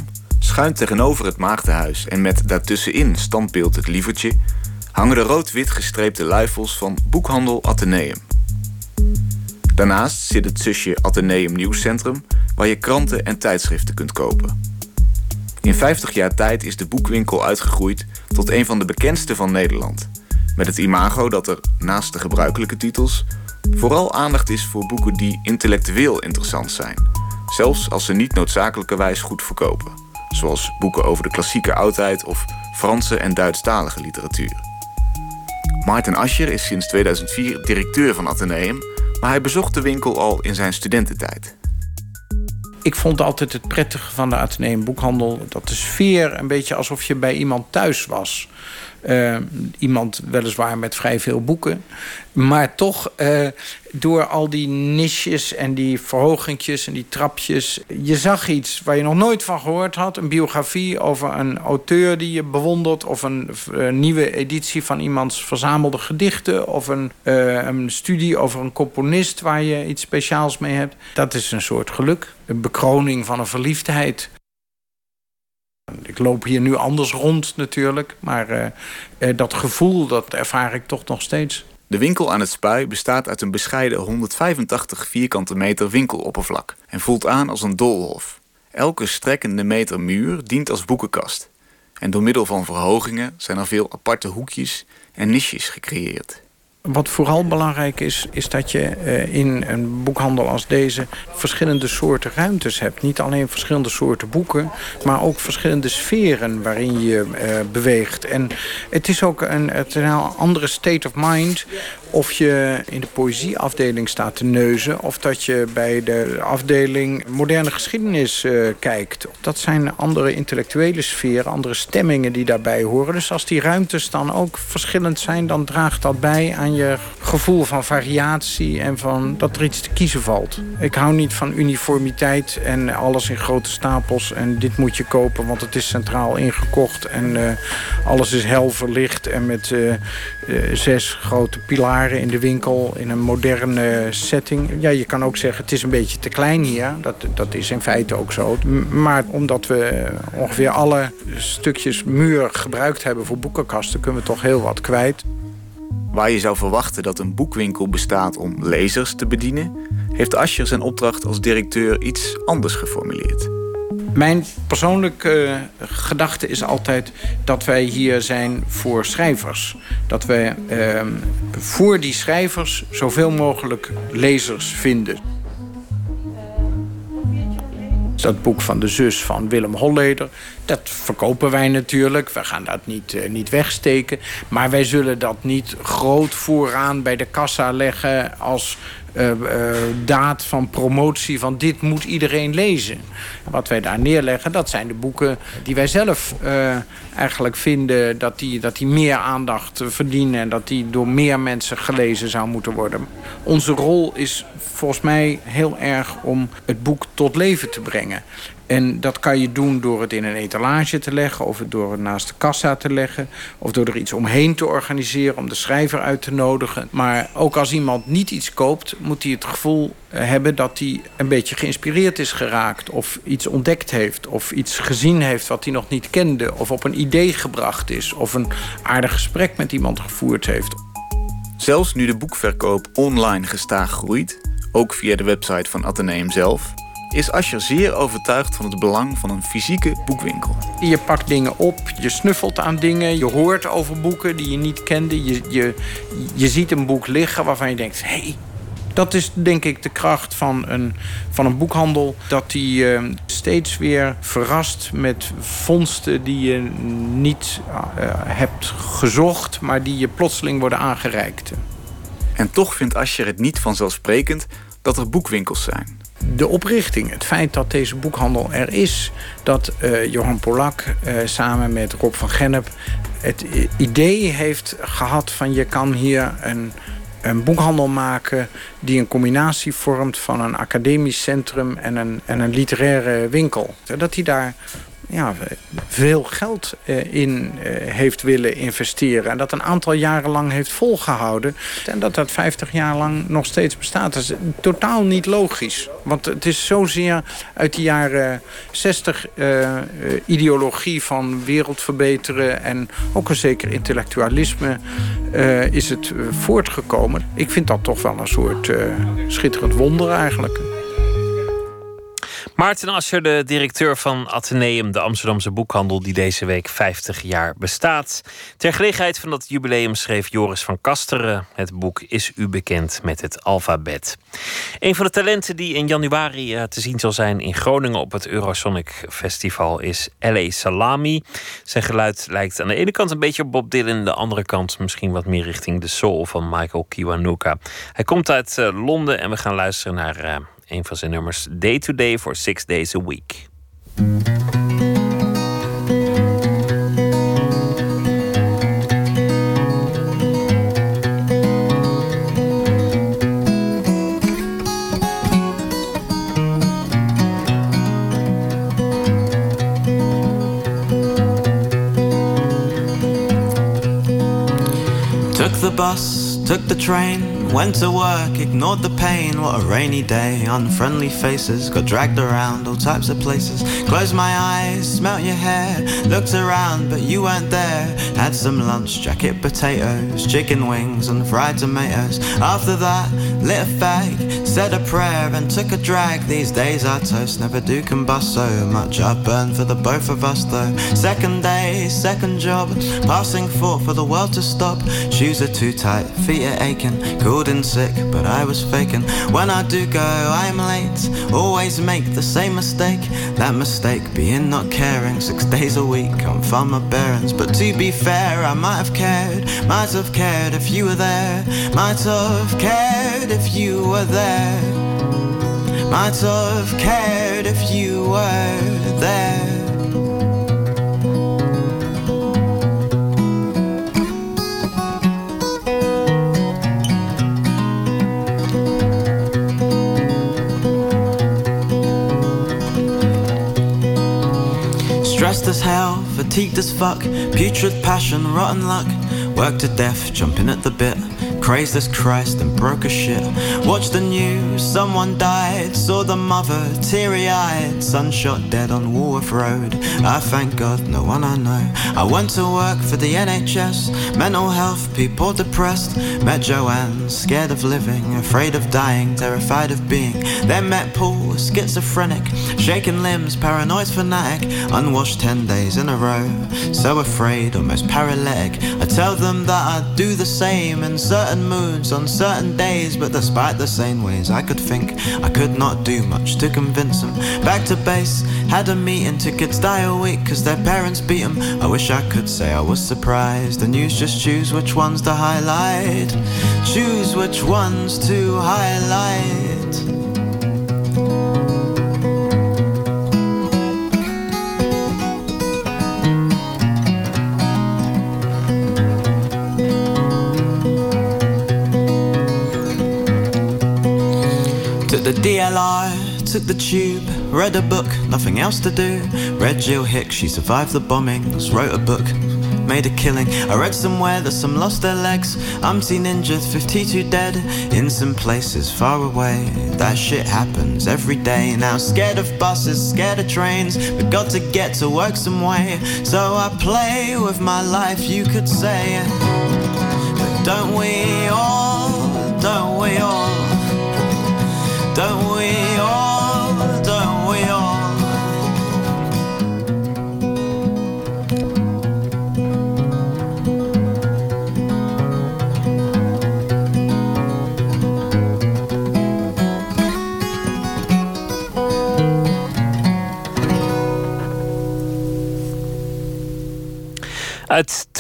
Speaker 17: schuin tegenover het Maagdenhuis en met daartussenin standbeeld het Lievertje, hangen de rood-wit gestreepte luifels van Boekhandel Atheneum. Daarnaast zit het zusje Atheneum Nieuwscentrum, waar je kranten en tijdschriften kunt kopen. In 50 jaar tijd is de boekwinkel uitgegroeid tot een van de bekendste van Nederland. Met het imago dat er, naast de gebruikelijke titels, vooral aandacht is voor boeken die intellectueel interessant zijn. Zelfs als ze niet noodzakelijkerwijs goed verkopen. Zoals boeken over de klassieke oudheid of Franse en Duitsstalige literatuur. Maarten Ascher is sinds 2004 directeur van Atheneum, maar hij bezocht de winkel al in zijn studententijd.
Speaker 18: Ik vond altijd het prettige van de Atheneum boekhandel... dat de sfeer een beetje alsof je bij iemand thuis was. Uh, iemand weliswaar met vrij veel boeken. Maar toch uh, door al die niches en die verhogingjes en die trapjes. Je zag iets waar je nog nooit van gehoord had. Een biografie over een auteur die je bewondert. Of een, nieuwe editie van iemands verzamelde gedichten. Of een, uh, een studie over een componist waar je iets speciaals mee hebt. Dat is een soort geluk. Een bekroning van een verliefdheid. Ik loop hier nu anders rond natuurlijk, maar uh, uh, dat gevoel dat ervaar ik toch nog steeds.
Speaker 17: De winkel aan het Spui bestaat uit een bescheiden 185 vierkante meter winkeloppervlak en voelt aan als een doolhof. Elke strekkende meter muur dient als boekenkast. En door middel van verhogingen zijn er veel aparte hoekjes en niches gecreëerd.
Speaker 18: Wat vooral belangrijk is, is dat je uh, in een boekhandel als deze verschillende soorten ruimtes hebt. Niet alleen verschillende soorten boeken, maar ook verschillende sferen waarin je uh, beweegt. En het is ook een, het andere state of mind of je in de poëzieafdeling staat te neuzen... of dat je bij de afdeling moderne geschiedenis uh, kijkt. Dat zijn andere intellectuele sferen, andere stemmingen die daarbij horen. Dus als die ruimtes dan ook verschillend zijn... dan draagt dat bij aan je gevoel van variatie... en van dat er iets te kiezen valt. Ik hou niet van uniformiteit en alles in grote stapels... en dit moet je kopen, want het is centraal ingekocht... en uh, alles is hel verlicht en met uh, zes grote pilaren in de winkel in een moderne setting. Ja, je kan ook zeggen het is een beetje te klein hier. Dat, dat is in feite ook zo. Maar omdat we ongeveer alle stukjes muur gebruikt hebben voor boekenkasten... kunnen we toch heel wat kwijt.
Speaker 17: Waar je zou verwachten dat een boekwinkel bestaat om lezers te bedienen... heeft Ascher zijn opdracht als directeur iets anders geformuleerd.
Speaker 18: Mijn persoonlijke uh, gedachte is altijd dat wij hier zijn voor schrijvers. Dat wij uh, voor die schrijvers zoveel mogelijk lezers vinden. Dat boek van de zus van Willem Holleder, dat verkopen wij natuurlijk. We gaan dat niet, uh, niet wegsteken. Maar wij zullen dat niet groot vooraan bij de kassa leggen als uh, uh, daad van promotie van dit moet iedereen lezen. Wat wij daar neerleggen, dat zijn de boeken die wij zelf eigenlijk vinden dat die, dat die meer aandacht verdienen en dat die door meer mensen gelezen zou moeten worden. Onze rol is volgens mij heel erg om het boek tot leven te brengen. En dat kan je doen door het in een etalage te leggen... of het door het naast de kassa te leggen... of door er iets omheen te organiseren om de schrijver uit te nodigen. Maar ook als iemand niet iets koopt... moet hij het gevoel hebben dat hij een beetje geïnspireerd is geraakt... of iets ontdekt heeft, of iets gezien heeft wat hij nog niet kende... of op een idee gebracht is, of een aardig gesprek met iemand gevoerd heeft.
Speaker 17: Zelfs nu de boekverkoop online gestaag groeit... ook via de website van Atheneum zelf is Ascher zeer overtuigd van het belang van een fysieke boekwinkel.
Speaker 18: Je pakt dingen op, je snuffelt aan dingen, je hoort over boeken die je niet kende. Je, je, je ziet een boek liggen waarvan je denkt, hé, hey, dat is denk ik de kracht van een, van een boekhandel. Dat die uh, steeds weer verrast met vondsten die je niet uh, hebt gezocht... maar die je plotseling worden aangereikt.
Speaker 17: En toch vindt Ascher het niet vanzelfsprekend dat er boekwinkels zijn
Speaker 18: de oprichting, het feit dat deze boekhandel er is... dat uh, Johan Polak uh, samen met Rob van Gennep het idee heeft gehad van... je kan hier een, een boekhandel maken die een combinatie vormt... van een academisch centrum en een, en een literaire winkel. Dat hij daar ja, veel geld uh, in uh, heeft willen investeren. En dat een aantal jaren lang heeft volgehouden. En dat dat 50 jaar lang nog steeds bestaat. Dat is totaal niet logisch. Want het is zozeer uit de jaren 60 uh, ideologie van wereld verbeteren... en ook een zeker intellectualisme is het voortgekomen. Ik vind dat toch wel een soort schitterend wonder eigenlijk.
Speaker 1: Maarten Ascher, de directeur van Atheneum, de Amsterdamse boekhandel die deze week 50 jaar bestaat. Ter gelegenheid van dat jubileum schreef Joris van Kasteren het boek Is u bekend met het alfabet. Een van de talenten die in januari eh, te zien zal zijn in Groningen op het Eurosonic Festival is L.A. Salami. Zijn geluid lijkt aan de ene kant een beetje op Bob Dylan, de andere kant misschien wat meer richting de soul van Michael Kiwanuka. Hij komt uit eh, Londen en we gaan luisteren naar eh, een van zijn nummers Day to Day for Six Days a Week.
Speaker 19: Took the bus, took the train, went to work, ignored the pain. What a rainy day, unfriendly faces, got dragged around all types of places. Closed my eyes, smelt your hair, looked around, but you weren't there. Had some lunch, jacket potatoes, chicken wings, and fried tomatoes. After that, lit a fag, said a prayer, and took a drag. These days our toast never do combust so much. I burn for the both of us though. Second day, second job, passing thought for the world to stop. Shoes are too tight, feet are aching, cold and sick, but I was faking. When I do go, I'm late. Always make the same mistake. That mistake being not caring. Six days a week, I'm from my bearings. But to be fair, I might have cared. Might have cared if you were there. Might have cared if you were there. Might have cared if you were there. Stressed as hell, fatigued as fuck, putrid passion, rotten luck. Worked to death, jumping at the bit. As Christ and broke a shit. Watched the news, someone died. Saw the mother, teary eyed. Son shot dead on Woolworth Road. I thank God, no one I know. I went to work for the NHS. Mental health, people depressed. Met Joanne, scared of living, afraid of dying, terrified of being. Then met Paul, schizophrenic, shaking limbs, paranoid fanatic. Unwashed 10 days in a row. So afraid, almost paralytic. I tell them that I'd do the same in certain moods on certain days, but despite the same ways I could think, I could not do much to convince them. Back to base, had a meeting, tickets die a week cause their parents beat them. I wish I could say I was surprised. The news just choose which ones to highlight, choose which ones to highlight. The DLR, took the tube, read a book, nothing else to do. Read Jill Hicks, she survived the bombings, wrote a book, made a killing. I read somewhere that some lost their legs. I'm seen injured, 52 dead in some places far away. That shit happens every day. Now scared of buses, scared of trains, but got to get to work some way. So I play with my life, you could say. But don't we Don't we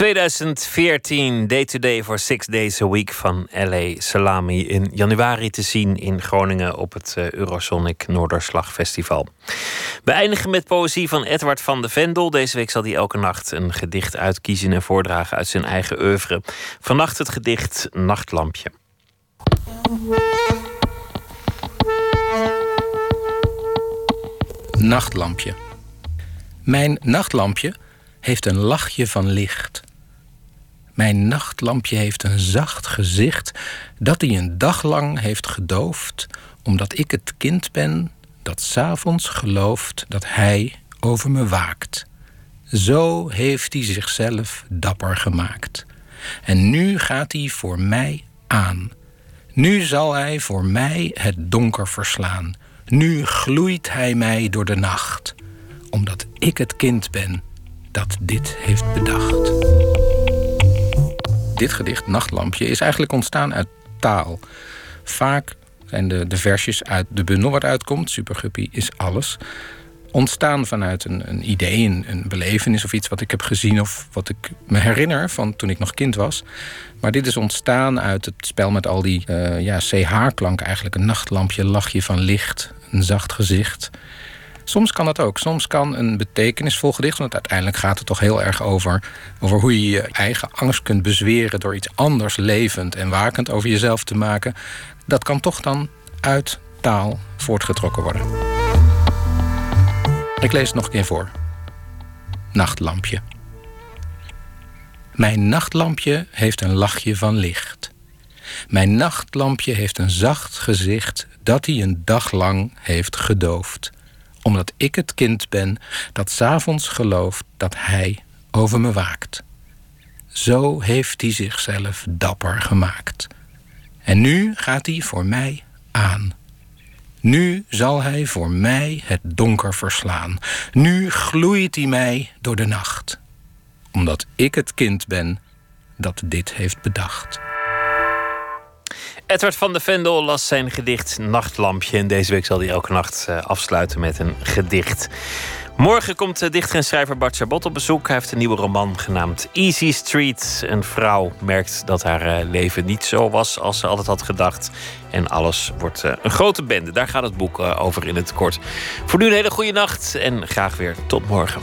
Speaker 1: 2014, Day to Day for Six Days a Week van LA Salami. In januari te zien in Groningen op het eh, Eurosonic Noorderslag Festival. We eindigen met poëzie van Edward van de Vendel. Deze week zal hij elke nacht een gedicht uitkiezen en voordragen uit zijn eigen oeuvre. Vannacht het gedicht Nachtlampje.
Speaker 20: Nachtlampje. Mijn nachtlampje heeft een lachje van licht. Mijn nachtlampje heeft een zacht gezicht dat hij een dag lang heeft gedoofd, omdat ik het kind ben dat s'avonds gelooft dat hij over me waakt. Zo heeft hij zichzelf dapper gemaakt. En nu gaat hij voor mij aan. Nu zal hij voor mij het donker verslaan. Nu gloeit hij mij door de nacht, omdat ik het kind ben dat dit heeft bedacht. Dit gedicht, Nachtlampje, is eigenlijk ontstaan uit taal. Vaak zijn de, de versjes uit de bundel wat uitkomt, Superguppy is alles, ontstaan vanuit een, een idee, een, een belevenis of iets wat ik heb gezien of wat ik me herinner van toen ik nog kind was. Maar dit is ontstaan uit het spel met al die eh, ja, CH-klanken eigenlijk. Een nachtlampje, lachje van licht, een zacht gezicht. Soms kan dat ook. Soms kan een betekenisvol gedicht, want uiteindelijk gaat het toch heel erg over, over hoe je je eigen angst kunt bezweren door iets anders levend en wakend over jezelf te maken. Dat kan toch dan uit taal voortgetrokken worden. Ik lees het nog een keer voor. Nachtlampje. Mijn nachtlampje heeft een lachje van licht. Mijn nachtlampje heeft een zacht gezicht dat hij een dag lang heeft gedoofd. Omdat ik het kind ben dat s'avonds gelooft dat hij over me waakt. Zo heeft hij zichzelf dapper gemaakt. En nu gaat hij voor mij aan. Nu zal hij voor mij het donker verslaan. Nu gloeit hij mij door de nacht. Omdat ik het kind ben dat dit heeft bedacht.
Speaker 1: Edward van de Vendel las zijn gedicht Nachtlampje. En deze week zal hij elke nacht eh, afsluiten met een gedicht. Morgen komt de dichter en schrijver Bart Chabot op bezoek. Hij heeft een nieuwe roman genaamd Easy Street. Een vrouw merkt dat haar eh, leven niet zo was als ze altijd had gedacht. En alles wordt eh, een grote bende. Daar gaat het boek eh, over in het kort. Voor nu een hele goede nacht en graag weer tot morgen.